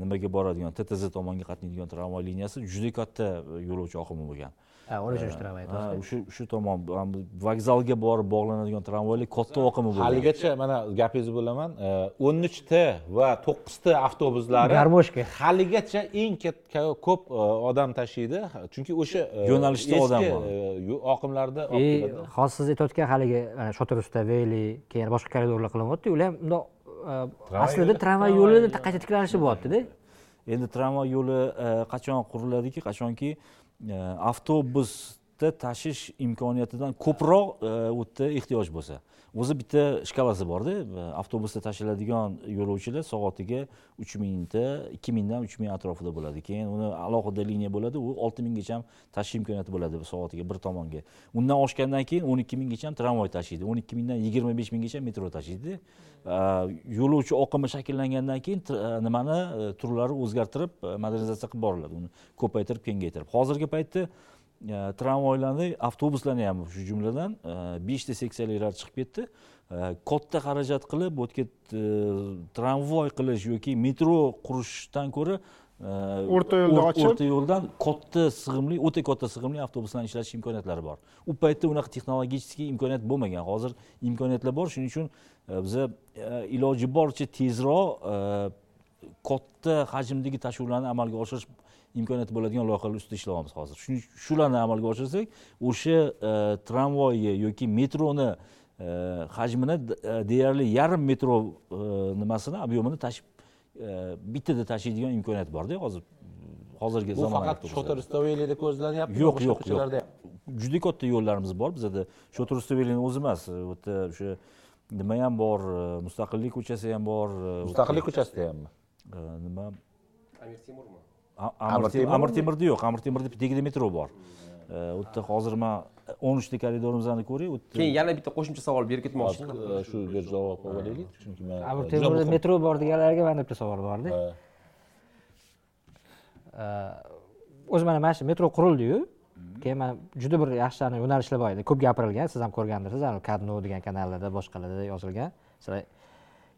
nimaga boradigan ttz tomonga qatnaydigan tramvay liniyasi juda katta yo'lovchi oqimi bo'lgan ha o'n uchinchi tramvay Ha, shu shu tomon bu- vokzalga borib bog'lanadigan tramvaylar katta oqimi bo'lgan. Haligacha mana gapingizni bo'laman o'n uchta va to'qqizta avtobuslari Garmoshka. haligacha eng katta ko'p e, odam tashiydi. Chunki o'sha e, Yo'nalishda odam bor. e, oqimlarda olib и keladi. hozir siz aytayotgan haligi mana shotorusta veli keyin boshqa koridorlar qilinyapti ular ham bundoq e, aslida tramvay yo'lini qayta tiklanishi bo'lyaptida. Endi tramvay yo'li e, qachon quriladiki? Qachonki Э, автобус bitta tashish imkoniyatidan ko'proq e, u yerda ehtiyoj bo'lsa. O'zi bitta shkalasi borda e, avtobusda tashiladigan yo'lovchilar soatiga uch mingta ikki mingdan uch ming atrofida bo'ladi. Keyin uni alohida liniya bo'ladi u olti minggacha ham tashish imkoniyati bo'ladi soatiga bir tomonga. Undan oshgandan keyin o'n ikki minggacha ham tramvay tashiydi o'n ikki mingdan yigirma besh minggacha metro tashiydi. E, yo'lovchi oqimi shakllangandan keyin nimani turlari o'zgartirib modernizatsiya qilib boriladi. Uni ko'paytirib kengaytirib. Hozirgi paytda tramvaylarni avtobuslarni ham shu jumladan. Beshta seksiyalilar chiqib ketdi. Katta xarajat qilib bu yerga e, tramvay qilish yoki metro qurishdan ko'ra e, O'rta o'r- ochib- o'rta yo'ldan katta sig'imli o'ta katta sig'imli avtobuslarni ishlatish imkoniyatlari bor. U paytda unaqa texnologический imkoniyat bo'lmagan. Hozir imkoniyatlar bor. Shuning uchun e, biza iloji boricha tezroq katta hajmdagi tashuvlarni amalga oshirish imkoniyati bo'ladigan loyihalar ustida ishlayapmiz hozir. Shuning shularni amalga oshirsak o'sha e, tramvayni yoki metroni e, hajmini e, deyarli yarim metro nimasini объемini tashib bittada tashiydigan imkoniyat borda hozir hozirgi bu zamonaviy faqat shotorustaveylarda ko'zlanyapti yo'q yo'q yo'q. juda katta yo'llarimiz bor. Bizada shoturustavelini o'zi emas u yerda o'sha nima ham bor mustaqillik ko'chasi ham bor mustaqillik ko'chasida hammi nima? Amir temurmi Amir temur amir temurda yo'q amir temurda tagida metro bor. U yerda hozir man o'n uchta koridorimizni ko'ray u yerda keyin yana bitta qo'shimcha savol berib ketmoqchiman Hozir, e, shuga javob olaylik chunki man amir muhim- metro bor deganlarga mana bitta savol borda. O'zi mana mana shu metro qurildiyu keyin mana juda bir yaxshi yo'nalishlar bor edi. Ko'p gapirilgan siz ham ko'rgandirsiz kadno degan kanallarda boshqalarda yozilgan. Masalan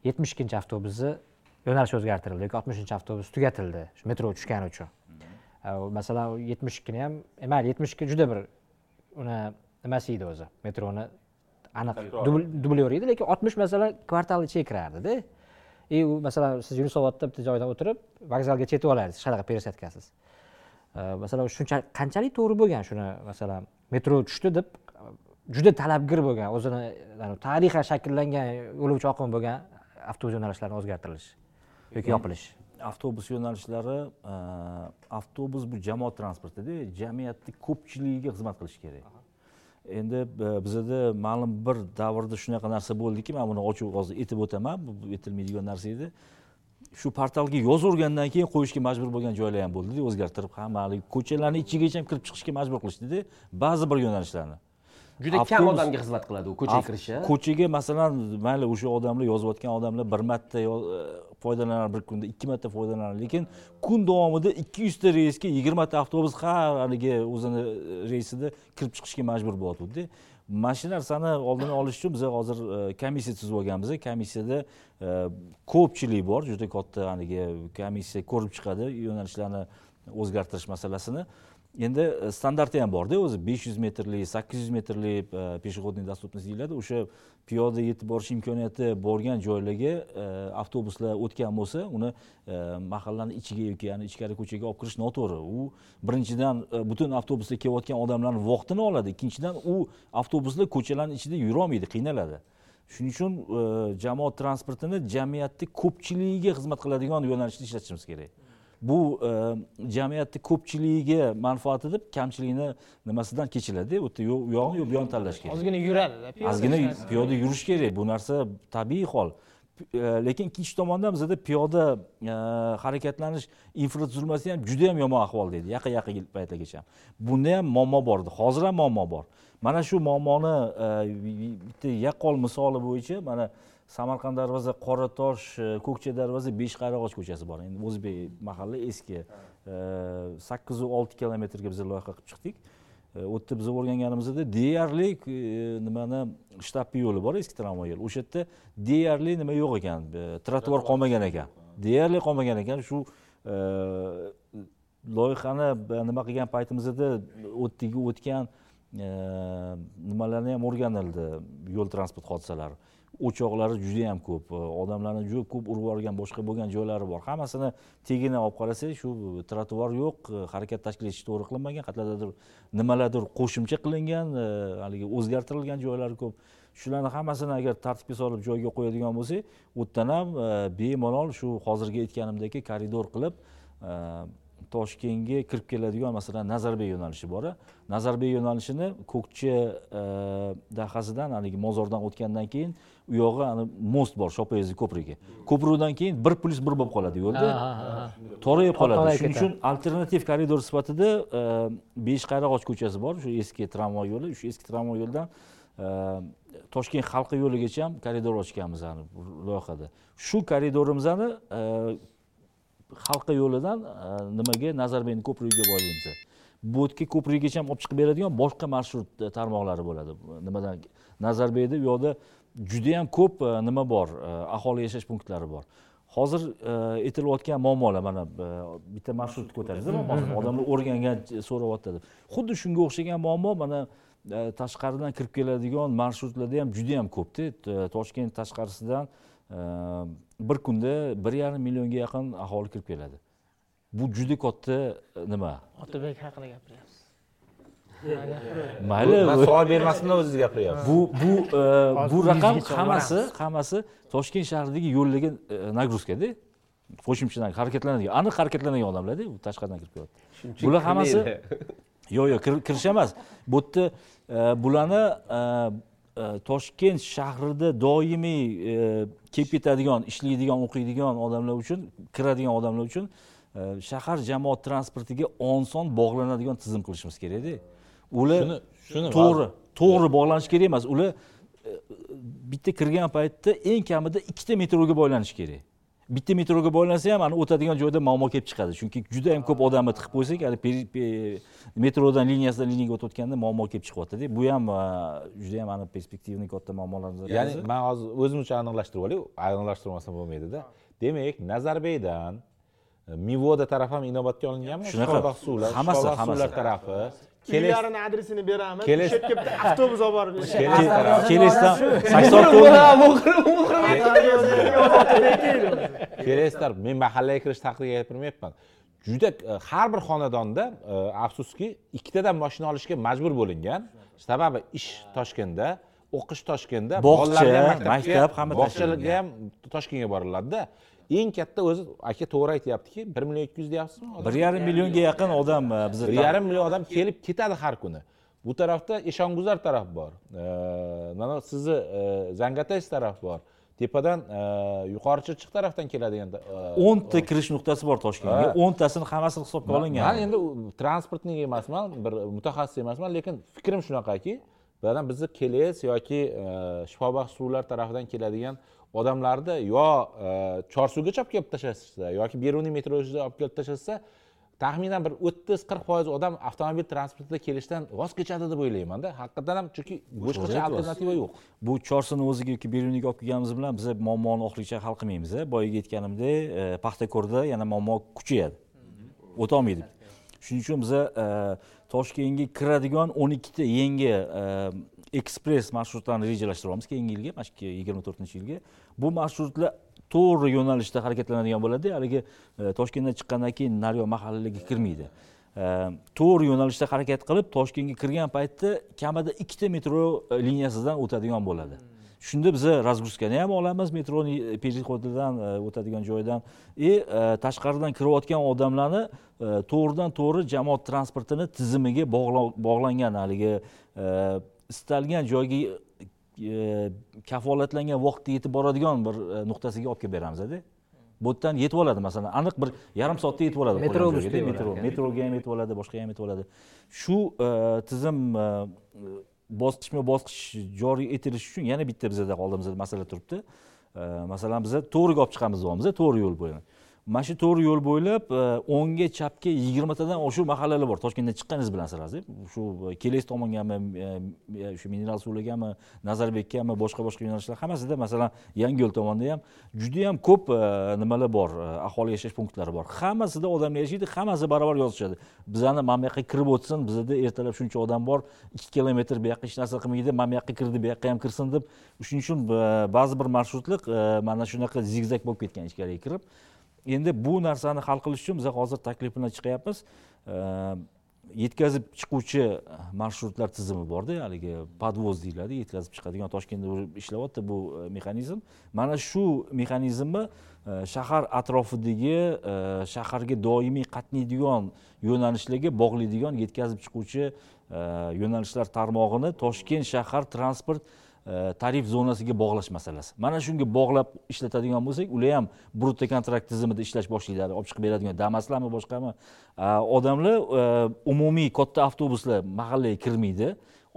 yetmish ikkinchi avtobusni yo'nalishi o'zgartirildi yoki oltmishinchi avtobus tugatildi shu metro tushgani uchun. U masalan yetmish ikkini ham e, mayli yetmish ikki juda bir uni nimasi edi o'zi metroni aniq dubl- dublyor edi lekin oltmish masalan kvartal ichiga kirardida. И u masalan siz yunusobodda bitta joydan o'tirib vokzalgacha yetib olardingiz shunaqa пересадкасыз masalan shuncha qanchalik to'g'ri bo'lgan shuni masalan metro tushdi deb juda talabgir bo'lgan o'zini tarixan shakllangan yo'lovchi oqimi bo'lgan avtobus yo'nalishlarini o'zgartirilishi yoki yopilishi avtobus yo'nalishlari e, avtobus bu jamoat transportida jamiyatni ko'pchiligiga xizmat qilishi kerak. Endi e, bizada ma'lum bir davrda shunaqa narsa bo'ldiki man buni ochiq hozir aytib o'taman bu aytilmaydigan narsa edi. Shu portalga yozavergandan keyin qo'yishga majbur bo'lgan joylar ham bo'ldida o'zgartirib hamma haligi ko'chalarni ichigacha ham kirib chiqishga majbur qilishdida ba'zi bir yo'nalishlarni. Juda kam odamga xizmat qiladi u ko'chaga kirishi. ko'chaga masalan mayli o'sha odamlar yozayotgan odamlar bir marta foydalanar bir kunda ikki marta foydalanar lekin kun davomida ikki yuzta reysga yigirmata avtobus har haligi o'zini e, reysida kirib chiqishga majbur bo'lyotgandi mana shu narsani oldini olish uchun biz hozir e, komissiya tuzib olganmiz komissiyada e, ko'pchilik bor juda katta haligi komissiya ko'rib chiqadi yo'nalishlarni o'zgartirish masalasini. Endi e, standarti ham borda o'zi besh yuz metrli sakkiz yuz metrli пешеходный доступность deyiladi o'sha piyoda yetib borish imkoniyati bo'lgan joylarga e, avtobuslar o'tgan bo'lsa uni e, mahallani ichiga yoki yani ichkari ko'chaga olib kirish noto'g'ri. U birinchidan butun avtobusda kelayotgan odamlarni vaqtini oladi. Ikkinchidan u avtobuslar ko'chalarni ichida yurolmaydi qiynaladi. Shuning uchun jamoat transportini jamiyatni ko'pchiligiga xizmat qiladigan yo'nalishda ishlatishimiz kerak. Bu e, jamiyatni ko'pchiligiga manfaati deb kamchilikni nimasidan kechiladi u yerda u yog'ini yo bu yog'ini tanlash kerak. Ozgina piyoda ozgina piyoda yurish kerak. Bu narsa tabiiy hol. E, lekin ikkinchi tomondan bizada piyoda e, harakatlanish infratuzilmasi ham juda yam yomon ahvolda edi yaqin yaqin paytlargacha bunda ham muammo bor edi. Hozir ham muammo bor. Mana shu muammoni bitta yaqqol misoli bo'yicha mana samarqand darvoza qoratosh e, ko'kcha darvoza beshqarag'och ko'chasi bor. Endi o'zbek mahalla eski. E, sakkizu olti kilometrga biz loyiha qilib chiqdik. E, u yerda biz o'rganganimizda deyarli e, nimani shtabbiy yo'li bor eski tramvay yo'li. O'sha yerda deyarli nima yo'q ekan e, trotuar qolmagan ekan. Deyarli qolmagan ekan. Shu e, loyihani nima qilgan paytimizda o'tdagi o'tgan e, nimalarni ham o'rganildi yo'l transport hodisalari o'choqlari juda yam ko'p e, odamlarni juda ko'p urib yuborgan boshqa bo'lgan joylari bor. Hammasini tagini olib qarasak shu trotuar yo'q e, harakat tashkil etish to'g'ri qilinmagan qayerlardadir nimalardir qo'shimcha qilingan e, haligi o'zgartirilgan joylari ko'p. Shularni hammasini agar tartibga solib joyiga qo'yadigan bo'lsak u yerdan ham bemalol shu hozirgi aytganimdek koridor qilib toshkentga kirib keladigan masalan nazarbek yo'nalishi bor nazarbek yo'nalishini ko'kcha e, dahasidan haligi mozordan o'tgandan keyin u yog'i most bor shopoyezdli ko'prigi ko'prikdan keyin bir plyus bir bo'lib qoladi yo'lda. Torayib qoladi. Shuning uchun alternativ koridor sifatida e, beshqarag'och ko'chasi bor. Shu eski tramvay yo'li shu eski tramvay yo'lidan e, toshkent halqa yo'ligacha ham koridor ochganmiz loyihada. Shu koridorimizni halqa yo'lidan e, nimaga nazarbekni ko'prigiga boylaymiz. Bu yerga ko'prigigacha ham olib chiqib beradigan boshqa marshrut e, tarmoqlari bo'ladi. Nimadan nazarbekda u yoqda judayam ko'p e, nima bor? Aholi yashash punktlari bor. Hozir aytilayotgan muammolar mana bitta marshrut ko'taramiz odamlar o'rgangan so'rayapti deb xuddi shunga o'xshagan muammo mana tashqaridan kirib keladigan marshrutlarda ham juda yam ko'pda toshkent tashqarisidan bir kunda bir yarim millionga yaqin aholi kirib keladi. Bu juda katta e, nima? Otabek haqida gapiryapsiz. Mayli man savol bermasdan o'zingiz gapiryapsiz. Bu bu e, bu raqam hammasi hammasi toshkent shahridagi yo'llarga e, nagruzkada. Qo'shimcha harakatlanadigan aniq harakatlanadigan odamlarda bu tashqaridan kirib kelyapti bular hammasi yo'q yo'q kir- kirish emas. Bu yerda bularni toshkent shahrida doimiy e, kelib ketadigan ishlaydigan o'qiydigan odamlar uchun kiradigan odamlar uchun e, e, shahar jamoat transportiga oson bog'lanadigan tizim qilishimiz kerakda ular Shuni- to'g'ri to'g'ri bog'lanishi kerak emas. Ular e, bitta kirgan paytda eng kamida ikkita metroga boylanishi kerak bitta metroga boylansa ham ani o'tadigan joyda muammo kelib chiqadi. Chunki juda yam ko'p odamni tiqib qo'ysak hali peri- pe- metrodan liniyasidan liniyaga o'tayotganda muammo kelib chiqyaptida bu ham juda yam ani perspektivniy katta muammolarimizdan ya'ni man hozir o'zimcha aniqlashtirib olay aniqlashtirmasam bo'lmaydida demak nazarbaydan e, mivoda taraf ham inobatga olinganmi? Shunaqa. Suvlar Hammasi, suvlar tarafi uylarini adresini beramiz Keles- o'sha yerga bitta avtobus olib borib kelesdan sakson to'rt kelesizlar men mahallaga kirish taqidiga gapirmayapman juda e, har bir xonadonda e, afsuski ikkitadan mashina olishga majbur bo'lingan sababi ish toshkentda o'qish toshkentda Bog'cha, maktab, hamma bog'chalarga ham toshkentga boriladida eng katta o'zi aka to'g'ri aytyaptiki bir million ikki yuz deyapsizmi bir yarim millionga yaqin odam e, biza bir yarim million odam kelib ketadi har kuni. Bu tarafda eshonguzar taraf bor. E, mana sizni e, zangatayz taraf bor. Tepadan yuqori chirchiq tarafdan keladigan o'nta kirish nuqtasi bor toshkentga. O'ntasini hammasi hisobga olingan man endi u transportning emasman bir mutaxassis emasman lekin fikrim shunaqaki bizni keles yoki shifobaxsh suvlar tarafidan keladigan odamlarni yo e, chorsuvgacha olib kelib tashlashsa yoki beruniy metrosida olib kelib tashlashsa taxminan bir o'ttiz qirq foiz odam avtomobil transportida kelishdan voz kechadi deb o'ylaymanda haqiqatdan ham chunki boshqacha alternativa yo'q. Bu chorsini o'ziga yoki beruniyga olib kelganimiz bilan biz muammoni oxirigacha hal qilmaymiz boyagi aytganimdek e, paxtakorda yana muammo kuchayadi. O'tolmaydi shuning uchun biza e, toshkentga kiradigan o'n ikkita yangi ekspress marshrutlarni rejalashtiryapmiz keyingi yilga mana shu yigirma to'rtinchi yilga. Bu marshrutlar to'g'ri yo'nalishda harakatlanadigan bo'ladi. Haligi e, toshkentdan chiqqandan keyin naryo mahallalarga kirmaydi. E, to'g'ri yo'nalishda harakat qilib toshkentga kirgan paytda kamida ikkita metro e, liniyasidan o'tadigan bo'ladi. Shunda biza разгрузкani ham olamiz metroni переходidan o'tadigan joydan. И tashqaridan kirayotgan odamlarni to'g'ridan to'g'ri jamoat transportini tizimiga bog'langan haligi istalgan joyga e, kafolatlangan vaqtda yetib boradigan bir e, nuqtasiga olib kelib beramizda bu yerdan yetib oladi masalan aniq bir yarim soatda yetib oladi Metro metro metroga ham yetib oladi boshqa ham yetib oladi. Shu e, tizim bosqichma bosqich joriy etilishi uchun yana bitta bizada oldimizda masala turibdi. Masalan biza to'g'riga olib chiqamiz deyapmiz to'g'ri yo'l bo'ylab mana shu to'g'ri yo'l bo'ylab e, o'ngga chapga yigirmatadan shu mahallalar bor. Toshkentdan chiqqaningiz bilan bilasizlar shu e, keles tomongami e, shu mineral suvlargami nazarbekkami boshqa boshqa yo'nalishlar hammasida masalan yangiyo'l tomonda ham judayam ko'p nimalar bor aholi yashash punktlari bor. Hammasida odamlar yashaydi hammasi barobar yozishadi. Bizani mana bu yoqqa kirib o'tsin bizada ertalab shuncha odam bor ikki kilometr bu yoqqa hech narsa qilmaydi mana bu yoqqa kirdi bu yoqqa ham kirsin deb. Shuning uchun ba'zi bir marshrutlar mana shunaqa zigzag bo'lib ketgan ichkariga kirib endi bu narsani hal qilish uchun biz hozir taklif bilan chiqyapmiz yetkazib chiquvchi marshrutlar tizimi borda haligi podvoz deyiladi yetkazib chiqadigan toshkentda ishlayapti bu e, mexanizm. Mana shu mexanizmni e, shahar atrofidagi e, shaharga doimiy qatnaydigan yo'nalishlarga bog'laydigan yetkazib chiquvchi yo'nalishlar tarmog'ini toshkent shahar transport E, tarif zonasiga bog'lash masalasi. Mana shunga bog'lab ishlatadigan bo'lsak ular ham brutto kontrakt tizimida ishlash boshlaydi olib chiqib beradigan damaslarmi boshqami? Odamlar e, umumiy katta avtobuslar mahallaga kirmaydi.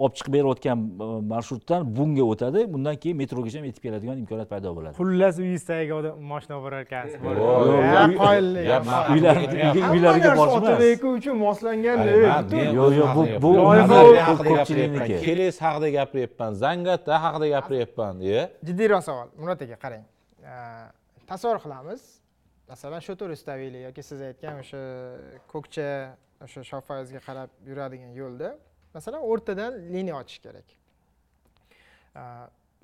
Olib chiqib berayotgan e, marshrutdan bunga o'tadi bundan keyin metrogacha ham yetib keladigan imkoniyat paydo bo'ladi xullas uyingizdagiga odam moshina olib borar ekansiz uylariga borish otabek uchun moslangan Yo'q, yo'q, bu- bu ko'pchilikniki. gapiryapman keles haqida gapiryapman zangata haqida gapiryapman e jiddiyroq savol murod aka qarang Э, tasavvur qilamiz masalan shotor ustavili yoki siz aytgan o'sha ko'kcha o'sha shofoyozga qarab yuradigan yo'lda masalan o'rtadan liniya ochish kerak.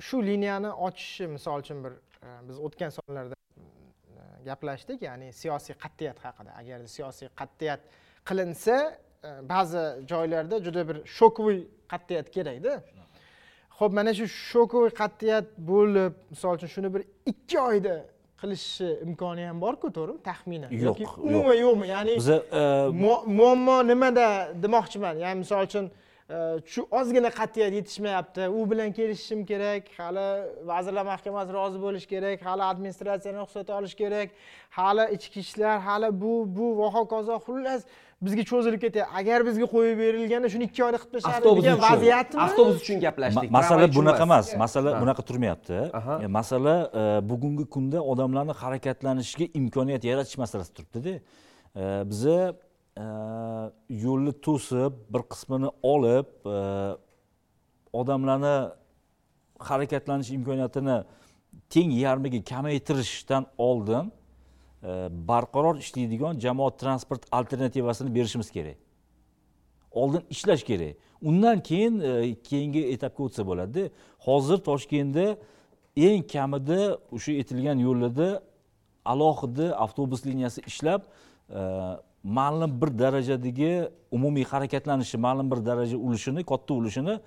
Shu liniyani ochishi misol uchun bir e, biz o'tgan sonlarda e, gaplashdik ya'ni siyosiy qat'iyat haqida. Agar siyosiy qat'iyat qilinsa e, ba'zi joylarda juda bir shokoviy qat'iyat kerakda. Ho'p mana shu shokoviy qat'iyat bo'lib misol uchun shuni bir ikki oyda qilishi imkoni ham borku to'g'rimi taxminan. Yo'q, umuman yo'qmi? Ya'ni biza e, Mu- muammo nimada demoqchiman? Ya'ni misol uchun shu ozgina qat'iyat yetishmayapti. U bilan kelishishim kerak hali vazirlar mahkamasi rozi bo'lishi kerak hali administratsiyani ruxsat olish kerak hali ichki ishlar hali bu bu va hokazo xullas bizga cho'zilib ketyapti agar bizga qo'yib berilganda shuni ikki oyda qilib tashladi avtobus degan uchun. vaziyatmi? Avtobus uchun gaplashdik. Ma- masala bunaqa emas. masala bunaqa turmayapti. E, masala e, bugungi kunda odamlarni harakatlanishiga imkoniyat yaratish masalasi turibdida E, biza yo'lni to'sib bir qismini olib odamlarni harakatlanish imkoniyatini teng yarmiga kamaytirishdan oldin E, barqaror ishlaydigan jamoat transport alternativasini berishimiz kerak. Oldin ishlash kerak. Undan keyin e, keyingi etapga o'tsa bo'ladida hozir toshkentda eng kamida o'sha aytilgan yo'llarda alohida avtobus liniyasi ishlab e, ma'lum bir darajadagi umumiy harakatlanishni ma'lum bir daraja ulushini katta ulushini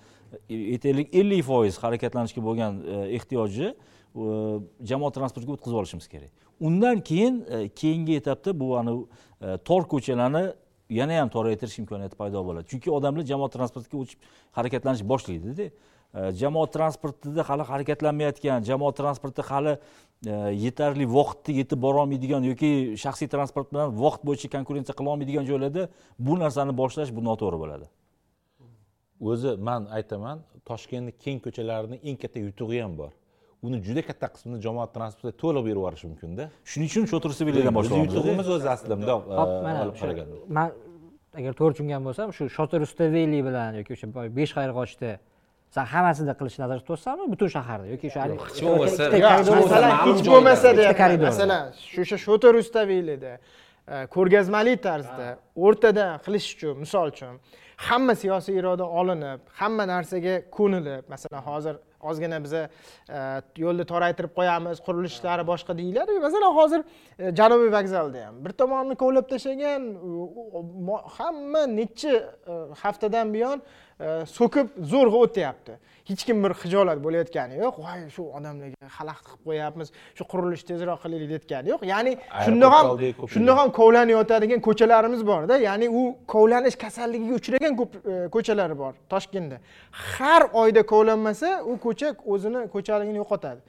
aytaylik ellik foiz harakatlanishga bo'lgan ehtiyoji jamoat transportiga o'tkazib olishimiz kerak. Undan keyin e, keyingi etapda bu anavi e, tor ko'chalarni yana ham toraytirish imkoniyati paydo bo'ladi. Chunki odamlar jamoat transportiga o'tib harakatlanish boshlaydida e, jamoat transportida hali harakatlanmayotgan jamoat transporti hali yetarli vaqtda yetib borolmaydigan yoki shaxsiy transport bilan vaqt bo'yicha konkurensiya qila olmaydigan joylarda bu narsani boshlash bu noto'g'ri bo'ladi. O'zi man aytaman toshkentni keng ko'chalarini eng katta yutug'i ham bor. Uni juda katta qismini jamoat transporti to'liq berib yuborish mumkinda shuning uchun shotir sevilyadan bizni boshlayapmiz yutug'imiz o'zi aslida bundoq olib qaraganda man agar to'g'ri tushungan bo'lsam shu shotir rustaveli bilan yoki o'sha besh qayrag'ochda san hammasida qilishni nazarda tutyapsanmi butun shaharda yoki o'sha hech bo'lmasa- masalan hech bo'lmasa deyapman masalan shu o'sha e, ko'rgazmali tarzda o'rtada qilish uchun misol uchun hamma siyosiy iroda olinib hamma narsaga ko'nilib masalan hozir ozgina biza e, yo'lni toraytirib qo'yamiz qurilish ishlari boshqa deyiladi. Masalan hozir e, janubiy vokzalda ham bir tomonni kovlab tashlagan hamma necha e, haftadan buyon so'kib zo'rg'a o'tyapti. Hech kim bir hijolat bo'layotgani yo'q. Voy shu odamlarga xalaqit qilib qo'yapmiz shu qurilishni tezroq qilaylik deyotgani yo'q. Ya'ni shundoq ham shundoq ham kovlanayotadigan ko'chalarimiz borda ya'ni u kovlanish kasalligiga uchragan ko'p e, ko'chalari bor toshkentda. Har oyda kovlanmasa u ko'cha o'zini ko'chaligini yo'qotadi.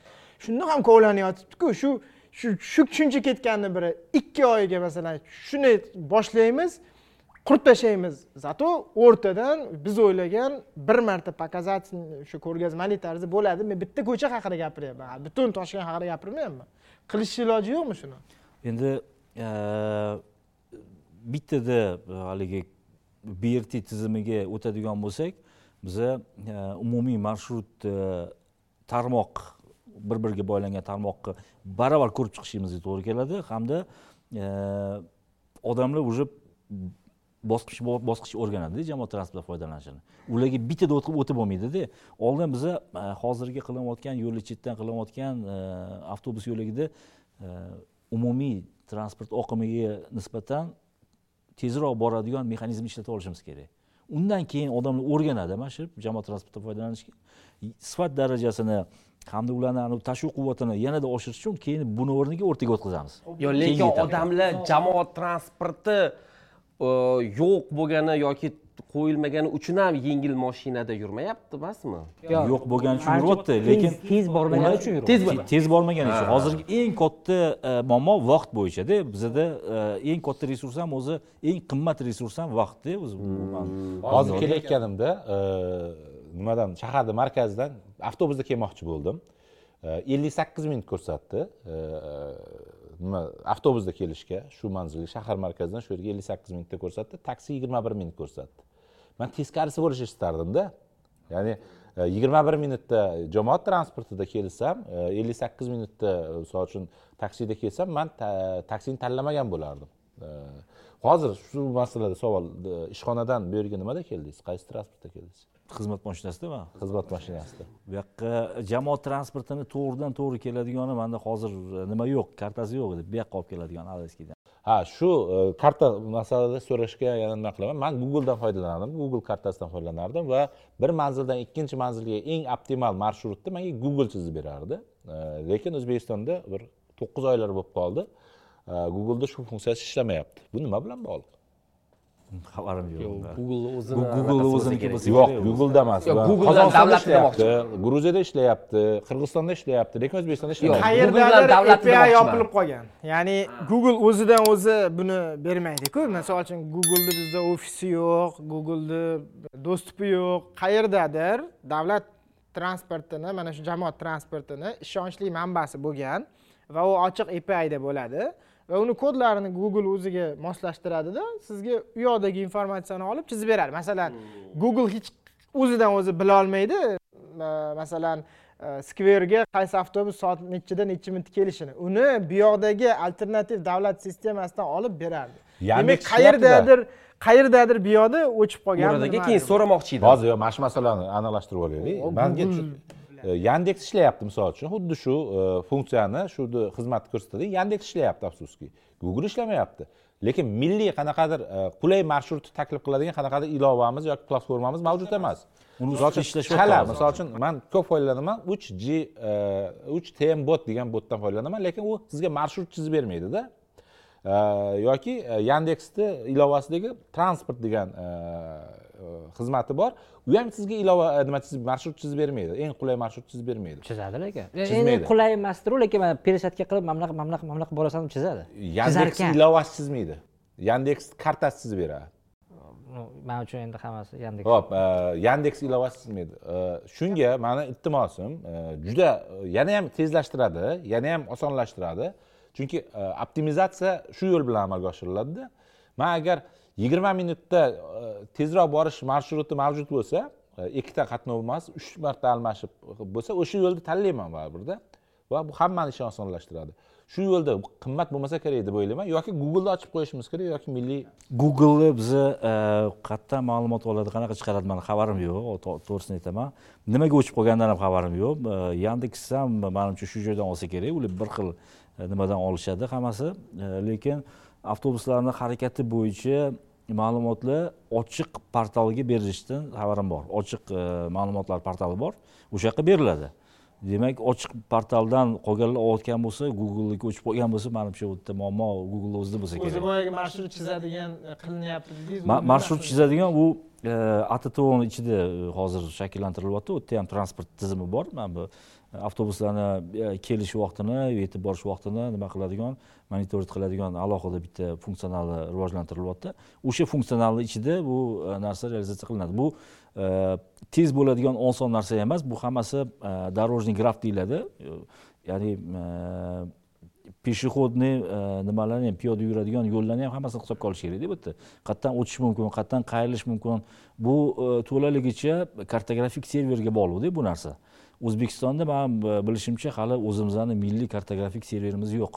Shundoq ham kovlanayotibdiku shu shu shu tushuncha ketganni biri ikki oyga masalan shuni boshlaymiz qurib tashlaymiz зато o'rtadan biz o'ylagan bir marta показательный shu ko'rgazmali tarzda bo'ladi. Men bitta ko'cha haqida gapiryapman. Butun toshkent haqida gapirmayapman. Qilish iloji yo'qmi shuni? Endi e, bittada haligi brt tizimiga o'tadigan bo'lsak biza e, umumiy marshrut e, tarmoq bir biriga boylangan tarmoqni baravar ko'rib chiqishimizga to'g'ri keladi. Hamda odamlar уже bosqich bosqich o'rganadida jamoat transportidan foydalanishini. Ularga bittada o'tib o'tib bo'lmaydida oldin biza e, hozirgi qilinayotgan yo'lni chetdan qilinayotgan e, avtobus yo'lagida e, umumiy transport oqimiga nisbatan tezroq boradigan mexanizm ishlatib olishimiz kerak. Undan keyin odamlar o'rganadi mana shu jamoat transportidan foydalanishga. Sifat darajasini hamda ularni tashuv quvvatini yanada oshirish uchun keyin buni o'rniga o'rtaga o'tkazamiz. Yo'q lekin odamlar jamoat transporti yo'q bo'lgani yoki qo'yilmagani uchun ham yengil mashinada yurmayapti emasmi? Yo'q. Bo'lgani uchun yuryapti lekin tez bormagani uchun Tez yuryapti tez bormagani uchun. Hozirgi eng katta e, muammo vaqt bo'yichada bizada e, eng katta resurs ham o'zi eng qimmat resurs ham vaqtda o'zi man- hozir kelayotganimda e, nimadan shaharni markazidan avtobusda kelmoqchi bo'ldim. Ellik sakkiz minut ko'rsatdi nima avtobusda kelishga shu manzilga shahar markazidan shu yerga ellik sakkiz minutda ko'rsatdi taksi yigirma bir minut ko'rsatdi. Man teskarisi bo'lishini istardimda. Ya'ni e, yigirma bir minutda jamoat transportida kelsam e, ellik sakkiz minutda e, misol uchun taksida kelsam man taksini tanlamagan bo'lardim. Hozir shu masalada savol ishxonadan bu yerga nimada keldingiz? Qaysi transportda keldingiz? Xizmat mashinasida xizmat mashinasida. bu yoqqa jamoat transportini to'g'ridan to'g'ri keladigani manda hozir e, nima yo'q kartasi yo'q edi bu yoqqa olib keladigan adreskidan. Ha shu e, karta masalada so'rashga yana nima qilaman? Man googledan foydalanardim google kartasidan foydalanardim va bir manzildan ikkinchi manzilga eng optimal marshrutni menga google chizib berardi. E, lekin o'zbekistonda bir to'qqiz oylar bo'lib qoldi. Google'da shu funksiyasi ishlamayapti. Bu nima bilan bog'liq xabarim yo'q google o'zini Google o'ziniki bo'lsa yo'q kerak. google'da emas Yo'q, qozog'istonda davlat ishlayapti demoqchi. gruziyada ishlayapti qirg'izistonda ishlayapti lekin o'zbekistonda Google'dan qayerdadir davlat API yopilib qolgan? Ya'ni google o'zidan o'zi buni bermaydiku. Misol uchun googleni bizda ofisi yo'q googleni dostupi yo'q. Qayerdadir davlat transportini mana shu jamoat transportini ishonchli manbasi bo'lgan va u ochiq APIda bo'ladi va uni kodlarini google o'ziga moslashtiradida sizga u yoqdagi informatsiyani olib chizib beradi. Masalan google hech o'zidan o'zi bilolmaydi ma- masalan e, skverga qaysi avtobus soat nechida necha minutda kelishini uni bu yoqdagi alternativ davlat sistemasidan olib berardi. Demak qayerdadir qayerdadir bu yoqda o'chib qolgan keyin so'ramoqchi edim. Hozir yo'q mana shu masalani aniqlashtirib olaylik. Manga E, yandeks ishlayapti misol uchun xuddi shu e, funksiyani shu xizmatni ko'rsatadi yandeks ishlayapti afsuski google ishlamayapti lekin milliy qanaqadir e, qulay marshrut taklif qiladigan qanaqadir ilovamiz yoki platformamiz mavjud emas. Uni chala misol uchun man ko'p foydalanaman uch g uch tm bot degan botdan foydalanaman lekin u sizga marshrut chizib bermaydida E, yoki e, yandeksni ilovasidagi transport degan e, e, xizmati bor. U ham sizga ilova e, nima chizib marshrut chizib bermaydi. Eng qulay marshrut chizib bermaydi. Chizadi lekin. Chizmaydi. endi qulay emasdiru lekin mana пересадка qilib mana bunaqa mana bunaqa mana bunaqa borasan deb chizadi. Yandeks ilovasi chizmaydi. Yandeks kartasi chizib beradi. Man uchun endi hammasi yandeks ho'p e, yandeks ilovasi chizmaydi. E, shunga mani iltimosim e, juda e, yana ham tezlashtiradi yana ham osonlashtiradi. Chunki e, optimizatsiya shu yo'l bilan amalga oshiriladida. Man agar yigirma minutda e, tezroq borish marsshruti mavjud bo'lsa e, ikkita qatnov emas uch marta almashib bo'lsa o'sha yo'lni tanlayman baribirda. Va bu hammani ishini osonlashtiradi shu yo'lda qimmat bo'lmasa kerak deb o'ylayman yoki googleni ochib qo'yishimiz kerak yoki milliy googleni biza e, qayerdan ma'lumot oladi qanaqa chiqaradi mani xabarim yo'q to'g'risini aytaman. Nimaga o'chib qolganidan ham xabarim yo'q. Yandeks ham manimcha shu joydan olsa kerak ular bir xil nimadan olishadi hammasi. Lekin avtobuslarni harakati bo'yicha ma'lumotlar ochiq portalga berilishidan xabarim bor. Ochiq e, ma'lumotlar portali bor. O'sha yoqqa beriladi. Demak ochiq portaldan qolganlar olayotgan bo'lsa googleniki o'chib qolgan bo'lsa manimcha u yerda muammo google o'zida bo'lsa kerak. o'zi boyagi marshrut chizadigan e, qilinyapti dedingiz Ma- marshrut chizadigan u e, attvni ichida hozir shakllantirilyapti u yerda ham transport tizimi bor. Mana bu avtobuslarni e, kelish vaqtini yetib borish vaqtini nima qiladigan monitoring qiladigan alohida bitta funksionali rivojlantirilyapti o'sha funksionalni ichida bu e, narsa realizatsiya qilinadi. Bu e, tez bo'ladigan oson narsa emas bu hammasi дорожный graf deyiladi. Ya'ni пешеходный nimalarni ham piyoda yuradigan yo'llarni ham hammasini hisobga olish kerakda bu yerda qayerdan o'tish mumkin qayerdan qayrilish mumkin. Bu to'laligicha kartografik serverga bog'liqda bu narsa. O'zbekistonda man bilishimcha hali o'zimizni milliy kartografik serverimiz yo'q.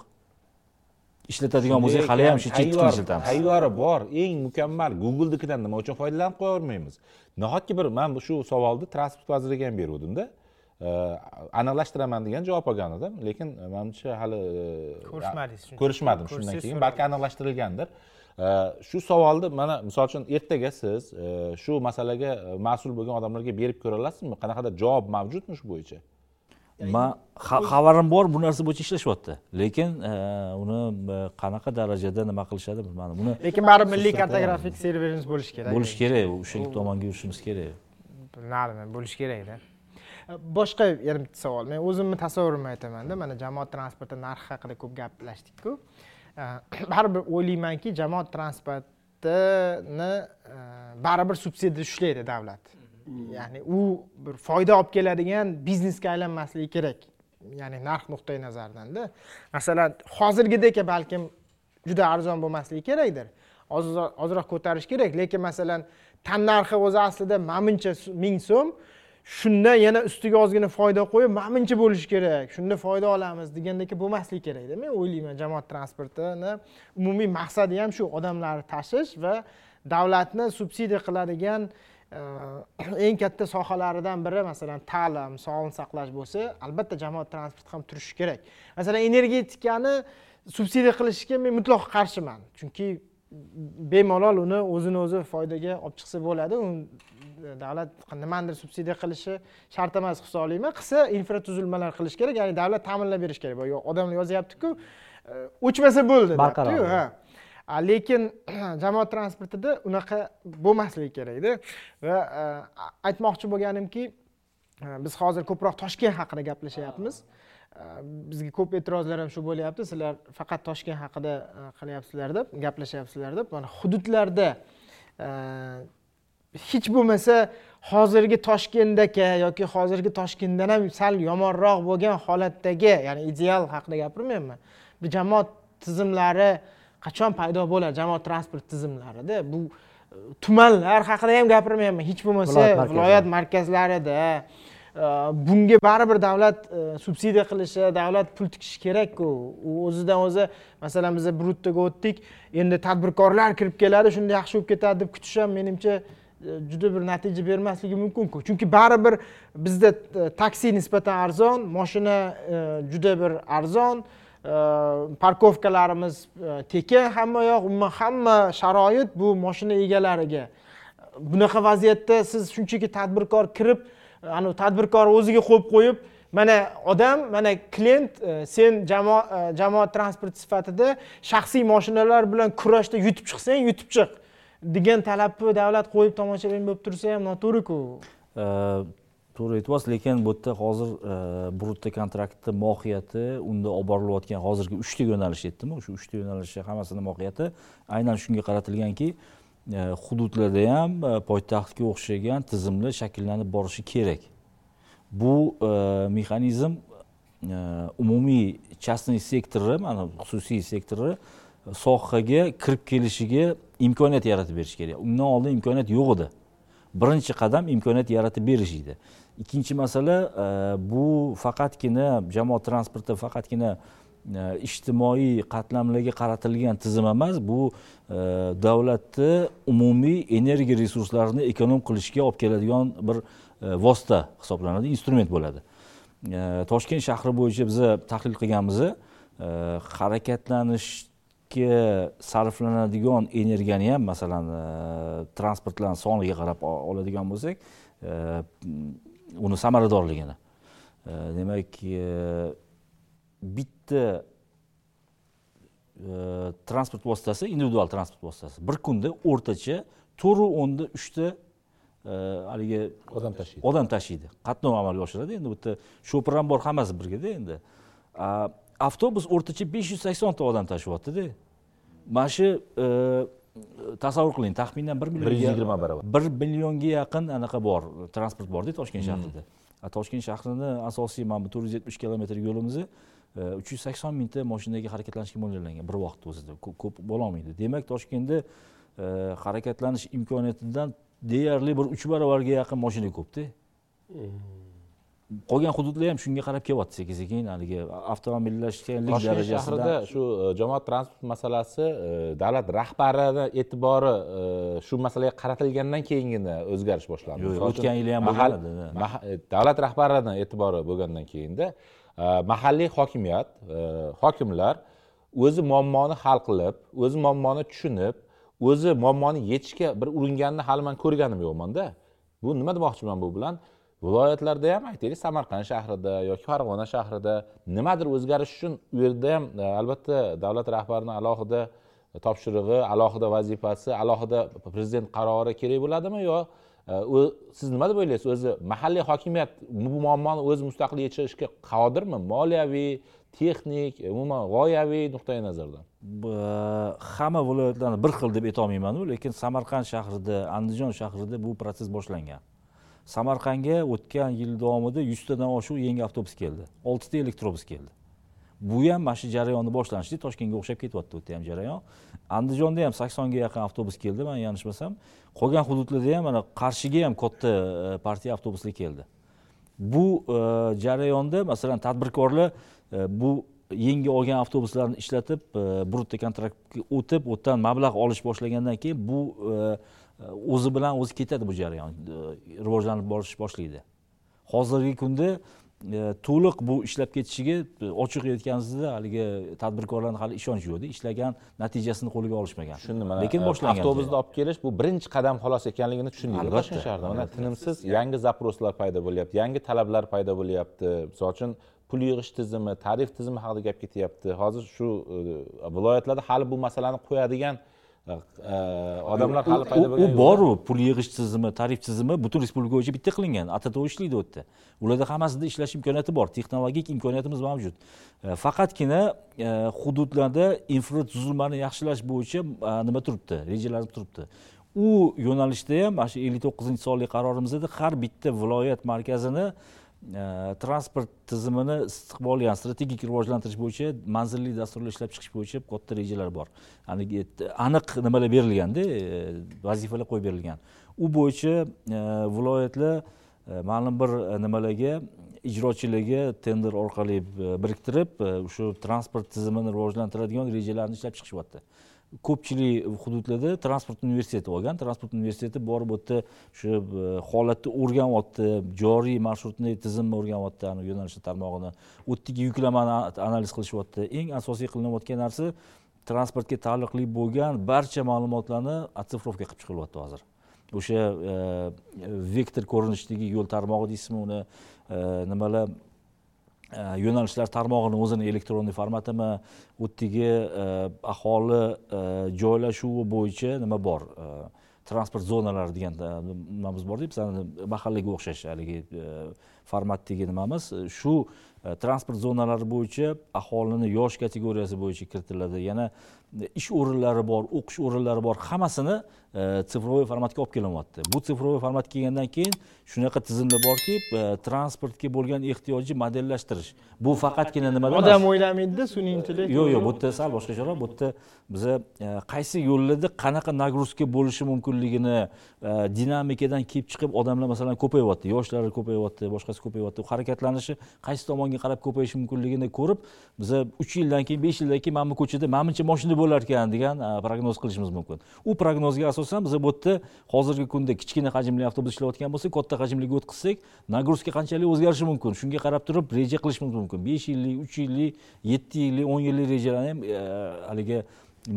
Ishlatadigan bo'lsak hali ham shu chet tilini Tayyori- ishlatamiz. tayyori bor eng mukammal google'nikidan nima uchun foydalanib qo'yavermaymiz? Nahotki bir man shu savolni transport vaziriga ham beruvdimda E, aniqlashtiraman degan javob olgan edim lekin e, manimcha hali e, Ko'rishmadingiz ko'rishmadim shundan keyin balki aniqlashtirilgandir shu savolni mana misol uchun ertaga siz e, shu masalaga e, mas'ul bo'lgan odamlarga berib ko'ra olasizmi qanaqadir javob mavjudmi shu bo'yicha man xa- xabarim bor bu narsa bo'yicha ishlashyapti lekin e, uni qanaqa darajada nima qilishadi bilmadim buni lekin baribir milliy kartografik serverimiz bo'lishi kerak. Bo'lishi kerak o'sha tomonga yurishimiz kerak. Bilardim bo'lishi kerakda. Boshqa yana bitta savol. Men o'zimni tasavvurimni aytamanda mana jamoat transporti narxi haqida ko'p gaplashdik-ku baribir o'ylaymanki jamoat transportini e, baribir subsidiya ushlaydi davlat. Ya'ni u bir foyda olib keladigan biznesga aylanmasligi kerak. Ya'ni narx nuqtai nazaridan-da masalan hozirgidek balkim juda arzon bo'lmasligi kerakdir. Ozroq- ko'tarish kerak. Lekin masalan tan narxi o'zi aslida su- ming so'm shunda yana ustiga ozgina foyda qo'yib mana buncha bo'lishi kerak shunda foyda olamiz degandek bo'lmasligi kerakda men o'ylayman jamoat transportini. Umumiy maqsadi ham shu odamlarni tashish va davlatni subsidiya qiladigan e, eng katta sohalaridan biri masalan ta'lim sog'liqni saqlash bo'lsa albatta jamoat transporti ham turishi kerak. Masalan energetikani subsidiya qilishga men mutlaqo qarshiman chunki bemalol uni o'zini o'zi foydaga olib chiqsa bo'ladi davlat nimanidir subsidiya qilishi shart emas hisoblayman qilsa infratuzilmalar qilish kerak ya'ni davlat ta'minlab berishi kerak. Boya odamlar yozyaptiku e, o'chmasa bo'ldi Barqaror. deyapti-yu, ha. Lekin jamoat transportida unaqa bo'lmasligi kerakda va e, aytmoqchi bo'lganimki e, biz hozir ko'proq toshkent haqida gaplashyapmiz. E, bizga ko'p e'tirozlar ham shu bo'lyapti. Sizlar faqat toshkent haqida e, qilyapsizlar deb gaplashyapsizlar deb. Mana hududlarda e, hech bo'lmasa hozirgi toshkentdagi yoki hozirgi toshkentdan ham sal yomonroq bo'lgan holatdagi ya'ni ideal haqida gapirmayapman. Bu jamoat tizimlari qachon paydo bo'ladi? Jamoat transport tizimlarida bu e, tumanlar haqida ham gapirmayapman. Hech bo'lmasa Viloyat markazlari. viloyat markazlarida e, bunga baribir davlat e, subsidiya qilishi davlat pul tikishi kerakku. U o'zidan o'zi masalan biz bruttoga o'tdik. Endi tadbirkorlar kirib keladi shunda yaxshi bo'lib ketadi deb kutish ham menimcha E, juda bir natija bermasligi mumkinku. Chunki baribir bizda e, taksi nisbatan arzon moshina e, juda bir arzon. Parkovkalarimiz tekin hamma yoq umuman hamma sharoit bu moshina egalariga. Bunaqa vaziyatda siz shunchaki tadbirkor kirib anavi tadbirkor o'ziga qo'yib qo'yib mana odam mana klient e, sen jamoat e, jamoat transporti sifatida shaxsiy moshinalar bilan kurashda yutib chiqsang yutib chiq. Degan talabni davlat qo'yib tomoshabin bo'lib tursa ham noto'g'riku. To'g'ri aytyapsiz lekin bu yerda hozir e, brutta brutto kontraktni mohiyati unda olib borilayotgan hozirgi uchta yo'nalish aytdimi o'sha uchta yo'nalishni hammasini mohiyati aynan shunga qaratilganki e, hududlarda ham e, poytaxtga o'xshagan tizimlar shakllanib borishi kerak. Bu mexanizm umumiy частный sektori mana xususiy sektori sohaga kirib kelishiga imkoniyat yaratib berish kerak. Undan oldin imkoniyat yo'q edi. Birinchi qadam imkoniyat yaratib berish edi. Ikkinchi masala e, bu faqatgina jamoat transporti faqatgina e, ijtimoiy qatlamlarga qaratilgan tizim emas. Bu e, davlatni umumiy energiya resurslarini ekonom qilishga olib keladigan bir e, vosita hisoblanadi instrument bo'ladi. E, Toshkent shahri bo'yicha biza tahlil qilganmiz. E, Harakatlanish harakatlanishga sarflanadigan energiyani ham masalan e, transportlarni soniga qarab oladigan bo'lsak e, uni samaradorligini. E, demak bitta transport vositasi individual transport vositasi. Bir kunda o'rtacha to'rt o'nda uchta haligi odam tashiydi. odam tashiydi. Qatnov amalga oshiradi. Endi bu yerda shofer ham bor hammasi birgada endi avtobus o'rtacha besh yuz saksonta odam tashyaptida mana shu e, tasavvur qiling taxminan bir bir yuz yigirma barobar. bir millionga yaqin anaqa bor transport borda toshkent shahrida. A, toshkent shahrini asosiy mana bu to'rt yuz yetmish kilometr yo'limizni uch yuz sakson mingta mashinaga harakatlanishga mo'ljallangan. Bir vaqt o'zida Ko- ko'p bo'lolmaydi demak toshkentda e, harakatlanish imkoniyatidan deyarli bir uch barobarga yaqin mashina ko'pda qolgan hududlar ham shunga qarab kelyapti sekin sekin haligi avtomobillashganlik darajasida shahrida shu e, jamoat transport masalasi e, davlat rahbarini e'tibori e, shu masalaga qaratilgandan keyingina o'zgarish boshlandi. Yo'q, o'tgan yili ham bo'lgan davlat rahbarini e'tibori bo'lgandan keyinda mahalliy hokimiyat hokimlar o'zi muammoni hal qilib o'zi muammoni tushunib o'zi muammoni yechishga bir uringanini hali man ko'rganim yo'qmanda bu nima demoqchiman bu bilan viloyatlarda ham aytaylik samarqand shahrida yoki farg'ona shahrida nimadir o'zgarish uchun u yerda ham e, albatta davlat rahbarini alohida topshirig'i alohida vazifasi alohida prezident qarori kerak bo'ladimi yo e, siz nima deb o'ylaysiz? O'zi mahalliy hokimiyat bu muammoni o'zi mustaqil yechishga qodirmi? Moliyaviy texnik e, umuman g'oyaviy nuqtai nazardan. Hamma viloyatlarni bir xil deb aytolmaymanu lekin samarqand shahrida andijon shahrida bu protsess boshlangan. Samarqandga o'tgan yil davomida yuztadan oshiq yangi avtobus keldi. Oltita elektrobus keldi. Bu ham mana shu jarayonni boshlanishi toshkentga o'xshab ketyapti bu yerda ham jarayon. Andijonda ham saksonga yaqin avtobus keldi man yanglishmasam. Qolgan hududlarda ham mana qarshiga ham katta e, partiya avtobuslar keldi. Bu e, jarayonda masalan tadbirkorlar e, bu yangi olgan avtobuslarni ishlatib e, kontraktga o'tib u yerdan mablag' olish boshlagandan keyin bu e, o'zi bilan o'zi ketadi bu jarayon. Rivojlanib borish boshlaydi. Hozirgi kunda e, to'liq bu ishlab ketishiga e, ochiq aytganingizda haligi tadbirkorlarni hali ishonchi yo'qda ishlagan natijasini qo'lga olishmagan. Tushundim mana lekin e, boshlangan avtobusni olib kelish bu birinchi qadam xolos ekanligini tushundik. Albatta, toshkent shahrida mana tinimsiz yangi zaproslar paydo bo'lyapti yangi talablar paydo bo'lyapti. Misol uchun pul yig'ish tizimi tarif tizimi haqida gap ketyapti. Hozir shu viloyatlarda hali bu masalani qo'yadigan odamlar hali paydo u bo'lgan yo'q. boru pul yig'ish tizimi tarif tizimi butun respublika bo'yicha bitta qilingan. Atto ishlaydi u yerda ularda hammasida ishlash imkoniyati bor. Texnologik imkoniyatimiz mavjud. E, faqatgina e, hududlarda infratuzilmani yaxshilash bo'yicha e, nima turibdi? Rejalarimiz turibdi. U yo'nalishda ham mana shu ellik to'qqizinchi sonli qarorimizda har bitta viloyat markazini transport tizimini istiqbolli strategik rivojlantirish bo'yicha manzilli dasturlar ishlab chiqish bo'yicha katta rejalar bor aniq nimalar berilganda vazifalar qo'yib berilgan u bo'yicha viloyatlar ma'lum bir nimalarga ijrochilarga tender orqali biriktirib o'sha transport tizimini rivojlantiradigan rejalarni ishlab chiqishyapti ko'pchilik hududlarda transport universiteti olgan. Transport universiteti borib u yerda shu e, holatni o'rganyapti joriy marshrutniy tizimni o'rganyapti yo'nalishlar tarmog'ini u yerdagi yuklamani analiz qilishyapti. Eng asosiy qilinayotgan narsa transportga taalluqli bo'lgan barcha ma'lumotlarni otsifrovka qilib chiqilyapti hozir. O'sha e, vektor ko'rinishdagi yo'l tarmog'i deysizmi uni? E, nimalar? Э, yo'nalishlar tarmog'ini o'zini elektronniy formatimi u yerdagi aholi e, joylashuvi bo'yicha nima bor? E, transport zonalari degan e, nimamiz borda bizani mahallaga o'xshash haligi formatdagi nimamiz? Shu transport zonalari bo'yicha aholini yosh kategoriyasi bo'yicha kiritiladi. Yana ish o'rinlari bor o'qish o'rinlari bor hammasini sifroviy formatga olib kelinyapti bu sifroviy formatga kelgandan keyin shunaqa tizimlar borki transportga bo'lgan ehtiyojni modellashtirish. Bu faqatgina nimada odam o'ylamaydida sun'iy intellekt yo'q yo'q bu yerda sal boshqacharoq bu yerda biza qaysi yo'llarda qanaqa nagruzka bo'lishi mumkinligini dinamikadan kelib chiqib odamlar masalan ko'payyapti yoshlari ko'payyapti boshqasi ko'payyapti harakatlanishi qaysi tomonga qarab ko'payishi mumkinligini ko'rib biza uch yildan keyin besh yildan keyin mana bu ko'chada mana buncha moshina bo'lar ekan degan e, prognoz qilishimiz mumkin. U prognozga asosan biza bu yerda hozirgi kunda kichkina hajmli avtobus ishlayotgan bo'lsa katta hajmliga o'tkazsak nagruzka qanchalik o'zgarishi mumkin? Shunga qarab turib reja qilishimiz mumkin. Besh yillik uch yillik yetti yillik o'n yillik rejalarni ham e, haligi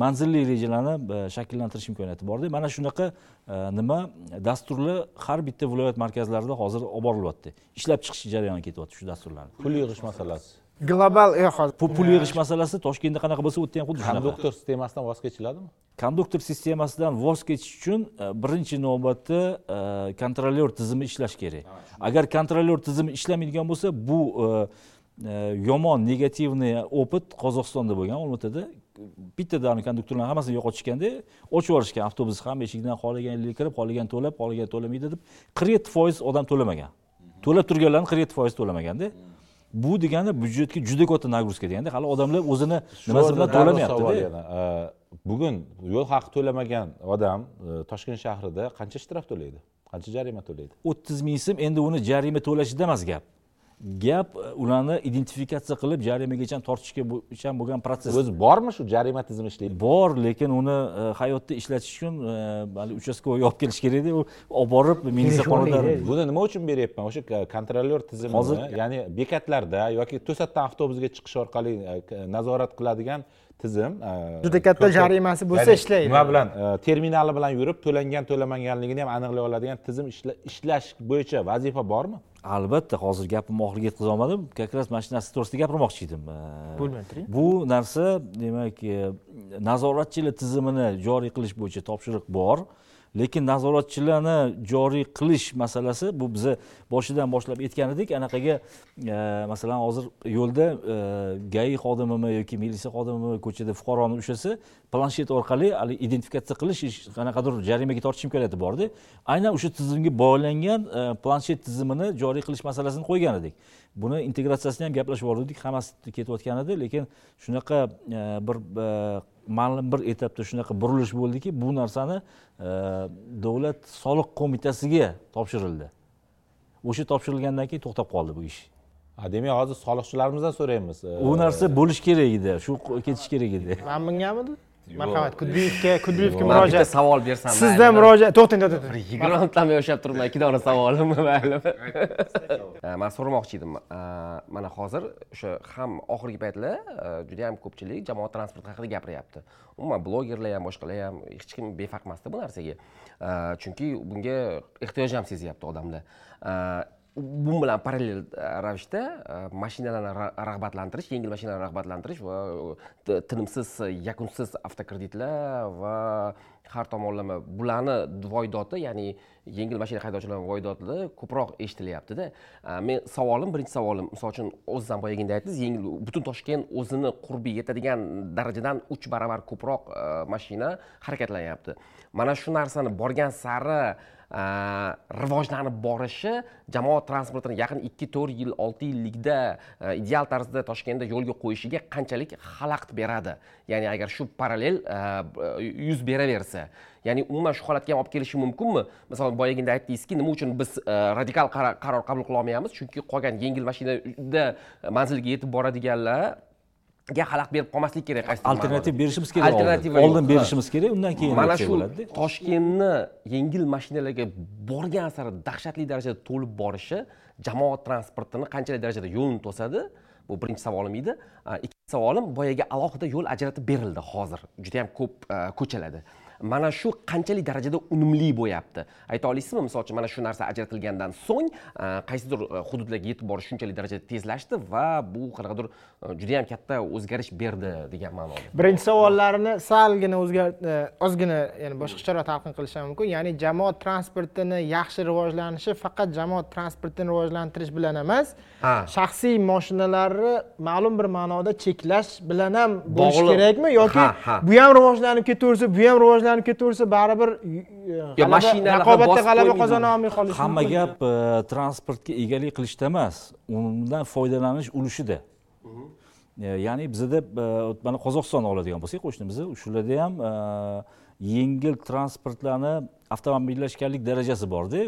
manzilli rejalarni e, shakllantirish imkoniyati borda mana shunaqa nima dasturlar har bitta viloyat markazlarida hozir olib borilyapti ishlab chiqish jarayoni ketyapti shu dasturlarni. Pul yig'ish masalasi. Global e hozir pul yig'ish masalasi toshkentda qanaqa bo'lsa u yerda ham xuddi shunaqa. Konduktor sistemasidan voz kechiladimi? Konduktor sistemasidan voz kechish uchun birinchi navbatda kontrolyor tizimi ishlashi kerak. Agar kontrolyor tizimi ishlamaydigan bo'lsa bu yomon negativniy opit qozog'istonda bo'lgan olmaotada. Bittadan konduktorlarni hammasini yo'qotishganda ochib yuborishgan. Avtobus ham eshigidan xohlaganlik kirib xohlagan to'lab xohlagan to'lamaydi deb qirq yetti foiz odam to'lamagan. To'lab turganlarni qirq yetti foiz to'lamaganda bu degani byudjetga juda katta nagruzka deganda hali odamlar o'zini nimasi bilan to'lamayaptida. bugun yo'l haqi to'lamagan odam toshkent shahrida qancha shtraf to'laydi? Qancha jarima to'laydi? o'ttiz ming so'm endi uni jarima to'lashida emas gap gap ularni identifikatsiya qilib jarimagacha tortishga ham bo'lgan protsess o'zi bormi shu jarima tizimi ishlaydi bor lekin uni hayotda ishlatish uchun hali uchastkovoy olib kelish kerakda u olib borib militsiya xonalari buni nima uchun beryapman? O'sha kontrolyor tizimini Hozir- ya'ni bekatlarda yoki to'satdan avtobusga chiqish orqali e, nazorat qiladigan tizim e, Juda katta jarimasi bo'lsa ishlaydi. nima bilan e, terminali bilan yurib to'langan to'lamaganligini ham aniqlay oladigan tizim ishla- ishlash bo'yicha vazifa bormi albatta hozir gapimni oxiriga yetkazolmadim. Olmadim как раз mana shu narsa to'g'risida gapirmoqchi edim. Bu narsa demak e, nazoratchilar tizimini joriy qilish bo'yicha topshiriq bor lekin nazoratchilarni joriy qilish masalasi bu biza boshidan boshlab aytgan edik. Anaqaga e, masalan hozir yo'lda e, gai xodimimi yoki militsiya xodimimi ko'chada fuqaroni ushlasa planshet orqali hali identifikatsiya qilish qanaqadir jarimaga tortish imkoniyati borda aynan o'sha tizimga bog'langan e, planshet tizimini joriy qilish masalasini qo'ygan edik. Buni integratsiyasini ham gaplashib yubordik hammasi ketayotgan edi lekin shunaqa e, bir e, ma'lum bir etapda shunaqa burilish bo'ldiki bu narsani e, davlat soliq qo'mitasiga topshirildi. O'sha topshirilgandan keyin to'xtab qoldi bu ish. Demak hozir soliqchilarimizdan so'raymiz u narsa bo'lishi kerak edi shu ketishi kerak edi. Man bungamidi marhamat kudbiyevga kudbiyevga man bitta murojaat. savol bersam sizdan murojaat to'xtang to'xtang bir yigirma minutdan beri ushlab turibman ikki dona savolim mayli. Man so'ramoqchi edim. Mana hozir o'sha ham oxirgi paytlar juda yam ko'pchilik jamoat transporti haqida gapiryapti. Umuman blogerlar ham boshqalar ham hech kim befarq emasda bu narsaga. Chunki bunga ehtiyoj ham sezyapti odamlar bu bilan parallel e, ravishda e, mashinalarni rag'batlantirish yengil mashinalarni rag'batlantirish va tinimsiz yakunsiz avtokreditlar va har tomonlama bularni voydoti ya'ni yengil mashina haydovchilarni voydotida ko'proq eshitilyaptida. E, men savolim birinchi savolim misol uchun o'zizam boyagida aytdingiz yengil butun toshkent o'zini qurbi yetadigan darajadan uch baravar ko'proq mashina harakatlanyapti mana shu narsani borgan sari rivojlanib borishi jamoat transportini yaqin ikki to'rt yil olti yillikda ideal tarzda toshkentda yo'lga qo'yishiga qanchalik xalaqit beradi ya'ni agar shu parallel yuz beraversa ya'ni umuman shu holatga ham olib kelishi mumkinmi masalan boyagida aytdingizki nima uchun biz radikal qaror qabul qilolmayapmiz chunki qolgan yengil mashinada manzilga yetib boradiganlar boradiganlarga xalaqit berib qolmaslik kerak alternativ berishimiz kerak Alternativa oldin berishimiz kerak undan keyin mana shu toshkentni yengil mashinalarga borgan sari dahshatli darajada to'lib borishi jamoat transportini qanchalik darajada yo'lini to'sadi? Bu birinchi savolim edi. Ikkinchi savolim boyagi alohida yo'l ajratib berildi hozir. Juda yam ko'p a, ko'chalarda mana shu qanchalik darajada unumli bo'lyapti ayta olaysizmi misol uchun mana shu narsa ajratilgandan so'ng a, qaysidir a, hududlarga yetib borish shunchalik darajada tezlashdi va bu qanaqadir a, juda yam katta o'zgarish berdi degan ma'noda. Birinchi savollarini salgina o'zgar e, ozgina ya'ni boshqacharoq talqin qilishim mumkin. Ya'ni jamoat transportini yaxshi rivojlanishi faqat jamoat transportini rivojlantirish bilan emas Ha. shaxsiy mashinalarni ma'lum bir ma'noda cheklash bilan ham bo'lishi kerakmi? Yoki bu ham rivojlanib ketaversa bu ham rivojlanib ketaversa baribir mashinalarni raqobatda g'alaba qozona olmay qolishi hamma gap e, transportga egalik qilishda emas undan foydalanish ulushida. E, ya'ni bizada e, mana qozog'istonni oladigan bo'lsak qo'shnimizni shularda ham yengil transportlarni avtomobillashganlik darajasi borda.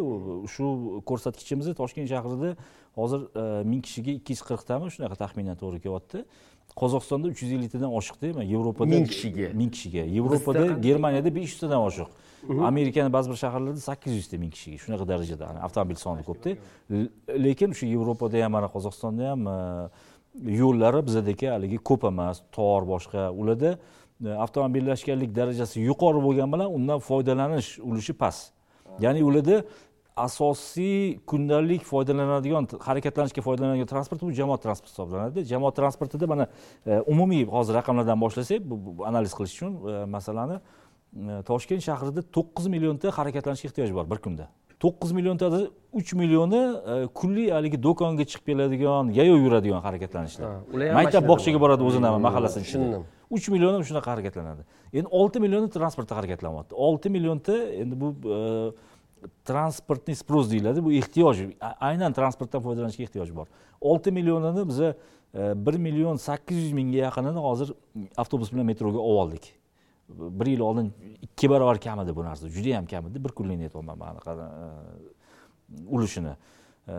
Shu ko'rsatkichimizni toshkent shahrida hozir ming kishiga ikki yuz qirqtami shunaqa taxminan to'g'ri kelyapti qozog'istonda uch yuz elliktadan oshiqda mana yevropada Ming kishiga? ming kishiga. Yevropada germaniyada besh yuztadan oshiq. Amerikani ba'zi bir shaharlarda sakkiz yuzta ming kishiga. Shunaqa darajada avtomobil soni ko'pda lekin o'sha yevropada ham mana qozog'istonda ham e, yo'llari bizadagi haligi ko'p emas. Tor boshqa ularda e, avtomobillashganlik darajasi yuqori bo'lgani bilan undan foydalanish ulushi past. Ya'ni ularda asosiy kundalik foydalanadigan harakatlanishga foydalanadigan transport bu jamoat transporti hisoblanadi. Jamoat transportida mana e, umumiy hozir raqamlardan boshlasak analiz qilish uchun e, masalani e, toshkent shahrida to'qqiz millionta harakatlanishga ehtiyoj bor bir kunda. To'qqiz milliontada uch millioni kunlik haligi do'konga chiqib keladigan yayov yuradigan harakatlanishlar. Maktab bog'chaga bor. boradi o'zini mahallasini ichida. Uch million ham shunaqa harakatlanadi. Endi olti millioni transportda harakatlanyapti olti millionta endi bu transportniy sпрос deyiladi bu ehtiyoj. Aynan transportdan foydalanishga ehtiyoj bor. Olti millionini biza e, bir million sakkiz yuz mingga yaqinini hozir avtobus bilan metroga olib oldik. Bir yil oldin ikki barobar kam edi bu narsa juda yam kam edi bir kunlikni aytyapman anaqa e, ulushini e,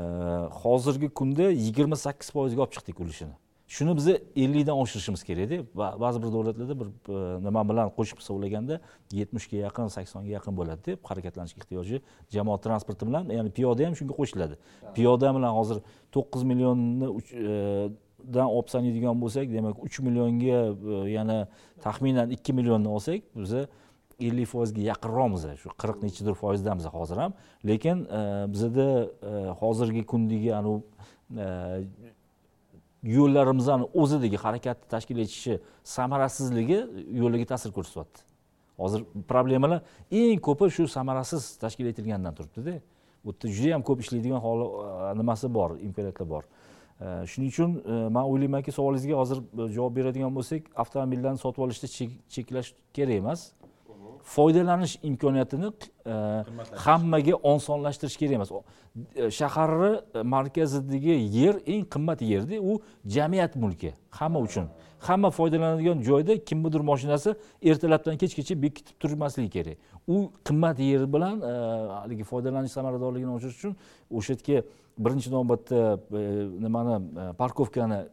hozirgi kunda yigirma sakkiz foizga olib chiqdik ulushini shuni biza ellikdan oshirishimiz kerakda ba'zi bir davlatlarda bir e, nima bilan qo'shib hisoblaganda yetmishga yaqin saksonga yaqin bo'ladida harakatlanishga ehtiyoji jamoat transporti bilan ya'ni piyoda ham shunga qo'shiladi. Piyoda bilan hozir to'qqiz millionni e, dan olib sanaydigan bo'lsak demak uch millionga e, yana taxminan ikki millionni olsak biza ellik foizga yaqinroqmiz. Shu qirq nechidir foizdamiz hozir ham. Lekin bizada hozirgi kundagi anavi yo'llarimizni o'zidagi harakatni tashkil etishi samarasizligi yo'llarga ta'sir ko'rsatyapti. Hozir problemalar eng ko'pi shu samarasiz tashkil etilgandan turibdida. Bu yerda juda yam ko'p ishlaydigan holi e, nimasi bor imkoniyatlar bor. E, shuning uchun e, man o'ylaymanki savolingizga hozir javob beradigan bo'lsak avtomobillarni sotib olishda cheklash kerak emas. Foydalanish imkoniyatini e, hammaga osonlashtirish kerak emas. E, shaharni markazidagi yer eng qimmat yerda u jamiyat mulki hamma uchun. Hamma foydalanadigan joyda kimnidir mashinasi ertalabdan kechgacha bekitib turmasligi kerak. U qimmat yer bilan e, haligi foydalanish samaradorligini oshirish uchun o'sha yerga birinchi navbatda nimani parkovkani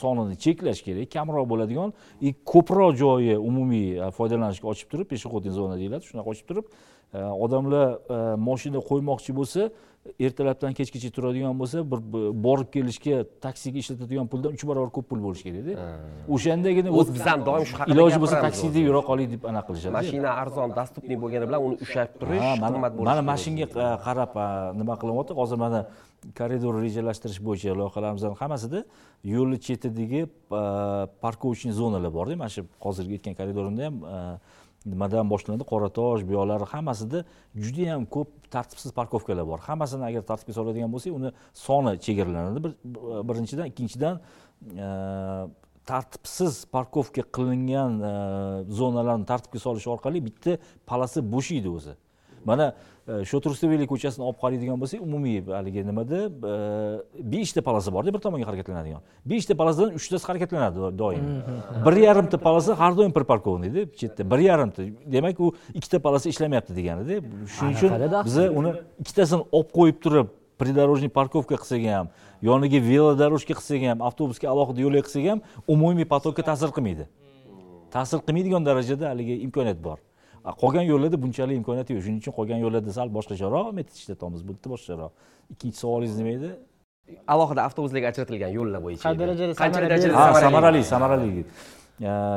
sonini cheklash kerak kamroq bo'ladigan и ko'proq joyi umumiy e, foydalanishga ochib turib пешеходный zona deyiladi shunaqa ochib turib e, odamlar e, moshina qo'ymoqchi bo'lsa ertalabdan kechgacha turadigan bo'lsa bir borib kelishga taksiga ishlatadigan puldan uch barobar ko'p pul bo'lishi kerakda o'shandagina o'zi biz ham doim shu haqida iloji bo'lsa taksida yura qoling deb anaqa qilishadi mashina arzon доступный bo'lgani bilan uni ushlab turish qimmat bo'lishi mana mana shunga qa- qarab nima qilyapti hozir mana koridor rejalashtirish bo'yicha loyihalarimizni hammasida yo'lni chetidagi e, parkovочный zonalar borda mana shu hozirgi aytgan koridorimda ham e, nimadan boshlanadi? Qoratosh bu yoqlari hammasida judayam ko'p tartibsiz parkovkalar bor. Hammasini agar tartibga soladigan bo'lsak uni soni chegaralanadi. E, birinchidan ikkinchidan tartibsiz parkovka qilingan zonalarni tartibga solish orqali bitta polossi bo'shaydi o'zi. Mana e, shoturustuveli ko'chasini olib qaraydigan bo'lsak umumiy haligi nimada beshta polosa borda bir tomonga harakatlanadigan beshta polosadan uchtasi harakatlanadi do- doim bir yarimta polosa har doim приparkованныйda chetda bir yarimta demak u ikkita polosa ishlamayapti deganida shuning uchun biza uni ikkitasini olib qo'yib turib придорожный parkovka qilsak ham yoniga velodорожка qilsak ham avtobusga alohida yo'lak qilsak ham umumiy potokka ta'sir qilmaydi ta'sir qilmaydigan darajada haligi imkoniyat bor qolgan yo'llarda bunchalik imkoniyat yo'q. Shuning uchun qolgan yo'llarda sal boshqacharoq metod ishlatamiz bu yerda boshqacharoq ikkinchi savolingiz nima edi alohida avtobuslarga ajratilgan yo'llar bo'yicha Qay darajada? Qancha darajada samarali? Samarali samarali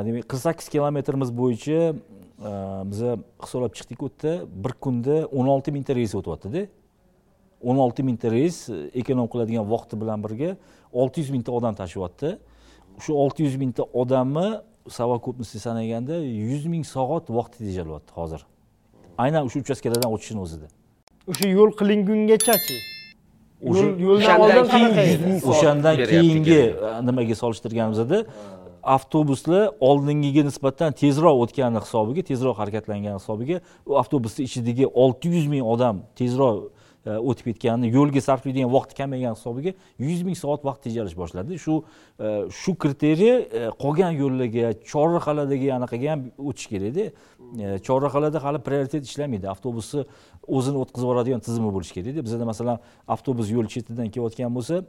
demak qirq sakkiz kilometrimiz bo'yicha e, biza hisoblab chiqdik u yerda bir kunda o'n olti mingta reys o'tyaptida. o'n olti mingta reys e, ekonom qiladigan vaqti bilan birga olti yuz mingta odam tashyapti shu olti yuz mingta odamni совокупности sanaganda yuz ming soat vaqt tejalyapti hozir. Aynan o'sha uchastkalardan o'tishini o'zida o'sha yo'l qilingungachachi yo'ldan keyin o'shandan beryapti keyingi e, nimaga solishtirganimizda avtobuslar oldingiga nisbatan tezroq o'tgani hisobiga tezroq harakatlangani hisobiga u avtobusni ichidagi olti yuz ming odam tezroq e, E, o'tib ketganini yo'lga sarflaydigan vaqt kamaygani hisobiga yuz ming soat vaqt tejalish boshladi. Shu e, shu kriteriya e, qolgan yo'llarga chorrahalardagi anaqaga ham o'tish kerakda chorrahalarda hali prioritet ishlamaydi. Avtobusni o'zini o'tkazib yuboradigan tizimi bo'lishi kerakda bizada masalan avtobus yo'l chetidan kelayotgan bo'lsa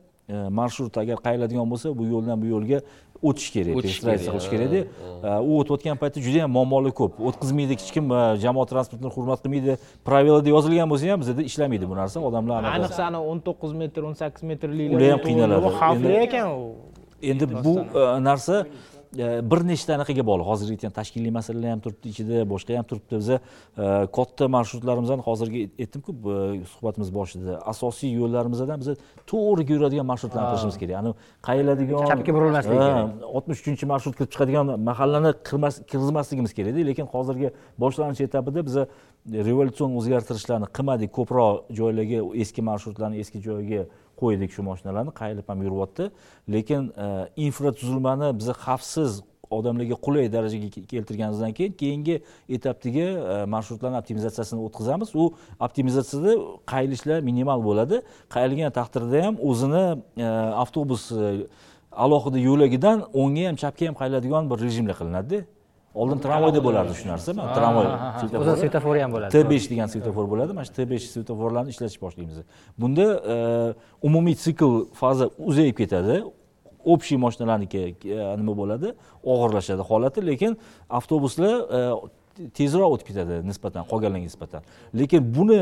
marshrut agar qayriladigan bo'lsa bu yo'ldan bu yo'lga o'tish kerak kerak, qilish kerakda E, u o'tayotgan paytda juda yam muammolar ko'p. O'tkazmaydi hech kim e, jamoat transportini hurmat qilmaydi. Pravilada yozilgan bo'lsa ham bizada ishlamaydi bu narsa odamlar ayniqsa ana o'n to'qqiz metr o'n sakkiz metrlik Ular ham qiynaladi. xavfli ekan u. endi bu e, narsa e, bir nechta anaqaga bog'liq. Hozirgi aytgan tashkiliy masalalar ham turibdi ichida boshqa ham turibdi. Biza e, katta marshrutlarimizni hozirgi aytdimku e, suhbatimiz boshida asosiy yo'llarimizdan biza to'g'riga yuradigan marshrutlarni qilishimiz kerak. Ani qayiladigan Chapga burilmasligi oltmish uchinchi marshrut kirib chiqadigan mahallani kirgizmasligimiz kerakda lekin hozirgi boshlanish etapida biza revolyutsion o'zgartirishlarni qilmadik. Ko'proq joylarga eski marshrutlarni eski joyiga qo'ydik shu mashinalarni qayilib ham yuryapti lekin e, infratuzilmani biza xavfsiz odamlarga qulay darajaga keltirganimizdan keyin keyingi etapdagi e, marshrutlarni optimizatsiyasini o'tkazamiz. U optimizatsiyada qayilishlar minimal bo'ladi. Qayilgan taqdirda ham o'zini e, avtobus alohida yo'lagidan o'ngga ham chapga ham qayiladigan bir rejimlar qilinadida oldin tramvayda bo'lardi shu narsa mana tramvay o'zi svetofor ham bo'ladi. T besh degan svetofor bo'ladi mana shu t besh svetoforlarni ishlatishni boshlaymiz. Bunda e, umumiy sikl faza uzayib ketadi. Общий mashinalarniki e, nima bo'ladi? Og'irlashadi holati lekin avtobuslar e, tezroq o'tib ketadi nisbatan qolganlarga nisbatan. Lekin buni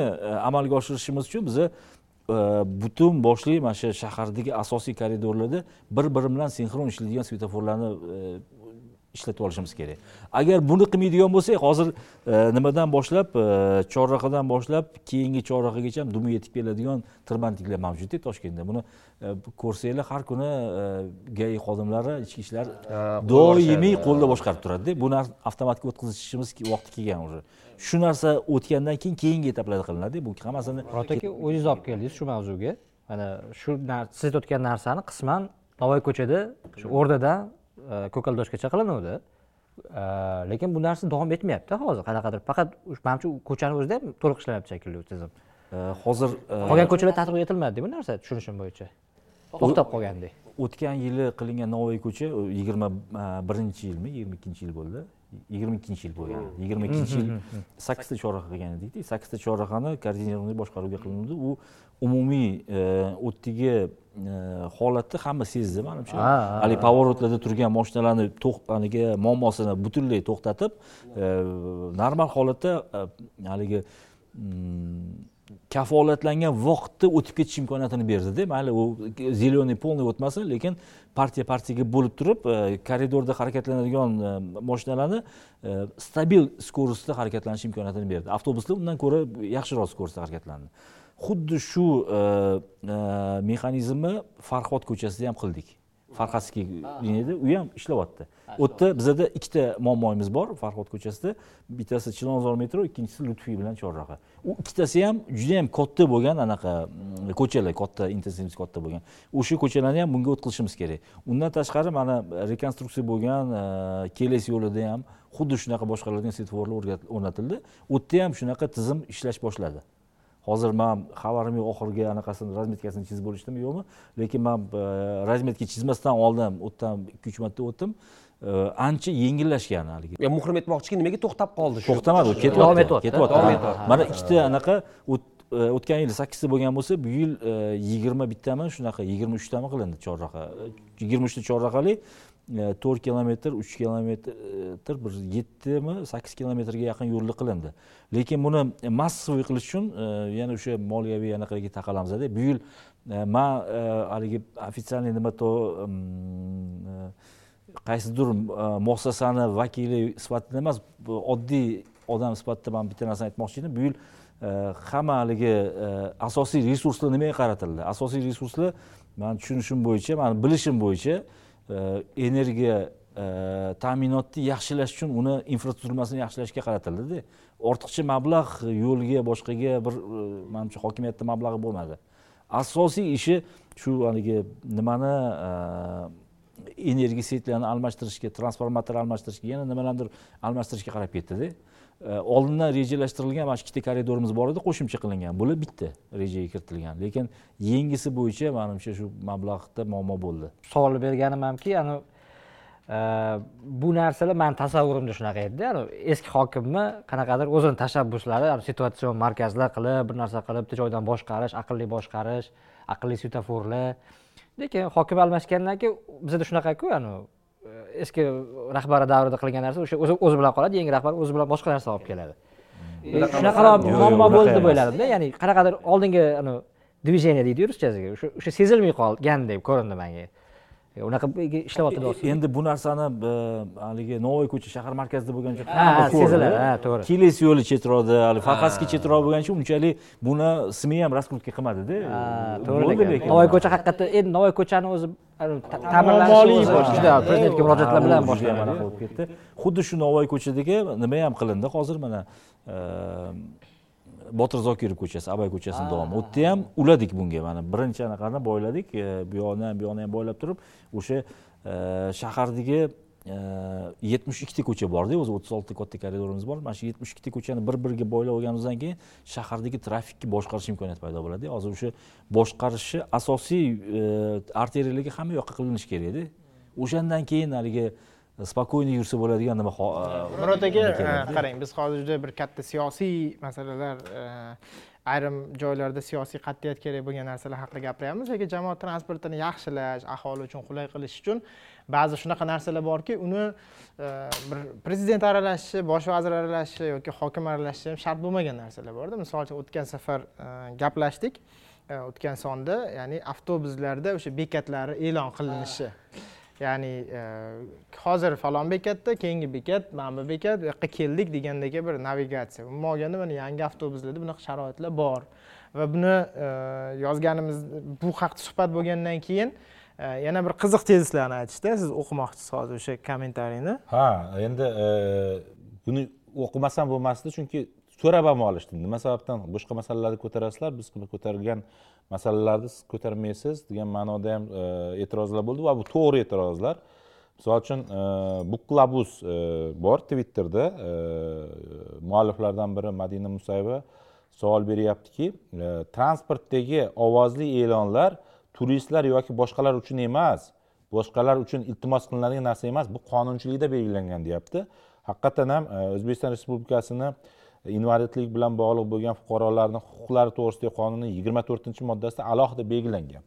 amalga oshirishimiz uchun biza butun boshli mana shu shahardagi asosiy koridorlarda bir biri bilan sinxron ishlaydigan svetoforlarni ishlatib olishimiz kerak. Agar buni qilmaydigan bo'lsak hozir e, nimadan boshlab? E, chorrahadan boshlab keyingi chorrahagacha ham dumi yetib keladigan tirbandliklar mavjudda toshkentda. Buni e, ko'rsanglar har kuni gai xodimlari ichki ishlar doimiy qo'lda boshqarib turadida bu narsani avtomatga o'tkazishimiz vaqti kelgan уже. Shu narsa o'tgandan keyin keyingi etaplarda qilinadi bu hammasini murod aka o'zingiz olib keldingiz shu mavzuga. Mana shu siz aytayotgan narsani qisman navoiy ko'chada shu o'rdadan ko'kaldoshgacha qilinuvdi E, lekin bu narsa davom etmayapti hozir. Qanaqadir faqat manimcha ko'chani o'zida ham to'liq ishlayapti shekilli tizim. E, hozir e, qolgan ko'chalar tatbiq etilmadi bu narsa tushunishim bo'yicha. To'xtab qolgandek o'tgan yili qilingan navoiy ko'cha yigirma birinchi yilmi yigirma ikkinchi yil bo'ldi yigirma ikkinchi yil bo'lgan yigirma ikkinchi yil sakkizta chorraha qilgan edikda sakkizta chorrahani koordinированный boshqaruvga qilindi u umumiy o'tdagi holatni hamma sezdi manimcha haligi поворотlarda turgan mashinalarni haligi muammosini butunlay to'xtatib normal holatda haligi kafolatlangan vaqtda o'tib ketish imkoniyatini berdida mayli u зеленый полный o'tmasin lekin partiya partiyaga bo'lib turib e, koridorda harakatlanadigan e, mashinalarni e, stabil skorostda harakatlanish imkoniyatini berdi. Avtobuslar undan ko'ra yaxshiroq skorostda harakatlandi. Xuddi shu mexanizmni farhod ko'chasida ham qildik. Farhadskiy liniyada u ham ishlayapti. U yerda bizada ikkita muammoyimiz bor farhod ko'chasida. Bittasi chilonzor metro ikkinchisi lutfiy bilan chorraha u ikkitasi ham juda yam katta bo'lgan anaqa mm, ko'chalar katta intensivность katta bo'lgan. O'sha ko'chalarni ham bunga o'tkazishimiz kerak. Undan tashqari mana rekonstruksiya bo'lgan e, keles yo'lida ham xuddi shunaqa boshqalardan svetoforlar o'rnatildi. U yerda ham shunaqa tizim ishlash boshladi hozir man xabarim yo'q oxirgi anaqasini razmetkasini chizib bo'lishdimi yo'qmi? Lekin man e, razmetka chizmasdan oldin u yerdan ikki uch marta o'tdim. E, ancha yengillashgan haligi. Ya muhrim etmoqchiki nimaga to'xtab qoldi shu. To'xtamadi u ketyapti etyapti. ketyapti Davom Ha, etyapti. mana ikkita anaqa e, o'tgan yil sakkizta bo'lgan bo'lsa bu yil yigirma bittami shunaqa yigirma uchtami qilindi chorraha. Yigirma uchta chorrahali Э, to'rt kilometr uch kilometr e, bir yettimi sakkiz kilometrga yaqin yo'llik qilindi. Lekin buni massовый qilish uchun e, yana o'sha moliyaviy anaqaga taqalamizda bu yil e, man haligi официальный nima mm, qaysidir muassasani vakili sifatida emas oddiy odam sifatida man bitta narsani aytmoqchi edim. Bu yil hamma haligi asosiy resurslar nimaga qaratildi? Asosiy resurslar mani tushunishim bo'yicha mani bilishim bo'yicha energiya e, ta'minotni yaxshilash uchun uni infratuzilmasini yaxshilashga qaratildida ortiqcha mablag' yo'lga boshqaga bir e, manimcha hokimiyatni mablag'i bo'lmadi. Asosiy ishi shu haligi nimani e, energiya setlarini almashtirishga transformator almashtirishga yana nimalarnidir almashtirishga qarab ketdida oldindan rejalashtirilgan mana shu ikkita koridorimiz bor edi qo'shimcha qilingan. Bular bitta rejaga kiritilgan. Lekin yengisi bo'yicha manimcha shu mablag'da muammo bo'ldi. Savol berganim hamki anavi e, bu narsalar mani tasavvurimda shunaqa edida anavi eski hokimni qanaqadir o'zini tashabbuslari anavi situatsion markazlar qilib bir narsa qilib bitta joydan boshqarish aqlli boshqarish aqlli svetoforlar. Lekin hokim almashgandan keyin bizada shunaqaku anavi eski rahbari davrida qilgan narsa o'sha o'zi o'zi bilan qoladi yangi rahbar o'zi bilan boshqa narsa olib keladi. shunaqalar Yo'q, yo'q, muammo bo'ldi deb o'yladimda ya'ni qanaqadir oldingi движение deydi ruschasiga o'sha sezilmay qolgandek ko'rindi menga. E, unaqa ishlayapti endi bu narsani e, haligi novoy ko'cha shahar markazida bo'lgancha ha hamma ko'rdi. seziladi. Ha to'g'ri. Keles yo'li chetroqda hali farhadskiy chetroq bo'lganicha unchalik buni smi ham раскрутка qilmadida Ha, to'g'ri bo'ldi lekin navoiy ko'cha haqiqatdan endi navoiy ko'chani o'zi ta'mirlanishi juda prezidentga murojaatlar bilan bo'lib ketdi. Xuddi shu navoiy ko'chadagi nima ham qilindi? Hozir mana e, botir zokirov ko'chasi abay ko'chasini davomi u yerda ham uladik bunga mana. Birinchi anaqani boyladik. E, bu yoqni ham bu yoqni ham boylab turib o'sha e, shahardagi yetmish ikkita ko'cha borda. O'zi o'ttiz oltita katta koridorimiz bor. Mana shu yetmish ikkita ko'chani bir biriga boylab olganimizdan keyin shahardagi trafikni boshqarish imkoniyati paydo bo'ladi. Hozir o'sha boshqarishi asosiy e, arteriyalarga hamma yoqqa qilinishi kerakda o'shandan keyin haligi спокойно yursa bo'ladigan nima murod aka qarang biz hozir juda bir katta siyosiy masalalar ayrim joylarda siyosiy qat'iyat kerak bo'lgan narsalar haqida gapiryapmiz lekin jamoat transportini yaxshilash aholi uchun qulay qilish uchun ba'zi shunaqa narsalar borki uni bir prezident aralashishi bosh vazir aralashishi yoki hokim aralashishi ham shart bo'lmagan narsalar borda misol uchun o'tgan safar e, gaplashdik. E, o'tgan sonda ya'ni avtobuslarda o'sha bekatlari e'lon qilinishi ya'ni e, hozir falon bekatda keyingi bekat mana bu bekat bu yoqqa keldik degandagi bir navigatsiya. Umuman olganda mana yangi avtobuslarda bunaqa sharoitlar bor. Va buni e, yozganimiz bu haqda suhbat bo'lgandan keyin e, yana bir qiziq tezislarni aytishdi siz o'qimoqchisiz hozir o'sha kommentariyni. Ha endi buni o'qimasam bo'lmasdi chunki so'rab ham olishdi nima sababdan? Boshqa masalalarni ko'tarasizlar biz ko'targan masalalarni siz ko'tarmaysiz degan ma'noda ham e, e'tirozlar bo'ldi va bu to'g'ri e'tirozlar. Misol uchun e, buklabuz e, bor twitterda mualliflardan biri madina musayeva savol beryaptiki transportdagi ovozli e'lonlar turistlar yoki boshqalar uchun emas boshqalar uchun iltimos qilinadigan narsa emas bu qonunchilikda belgilangan deyapti. Haqiqatdan ham o'zbekiston respublikasini invalidlik bilan bog'liq bo'lgan fuqarolarni huquqlari to'g'risidagi qonunning yigirma to'rtinchi moddasida alohida belgilangan.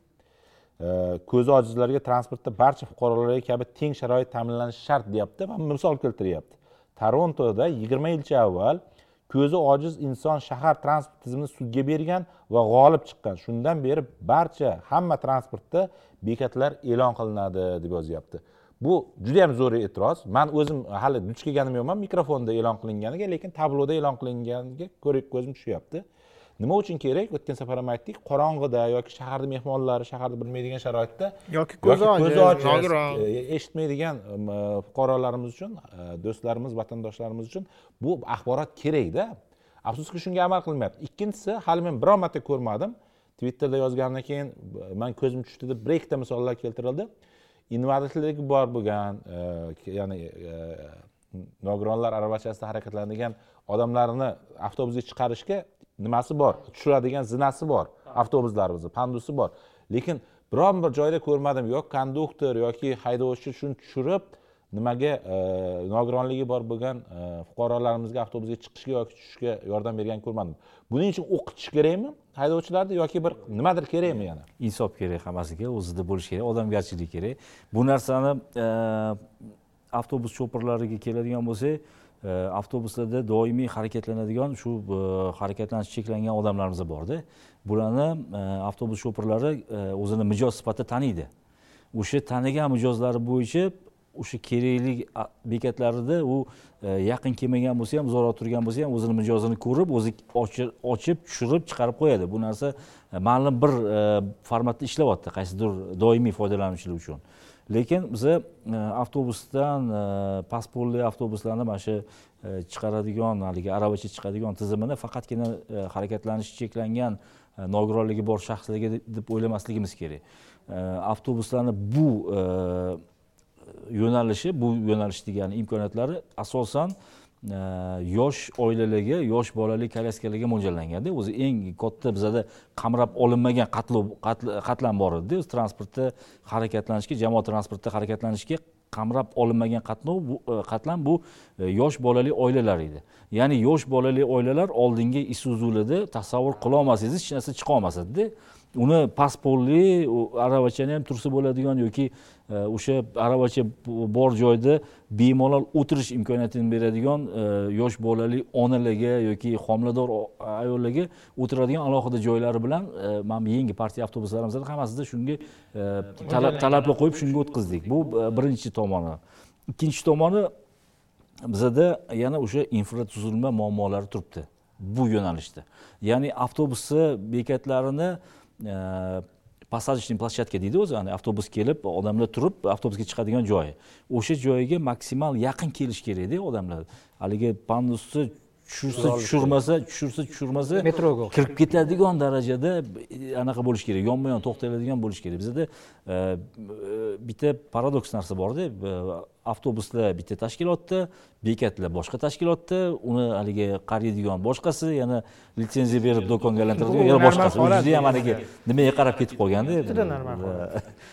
Ko'zi ojizlarga transportda barcha fuqarolarga kabi teng sharoit ta'minlanishi shart deyapti va misol keltiryapti. Torontoda yigirma yilcha avval ko'zi ojiz inson shahar transport tizimini sudga bergan va g'olib chiqqan. Shundan beri barcha hamma transportda bekatlar e'lon qilinadi deb yozyapti bu juda yam zo'r e'tiroz. Man o'zim hali duch kelganim yo'qman mikrofonda e'lon qilinganiga lekin tabloda e'lon qilinganiga ko'ra ko'zim tushyapti. Nima uchun kerak? O'tgan safar ham aytdik qorong'ida yoki shaharni mehmonlari shaharni bilmaydigan sharoitda yoki ko'zi ojiz ko'zi nogiron. ojiz e, eshitmaydigan em, fuqarolarimiz uchun e, do'stlarimiz vatandoshlarimiz uchun bu axborot kerakda. Afsuski shunga amal qilinmayapti ikkinchisi hali men biron marta ko'rmadim. Twitterda yozgandan keyin man ko'zim tushdi deb bir ikkita misollar keltirildi invalidligi bor bo'lgan e, ya'ni e, nogironlar aravachasida harakatlanadigan odamlarni avtobusga chiqarishga nimasi bor? Tushiradigan zinasi bor. Avtobuslarimizni pandusi bor. Lekin biron bir joyda ko'rmadim. Yo konduktor yoki haydovchi shuni tushirib nimaga e, nogironligi bor bo'lgan fuqarolarimizga avtobusga chiqishga yoki tushishga yordam berganini ko'rmadim. Buning uchun o'qitish kerakmi? Haydovchilarni yoki bir nimadir kerakmi yana? Insof kerak hammasiga o'zida bo'lishi kerak odamgarchilik kerak. Bu narsani e, avtobus shoferlariga keladigan bo'lsak e, avtobuslarda doimiy harakatlanadigan shu e, harakatlanishi cheklangan odamlarimiz borda. Bularni avtobus shoferlari o'zini mijoz sifatida taniydi. O'sha tanigan mijozlari bo'yicha o'sha kerakli bekatlarida u e, yaqin kelmagan bo'lsa ham uzoqroq turgan bo'lsa ham o'zini mijozini ko'rib o'zi ochib tushirib chiqarib qo'yadi. Bu narsa e, ma'lum bir e, formatda ishlayapti qaysidir doimiy foydalanuvchilar uchun. Lekin biza avtobusdan pasportli avtobuslarni mana shu chiqaradigan haligi aravacha chiqadigan tizimini faqatgina harakatlanishi cheklangan nogironligi bor shaxslarga deb- o'ylamasligimiz kerak. Avtobuslarni bu e, yo'nalishi bu yo'nalish degani imkoniyatlari asosan e, yosh oilalarga yosh bolali kolyaskalarga mo'ljallanganda o'zi eng katta bizada qamrab olinmagan qatlov qatlam bor edida transportda harakatlanishga jamoat transportida harakatlanishga qamrab olinmagan qatnov bu e, qatlam bu e, yosh bolali oilalar edi. Ya'ni yosh bolali oilalar oldingi isuzularda tasavvur qilolmasangiz hech narsa chiqa edida uni pasportli aravachani ham tursa bo'ladigan yoki o'sha aravacha bor joyda bemalol o'tirish imkoniyatini beradigan e, yosh bolali onalarga yoki homilador ayollarga o'tiradigan alohida joylari bilan e, mana bu yangi partiya avtobuslarimizda hammasida shunga e, talab talablar qo'yib shunga o'tkazdik. Bu birinchi tomoni. Ikkinchi tomoni bizada yana o'sha infratuzilma muammolari turibdi bu yo'nalishda. Ya'ni avtobusni bekatlarini посадочный площадка deydi o'zi ya'ni avtobus kelib odamlar turib avtobusga chiqadigan joyi o'sha joyga maksimal yaqin kelish kerakda odamlar haligi pandusni tushirsa tushirmasa tushirsa tushirmasa Metroga. kirib ketadigan darajada anaqa bo'lishi kerak. Yonma yon to'xtaydigan bo'lishi kerak. Bizada e, e, bitta paradoks narsa borda e, avtobuslar bitta tashkilotda bekatlar boshqa tashkilotda uni haligi qariydigan boshqasi yana litsenziya berib do'konga aylantiradigan yana boshqasi u juda yam haligi nimaga qarab ketib qolganda Juda normal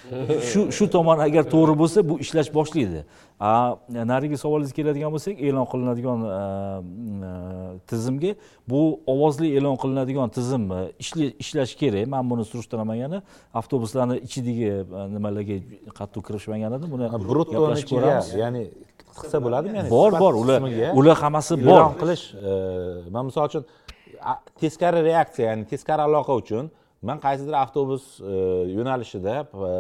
shu shu tomon agar to'g'ri bo'lsa bu ishlash boshlaydi. A narigi savolingizga keladigan bo'lsak e'lon qilinadigan tizimga bu ovozli e'lon qilinadigan tizim e, ishlashi kerak. Man buni surishtirmagan yana avtobuslarni ichidagi e, nimalarga qattiq kirishmagan edim buni gaplashib ko'ramiz. ya'ni qilsa bo'ladimi ya'ni? Bor bor ular ular hammasi bor. e'lon qilish e, man misol uchun teskari reaksiya ya'ni teskari aloqa uchun man qaysidir avtobus e, yo'nalishida e,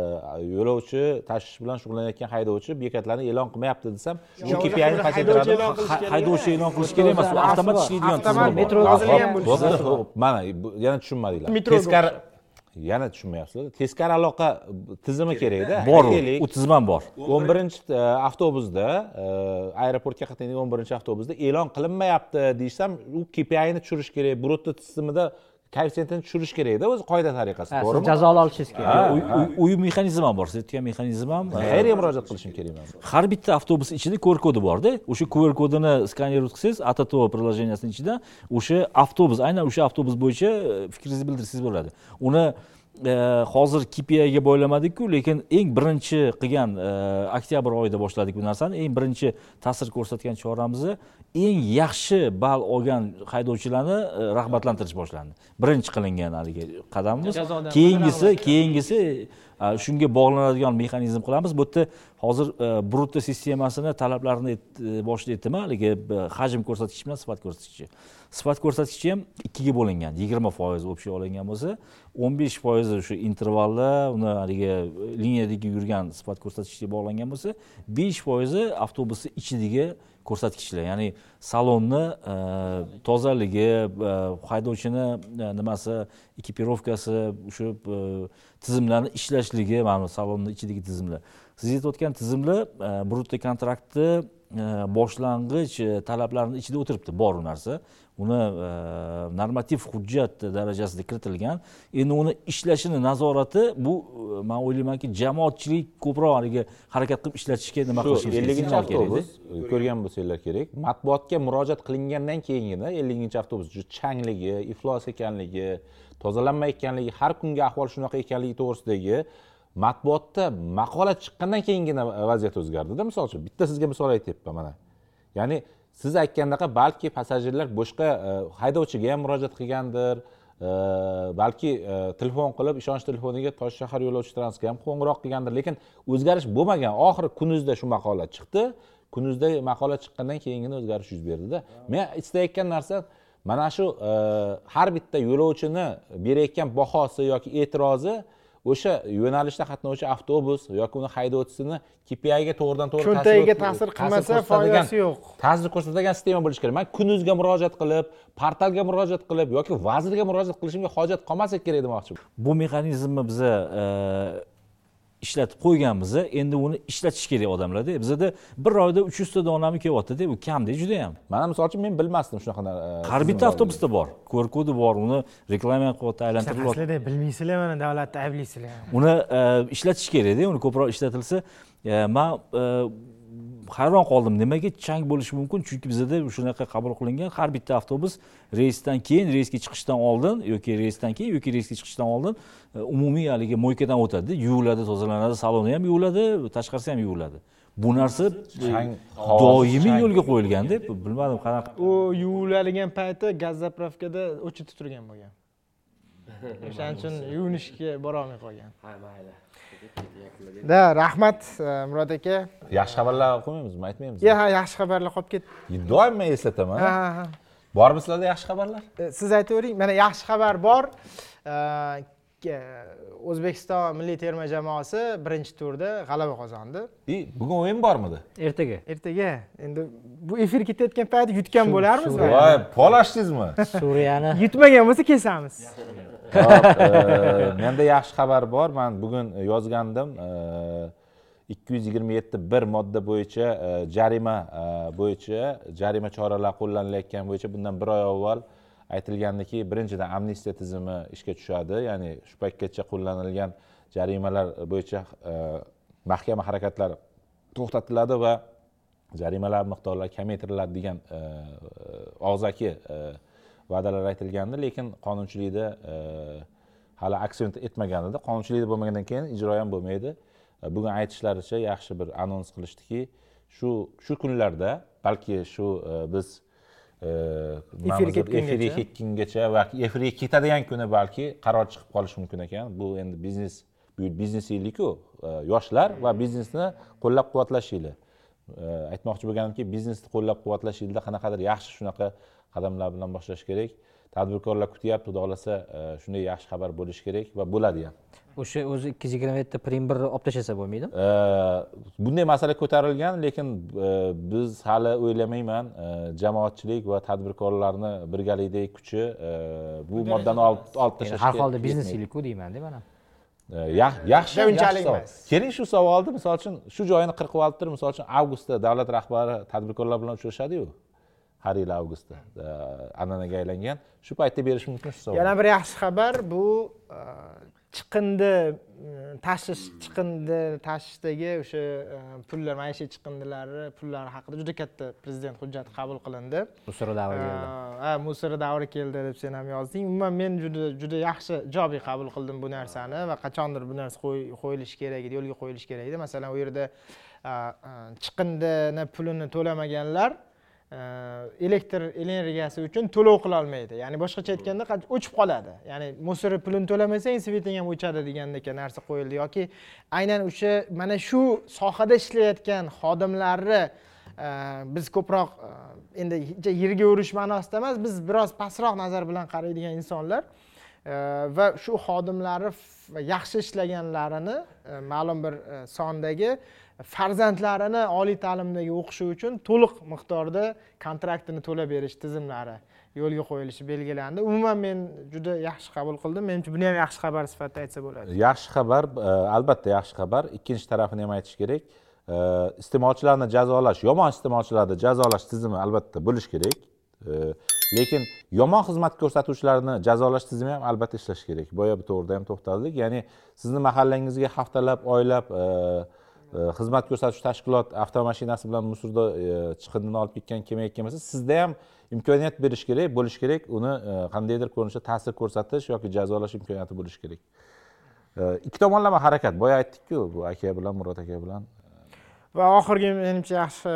yo'lovchi tashish bilan shug'ullanayotgan haydovchi bekatlarni e'lon qilmayapti desam shu KPIni haydovchi pasaytiradi e'lon qilish Ha- kerak haydovchi e'lon qilish kerak emas u avtomat ishlaydigan tizim bor. metro yozilgan bo'lishi Bo'ldi, kerak. ho'p, mana yana tushunmadinglar. Teskari yana tushunmayapsizlar. Teskari aloqa tizimi kerakda bor u tizim ham bor. O'n birinchi e, avtobusda e, aeroportga qatnaydigan o'n birinchi avtobusda e'lon qilinmayapti deysam u KPIni tushirish kerak. Brutto tizimida koeffitsiyentini tushirish kerakda o'zi qoida tariqasida to'g'rimi? jazoli olishingiz kerak. Uy- uy- uy mexanizm ham bor siz aytgan mexanizm ham. Qayerga murojaat qilishim kerak man har bitta avtobus ichida qr kodi borda o'sha qr kodini skaner o'tkazsangiz atato приложениясini ichida o'sha avtobus aynan o'sha avtobus bo'yicha e, fikringizni bildirsangiz bo'ladi. Uni e, hozir kpiga bo'ylamadikku lekin eng birinchi qilgan e, oktyabr oyida boshladik bu narsani. Eng birinchi ta'sir ko'rsatgan choramiz eng yaxshi ball olgan haydovchilarni e, rag'batlantirish boshlandi. Birinchi qilingan haligi qadamimiz. Keyingisi keyingisi shunga bog'lanadigan mexanizm qilamiz. Bu yerda hozir e, brutto sistemasini talablarini e, boshida aytdim haligi hajm ko'rsatkichi bilan sifat ko'rsatkichi. Sifat ko'rsatkichi ham ikkiga bo'lingan yigirma foiz общий olingan bo'lsa o'n besh foizi o'sha intervalda uni haligi liniyadagi yurgan sifat ko'rsatkichiga bog'langan bo'lsa besh foizi avtobusni ichidagi ko'rsatkichlar. Ya'ni salonni e, tozaligi e, haydovchini e, nimasi ekipirovkasi o'sha e, tizimlarni ishlashligi mana bu salonni ichidagi tizimlar. Siz aytayotgan tizimlar e, brutto kontraktni e, boshlang'ich e, talablarini ichida o'tiribdi. Bor u narsa. Uni e, normativ hujjat darajasida kiritilgan. Endi uni ishlashini nazorati bu e, man o'ylaymanki jamoatchilik ko'proq haligi harakat qilib ishlatishga nima qilishi elliginchi signal kerakda. avtobus ko'rgan bo'lsanglar kerak. Matbuotga murojaat qilingandan keyingina elliginchi avtobus juda changligi iflos ekanligi tozalanmayotganligi har kungi ahvol shunaqa ekanligi to'g'risidagi matbuotda maqola chiqqandan keyingina vaziyat o'zgardida misol uchun. Bitta sizga misol aytyapman mana. Ya'ni siz aytgandaqa balki passajirlar boshqa e, haydovchiga ham murojaat qilgandir e, balki e, telefon qilib ishonch telefoniga toshshahar yo'lovchi transportga ham qo'ng'iroq qilgandir. Lekin o'zgarish bo'lmagan. Oxiri kunuzda shu maqola chiqdi. Kunuzda maqola chiqqandan keyingina o'zgarish yuz berdida. Men istayotgan narsa mana shu har bitta yo'lovchini berayotgan bahosi yoki e'tirozi o'sha yo'nalishda qatnovchi avtobus yoki uni haydovchisini KPIga to'g'ridan to'g'ri cho'ntagiga ta'sir- qilmasa foydasi yo'q. ta'sir ko'rsatadigan sistema bo'lishi kerak. Man kunuzga murojaat qilib portalga murojaat qilib yoki vazirga murojaat qilishimga hojat qolmasa kerak demoqchiman bu mexanizmni biza e, ishlatib qo'yganmiz endi uni ishlatish kerak odamlarda bizada bir oyda uch yuzta donami kelyaptida bu kamda judayam mana misol uchun men bilmasdim shunaqa e, har bitta avtobusda bor qr kodi bor uni reklama qilyapti aylantiryapti sizlarda bilmaysizlar mana davlatni ayblaysizlar uni e, ishlatish kerakda uni ko'proq ishlatilsa e, man hayron qoldim. Nimaga chang bo'lishi mumkin? Chunki bizada shunaqa qabul qilingan har bitta avtobus reysdan keyin reysga chiqishdan oldin yoki reysdan keyin yoki reysga chiqishdan oldin e, umumiy haligi moykadan o'tadida yuviladi tozalanadi saloni ham yuviladi tashqarisi ham yuviladi. Bu narsa e, doimiy yo'lga qo'yilganda bilmadim qanaqa. U yuviladigan payti gaz zapravkada o'chirib turgan bo'lgan. O'shaning uchun yuvinishga borolmay qolgan. Ha mayli da rahmat murod aka yaxshi xabarlar qo'ymaymizmi aytmaymizmi ya ha yaxshi xabarlar qolib ketdi. Doim men eslataman. Ha ha bormi sizlarda yaxshi xabarlar? Siz aytavering mana yaxshi xabar bor o'zbekiston milliy terma jamoasi birinchi turda g'alaba qozondi. И bugun o'yin bormidi? Ertaga. Ertaga. Endi bu efir ketayotgan payti yutgan bo'larmiz voy polashdingizmi suriyani yutmagan bo'lsa kesamiz. E, menda yaxshi xabar bor. Man bugun yozgandim ikki yuz yigirma yetti bir modda bo'yicha e, jarima e, bo'yicha jarima choralar qo'llanilayotgan bo'yicha bundan bir oy avval aytilgandiki birinchidan amnistiya tizimi ishga tushadi. Ya'ni shu paytgacha qo'llanilgan jarimalar bo'yicha e, mahkama harakatlari to'xtatiladi va jarimalar miqdorlari kamaytiriladi degan e, og'zaki e, va'dalar aytilgandi. Lekin qonunchilikda hali aksent etmagan edi qonunchilikda bo'lmagandan keyin ijro ham bo'lmaydi. Bugun aytishlaricha yaxshi bir anons qilishdiki shu shu kunlarda balki shu e, biz e, deb, ketgungacha. efirga ketgungacha va efirga ketadigan kuni balki qaror chiqib qolishi mumkin ekan. Bu endi biznes bu biznes yiliku e, yoshlar va biznesni qo'llab quvvatlash yili E, aytmoqchi bo'lganimki biznesni qo'llab quvvatlash yilida qanaqadir yaxshi shunaqa qadamlar bilan boshlash kerak tadbirkorlar kutyapti. Xudo xohlasa e, shunday yaxshi xabar bo'lishi kerak va bo'ladi ham. O'sha o'zi ikki yuz yigirma yetti prim bir olib tashlasa bo'lmaydimi E, bunday masala ko'tarilgan lekin e, biz hali o'ylamayman jamoatchilik va tadbirkorlarni birgalikdagi kuchi bu moddani olib tashlashga har holda biznes yiliku deymanda mana yax- yaxshi unchalik emas. keling shu savolni misol uchun shu joyini qirqib olib turib misol uchun avgustda davlat rahbari tadbirkorlar bilan uchrashadiyu har yili avgustda e, an'anaga aylangan. Shu paytda berish mumkin shu yana bir yaxshi xabar bu e, chiqindi mm, tashish chiqindi tashishdagi o'sha e, pullar maishiy chiqindilari pullari haqida juda katta prezident hujjati qabul qilindi. Musora davri keldi. Ha musira davri keldi deb sen ham yozding. Umuman men juda juda yaxshi ijobiy qabul qildim bu narsani va qachondir bu narsa qo'y- qo'yilishi kerak edi yo'lga qo'yilishi kerak edi. Masalan u yerda chiqindini pulini to'lamaganlar elektr energiyasi uchun to'lov qilolmaydi ya'ni boshqacha aytganda o'chib qoladi. Ya'ni musori pulini to'lamasang sveting ham o'chadi degandek narsa qo'yildi. Yoki aynan o'sha mana shu sohada ishlayotgan xodimlarni e, biz ko'proq e, endi yerga urish ma'nosida emas biz biroz pastroq nazar bilan qaraydigan insonlar E, va shu xodimlari yaxshi ishlaganlarini ma'lum bir sondagi farzandlarini oliy ta'limdagi o'qishi uchun to'liq miqdorda kontraktini to'lab berish tizimlari yo'lga qo'yilishi belgilandi. Umuman men juda yaxshi qabul qildim. Menimcha buni ham yaxshi xabar sifatida aytsa bo'ladi. Yaxshi xabar e, albatta yaxshi xabar. Ikkinchi tarafini ham aytish kerak. E, iste'molchilarni jazolash yomon iste'molchilarni jazolash tizimi albatta bo'lishi kerak. E, lekin yomon xizmat ko'rsatuvchilarni jazolash tizimi ham albatta ishlashi kerak. Boya bu to'g'rida ham to'xtaldik. Ya'ni sizni mahallangizga haftalab oylab e, xizmat ko'rsatuvchi tashkilot avtomashinasi bilan musurda e, chiqindini olib ketgan kelmayotgan bo'lsa sizda ham imkoniyat berish kerak bo'lishi kerak. Uni qandaydir ko'rinishda ta'sir ko'rsatish yoki jazolash imkoniyati bo'lishi kerak. Ikki tomonlama harakat. Boya aytdikku bu aka bilan murod aka bilan. Va oxirgi menimcha yaxshi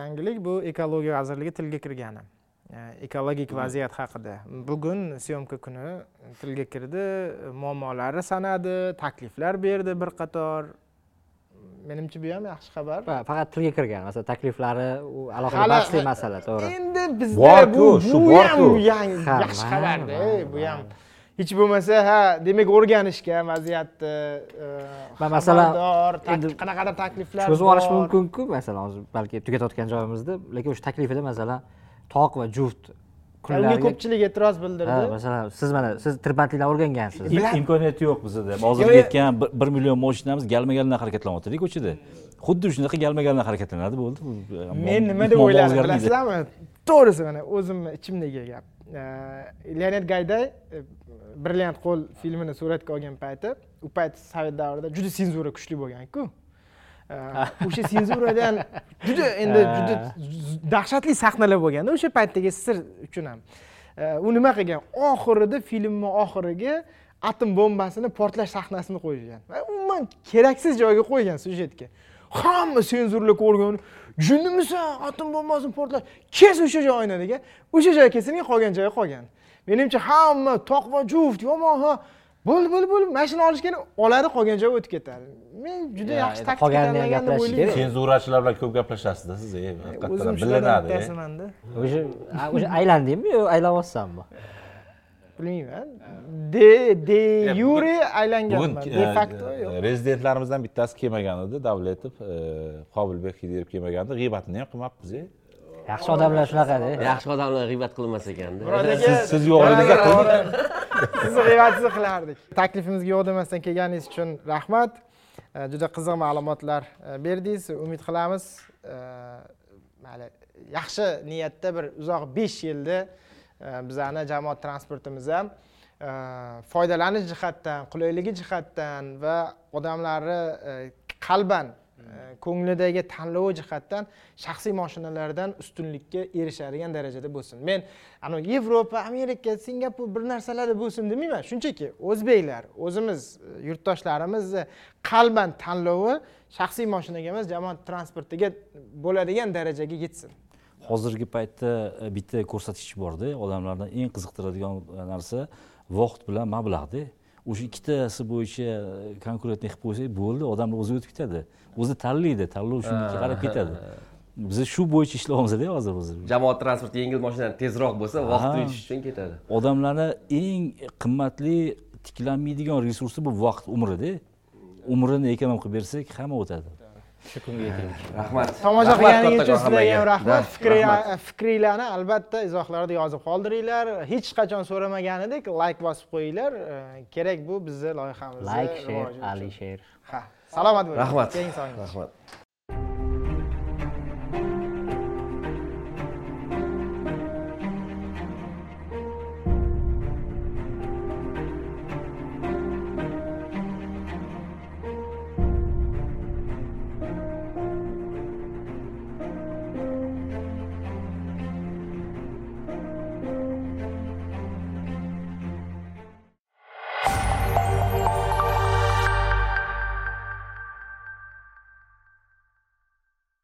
yangilik bu ekologiya vazirligi tilga kirgani. Ekologik vaziyat haqida. Bugun syomka kuni tilga kirdi muammolari sanadi takliflar berdi bir qator menimcha bu ham yaxshi xabar. Fa- faqat tilga kirgan masalan takliflari u alohida bahsli masala to'g'ri. Endi bizda Bor-ku, bu shu bu ham yangi yaxshi xabarda bu ham. Hech bo'lmasa ha demak o'rganishga vaziyatni e, Va masalan, qanaqadir takliflar cho'zib olish mumkinku masalan hozir balki tugatayotgan joyimizda lekin o'sha taklifida masalan toq va juft unga ko'pchilik e'tiroz bildirdi. Masalan siz mana siz tirbandlikdan o'rgangansiz Im- imkoniyati yo'q bizada hozir Yo'q, yo'q. ketgan bir- million mashinamiz galma galdan harakatlanyaptida ko'chada. Xuddi shunaqa galma galdan harakatlanadi bo'ldi. Bu- men nima deb o'yladim bilasizlarmi? To'g'risi mana o'zimni ichimdagi gap. Leonid gayday e, brilliant qo'l filmini suratga olgan payti u payt sovet davrida juda senzura kuchli bo'lganku o'sha senzuradan juda endi juda dahshatli sahnalar bo'lganda o'sha paytdagi sir uchun ham. E, u nima qilgan? Oxirida filmni oxiriga atom bombasini portlash sahnasini qo'ygan Va umuman keraksiz joyga qo'ygan syujetga. Hamma senzurlar ko'rgan jindimisan atom bombasini portlash. Kes o'sha joyni degan o'sha joy kesilgan qolgan joyi qolgan. Menimcha hamma toq va juft yomon ha bo'ldi bo'ldi bo'ldi mashina olishgani oladi qolgan joyi o'tib ketadi. Men juda Ya, yaxshi taktika qolganini ham tanlagan deb gaplashish o'ylayman. kerak. senzurachilar bilan ko'p gaplashasizda siz e, haqiqatdan o'zim bilinadi e. bittasimanda. O'sha o'sha aylandingmi? Yo aylanmayapsanmi bilmayman. De de yure bugun aylanganman de e, facto yo'q. e, rezidentlarimizdan bittasi kelmagan edi davletov e, qobilbek xidirov kelmagan edi g'iybatini ham qilmabmiz e. yaxshi odamlar shunaqada yaxshi odamlar g'iybat qilmas ekanda siz- siz yo'g'ligingizda qildik. sizni g'iybatingizni qilardik. Taklifimizga yo'q demasdan kelganingiz uchun rahmat. E, juda qiziq ma'lumotlar e, berdingiz. Umid qilamiz mayli yaxshi niyatda bir uzoq besh yilda bizani jamoat transportimiz ham foydalanish jihatdan qulayligi jihatdan va odamlarni qalban ko'nglidagi tanlovi jihatdan shaxsiy mashinalardan ustunlikka erishadigan darajada bo'lsin. Men anavi yevropa amerika singapur bir narsalarda bo'lsin demayman shunchaki o'zbeklar o'zimiz e, yurtdoshlarimizni qalban tanlovi shaxsiy mashinaga emas jamoat transportiga bo'ladigan darajaga yetsin. Hozirgi paytda e, bitta ko'rsatkich borda odamlarni eng qiziqtiradigan narsa vaqt bilan mablag'da o'sha ikkitasi bo'yicha e, konkurentniy qilib qo'ysak bo'ldi odamlar o'zi o'tib ketadi. O'zi tanlaydi tanlov shunga qarab ketadi. biz shu bo'yicha ishlayapmizda hozir o'zi jamoat transporti yengil mashinalar tezroq bo'lsa vaqt Aha. yutish uchun ketadi. Odamlarni eng qimmatli tiklanmaydigan resursi bu vaqt umrida. Umrini ekonom qilib bersak hamma o'tadi shu kunga rahmat. Tomosha qilganingiz uchun sizlarga ham rahmat. Fikringlarni albatta izohlarda yozib qoldiringlar. Hech qachon so'ramagan edik layk bosib qo'yinglar. Kerak bu bizni loyihamizni layk sher rivoji uchun. alisher ha salomat bo'ling. Rahmat. Rahmat